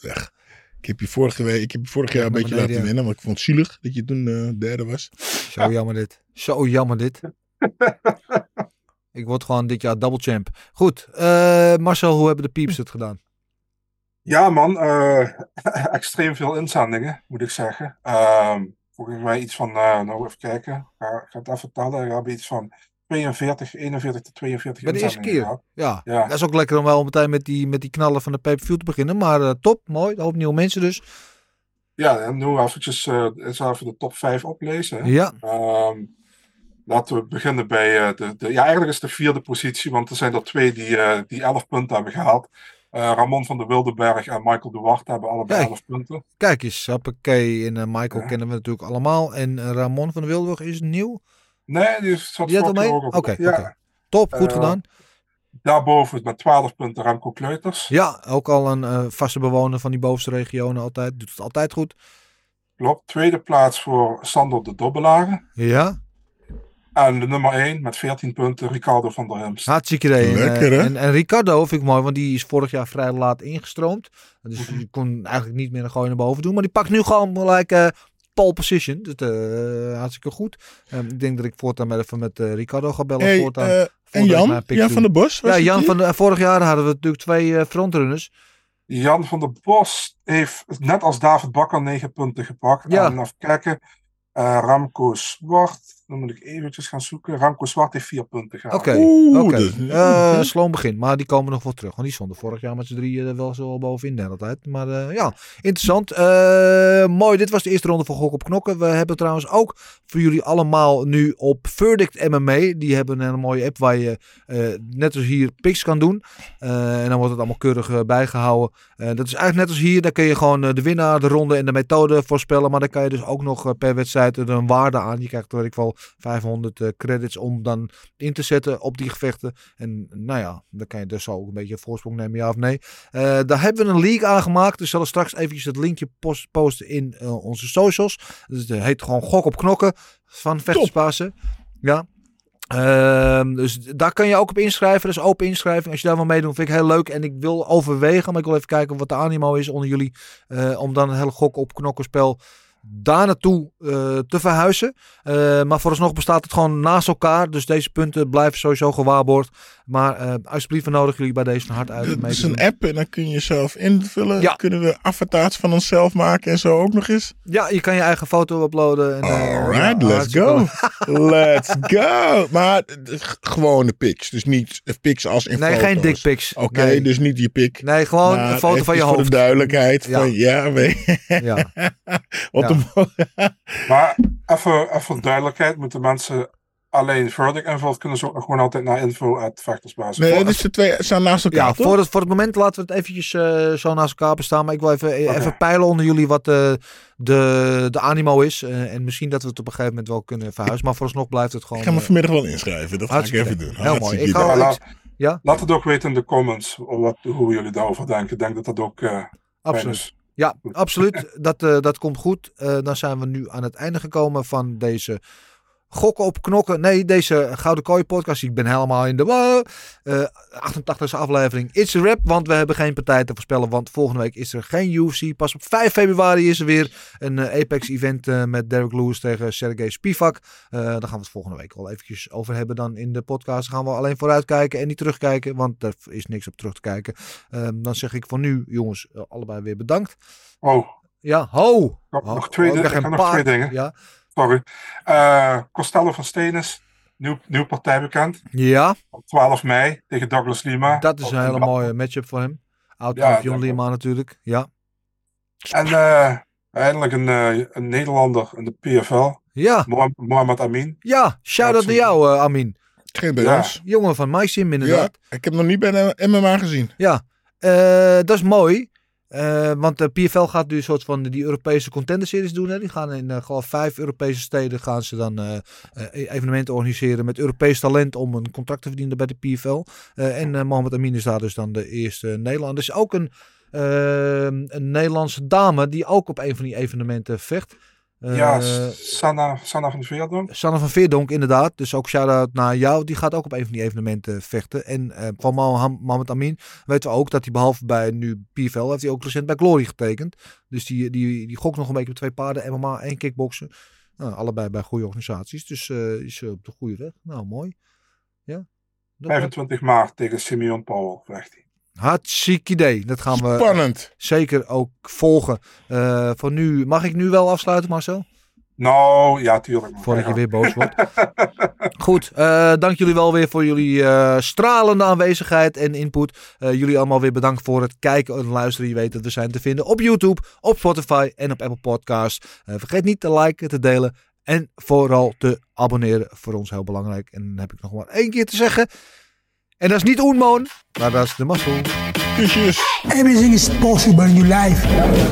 D: weg. Ik heb je vorige week, ik heb je vorig jaar een beetje laten
C: ja.
D: winnen, maar ik vond het zielig dat je toen eh, derde was.
C: Zo jammer dit. Zo jammer dit. ik word gewoon dit jaar double champ. Goed. eh, Marcel, hoe hebben de pieps het gedaan?
E: Ja, man. eh, extreem veel inzendingen, moet ik zeggen. Ehm volgens mij iets van, eh, nou even kijken. Ik ga, ga het even tellen. We hebben iets van 42, 41 tot 42
C: Bij de eerste keer.
E: gehad.
C: Ja,
E: Ja.
C: dat is ook lekker om wel meteen met die, met die knallen van de pay-per-view te beginnen. Maar top, mooi. Een hoop nieuwe mensen dus.
E: Ja, en nu eventjes eens even de top 5 oplezen.
C: Ja.
E: Ehm, laten we beginnen bij eh, de, de... Ja, eigenlijk is de vierde positie, want er zijn er twee die, eh, die 11 punten hebben gehaald. Eh, Ramon van der Wildenberg en Michael Duarte hebben allebei
C: Kijk.
E: 11 punten.
C: Kijk eens, Hoppakee en Michael kennen we natuurlijk allemaal. En Ramon van der Wilburg is nieuw.
E: Nee, die zat
C: Die had al
E: vorig
C: mee?
E: jaar ook
C: Oké.
E: Ja.
C: Top, goed gedaan.
E: Daarboven met 12 punten Remco Kleuters.
C: Ja, ook al een vaste bewoner van die bovenste regionen altijd. Doet het altijd goed.
E: Klopt. Tweede plaats voor Sander de Dobbelaren.
C: Ja,
E: En de nummer 1 met 14 punten Ricardo van der Hemst.
C: hartstikke idee. Eh,
D: Lekker, hè?
C: En, en Ricardo vind ik mooi, want die is vorig jaar vrij laat ingestroomd. Dus die kon eigenlijk niet meer een gooi naar boven doen. Maar die pakt nu gewoon gelijk eh pole position. Dus eh, hartstikke goed. Ehm, ik denk dat ik voortaan maar even met eh, Ricardo ga bellen.
D: Hey,
C: voortaan,
D: eh, en Jan? van der Bos?
C: Ja, Jan van de, vorig jaar hadden we natuurlijk twee eh, frontrunners.
E: Jan van der Bos heeft net als David Bakker 9 punten gepakt.
C: Ja.
E: En even kijken. eh, Ramco Zwart Dan moet ik eventjes gaan zoeken. Ramco Zwart heeft vier punten gehaald.
C: Oké,
D: dus-
C: Eh, sloom begin. Maar die komen nog wel terug. Want die stonden vorig jaar met z'n drieën er wel zo bovenin de hele tijd. Maar eh, ja, interessant. Eh, mooi, dit was de eerste ronde van Gok op Knokken. We hebben trouwens ook voor jullie allemaal nu op Verdict MMA. Die hebben een mooie app waar je eh, net als hier picks kan doen. Eh, en dan wordt het allemaal keurig eh, bijgehouden. Eh, dat is eigenlijk net als hier. Daar kun je gewoon de winnaar, de ronde en de methode voorspellen. Maar dan kan je dus ook nog per wedstrijd er een waarde aan. Je krijgt, weet ik wel, 500 eh, credits om dan in te zetten op die gevechten. En nou ja, dan kan je dus ook een beetje een voorsprong nemen, ja of nee. Eh, daar hebben we een league aangemaakt. Dus zullen straks eventjes het linkje post- posten in eh, onze socials. Dus het heet gewoon Gok op Knokken van Vechterspasen. Ja. Ehm, dus daar kan je ook op inschrijven. Dat is open inschrijving. Als je daar wil meedoen, vind ik heel leuk. En ik wil overwegen, maar ik wil even kijken wat de animo is onder jullie. om dan een hele gok op knokkenspel daar naartoe eh, te verhuizen. Eh, maar vooralsnog bestaat het gewoon naast elkaar. Dus deze punten blijven sowieso gewaarborgd. Maar eh alsjeblieft, we nodigen jullie bij deze van hart uit.
D: Het is een app en dan kun je zelf invullen.
C: Ja.
D: Kunnen we avatars van onszelf maken en zo ook nog eens.
C: Ja, je kan je eigen foto uploaden. En,
D: Alright,
C: ja,
D: let's go. let's go. Maar gewone pics. Dus niet pics als in
C: Nee,
D: foto's.
C: geen dickpics.
D: Oké,
C: Nee.
D: dus niet je pic.
C: Nee, gewoon
D: Maar
C: een foto van je
D: eventjes voor
C: hoofd.
D: de duidelijkheid.
C: Ja.
D: Van, ja, we-
C: Ja.
D: Wat
C: Ja.
D: een-
E: Maar even, even voor duidelijkheid, moeten mensen alleen verdict invult, kunnen ze ook nog gewoon altijd naar info at vechtersbasis.
D: Nee, dus de twee staan naast elkaar,
C: Ja,
D: toch?
C: voor het, voor het moment laten we het eventjes eh, zo naast elkaar bestaan. Maar ik wil even,
E: Oké.
C: even peilen onder jullie wat eh, de, de animo is. Eh, en misschien dat we het op een gegeven moment wel kunnen verhuizen. Maar vooralsnog blijft het gewoon...
D: Ik ga me
C: eh,
D: vanmiddag wel inschrijven. Dat ga ik even doen.
C: Heel mooi. Ik ga-
E: laat,
C: ja?
E: laat het ook weten in de comments wat, hoe jullie daarover denken. Ik denk dat dat ook eh
C: Absoluut. Ja, absoluut. Dat, eh, dat komt goed. Eh, dan zijn we nu aan het einde gekomen van deze gokken op knokken. Nee, deze Gouden Kooi podcast. Ik ben helemaal in de war. Eh 88e aflevering. It's a rap, want we hebben geen partij te voorspellen. Want volgende week is er geen UFC. Pas op 5 februari is er weer een eh, Apex event eh, met Derek Lewis tegen Sergej Spivak. Eh, daar gaan we het volgende week wel eventjes over hebben dan in de podcast. Gaan we alleen vooruitkijken en niet terugkijken, want er is niks op terug te kijken. Ehm, dan zeg ik voor nu, jongens, allebei weer bedankt.
E: Oh,
C: Ja, ho!
E: nog, nog, twee,
C: ik
E: ik
C: een
E: heb nog twee dingen.
C: Ja,
E: Sorry. Eh, Costello van Stenis, nieuw, nieuw partij bekend.
C: ja
E: Op 12 mei tegen Douglas Lima.
C: dat is een hele mooie matchup voor hem. Oud
E: Ja, je.
C: Lima natuurlijk. Ja.
E: En eh, eindelijk een, eh, een Nederlander in de PFL.
C: Ja,
E: Mohamed- Mohamed Amin.
C: ja. Shout-out naar jou, eh, Amin.
D: Geen bij
E: Ja.
D: ons.
C: Jongen van MySim
D: Ja,
C: inderdaad.
D: ik heb nog niet bij MMA gezien.
C: Ja, Eh, dat is mooi. Eh, want de PFL gaat nu een soort van die Europese contender series doen. Hè. Die gaan in uh, vijf Europese steden gaan ze dan uh, evenementen organiseren met Europees talent om een contract te verdienen bij de PFL. En Mohamed Amin is daar dus dan de eerste Nederlander. Er is ook een, een Nederlandse dame die ook op een van die evenementen vecht.
E: Ja, Sanna, Sanna van Veerdonk.
C: Sanna van Veerdonk, inderdaad. Dus ook shout-out naar jou. Die gaat ook op een van die evenementen vechten. En van Mohamed Amin weten we ook dat hij behalve bij nu PFL... heeft hij ook recent bij Glory getekend. Dus die, die, die gokt nog een beetje met twee paarden, MMA en kickboksen. Nou, allebei bij goede organisaties. Dus uh, is op de goede weg. Nou, mooi. Ja.
E: 25 maart tegen Simeon Powell vecht hij.
C: Hartstikke idee. Dat gaan we
D: Spannend.
C: zeker ook volgen. Uh, voor nu, mag ik nu wel afsluiten, Marcel?
E: Nou, ja, tuurlijk.
C: Voordat je weer boos wordt. Goed, uh, dank jullie wel weer voor jullie uh, stralende aanwezigheid en input. Uh, jullie allemaal weer bedankt voor het kijken en luisteren. Je weet dat we zijn te vinden op YouTube, op Spotify en op Apple Podcasts. vergeet niet te liken, te delen en vooral te abonneren. Voor ons heel belangrijk. En dan heb ik nog maar één keer te zeggen. En dat is niet Oenmoon, maar dat is de mazzel.
F: Everything is possible in your life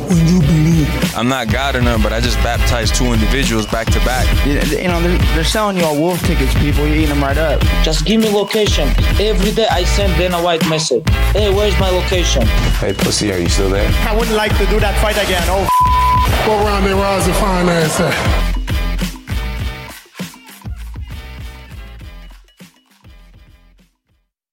F: when you believe.
G: I'm not God or none, but I just baptized two individuals back to back.
H: You, you know, they're, they're selling you all wolf tickets, people. You're eating them right up.
I: Just give me location. Every day I send Dana White message. Hey, where's my location?
G: Hey, pussy, are you still there?
J: I wouldn't like to do that fight again. Oh,
K: Go around there, rise and finance that.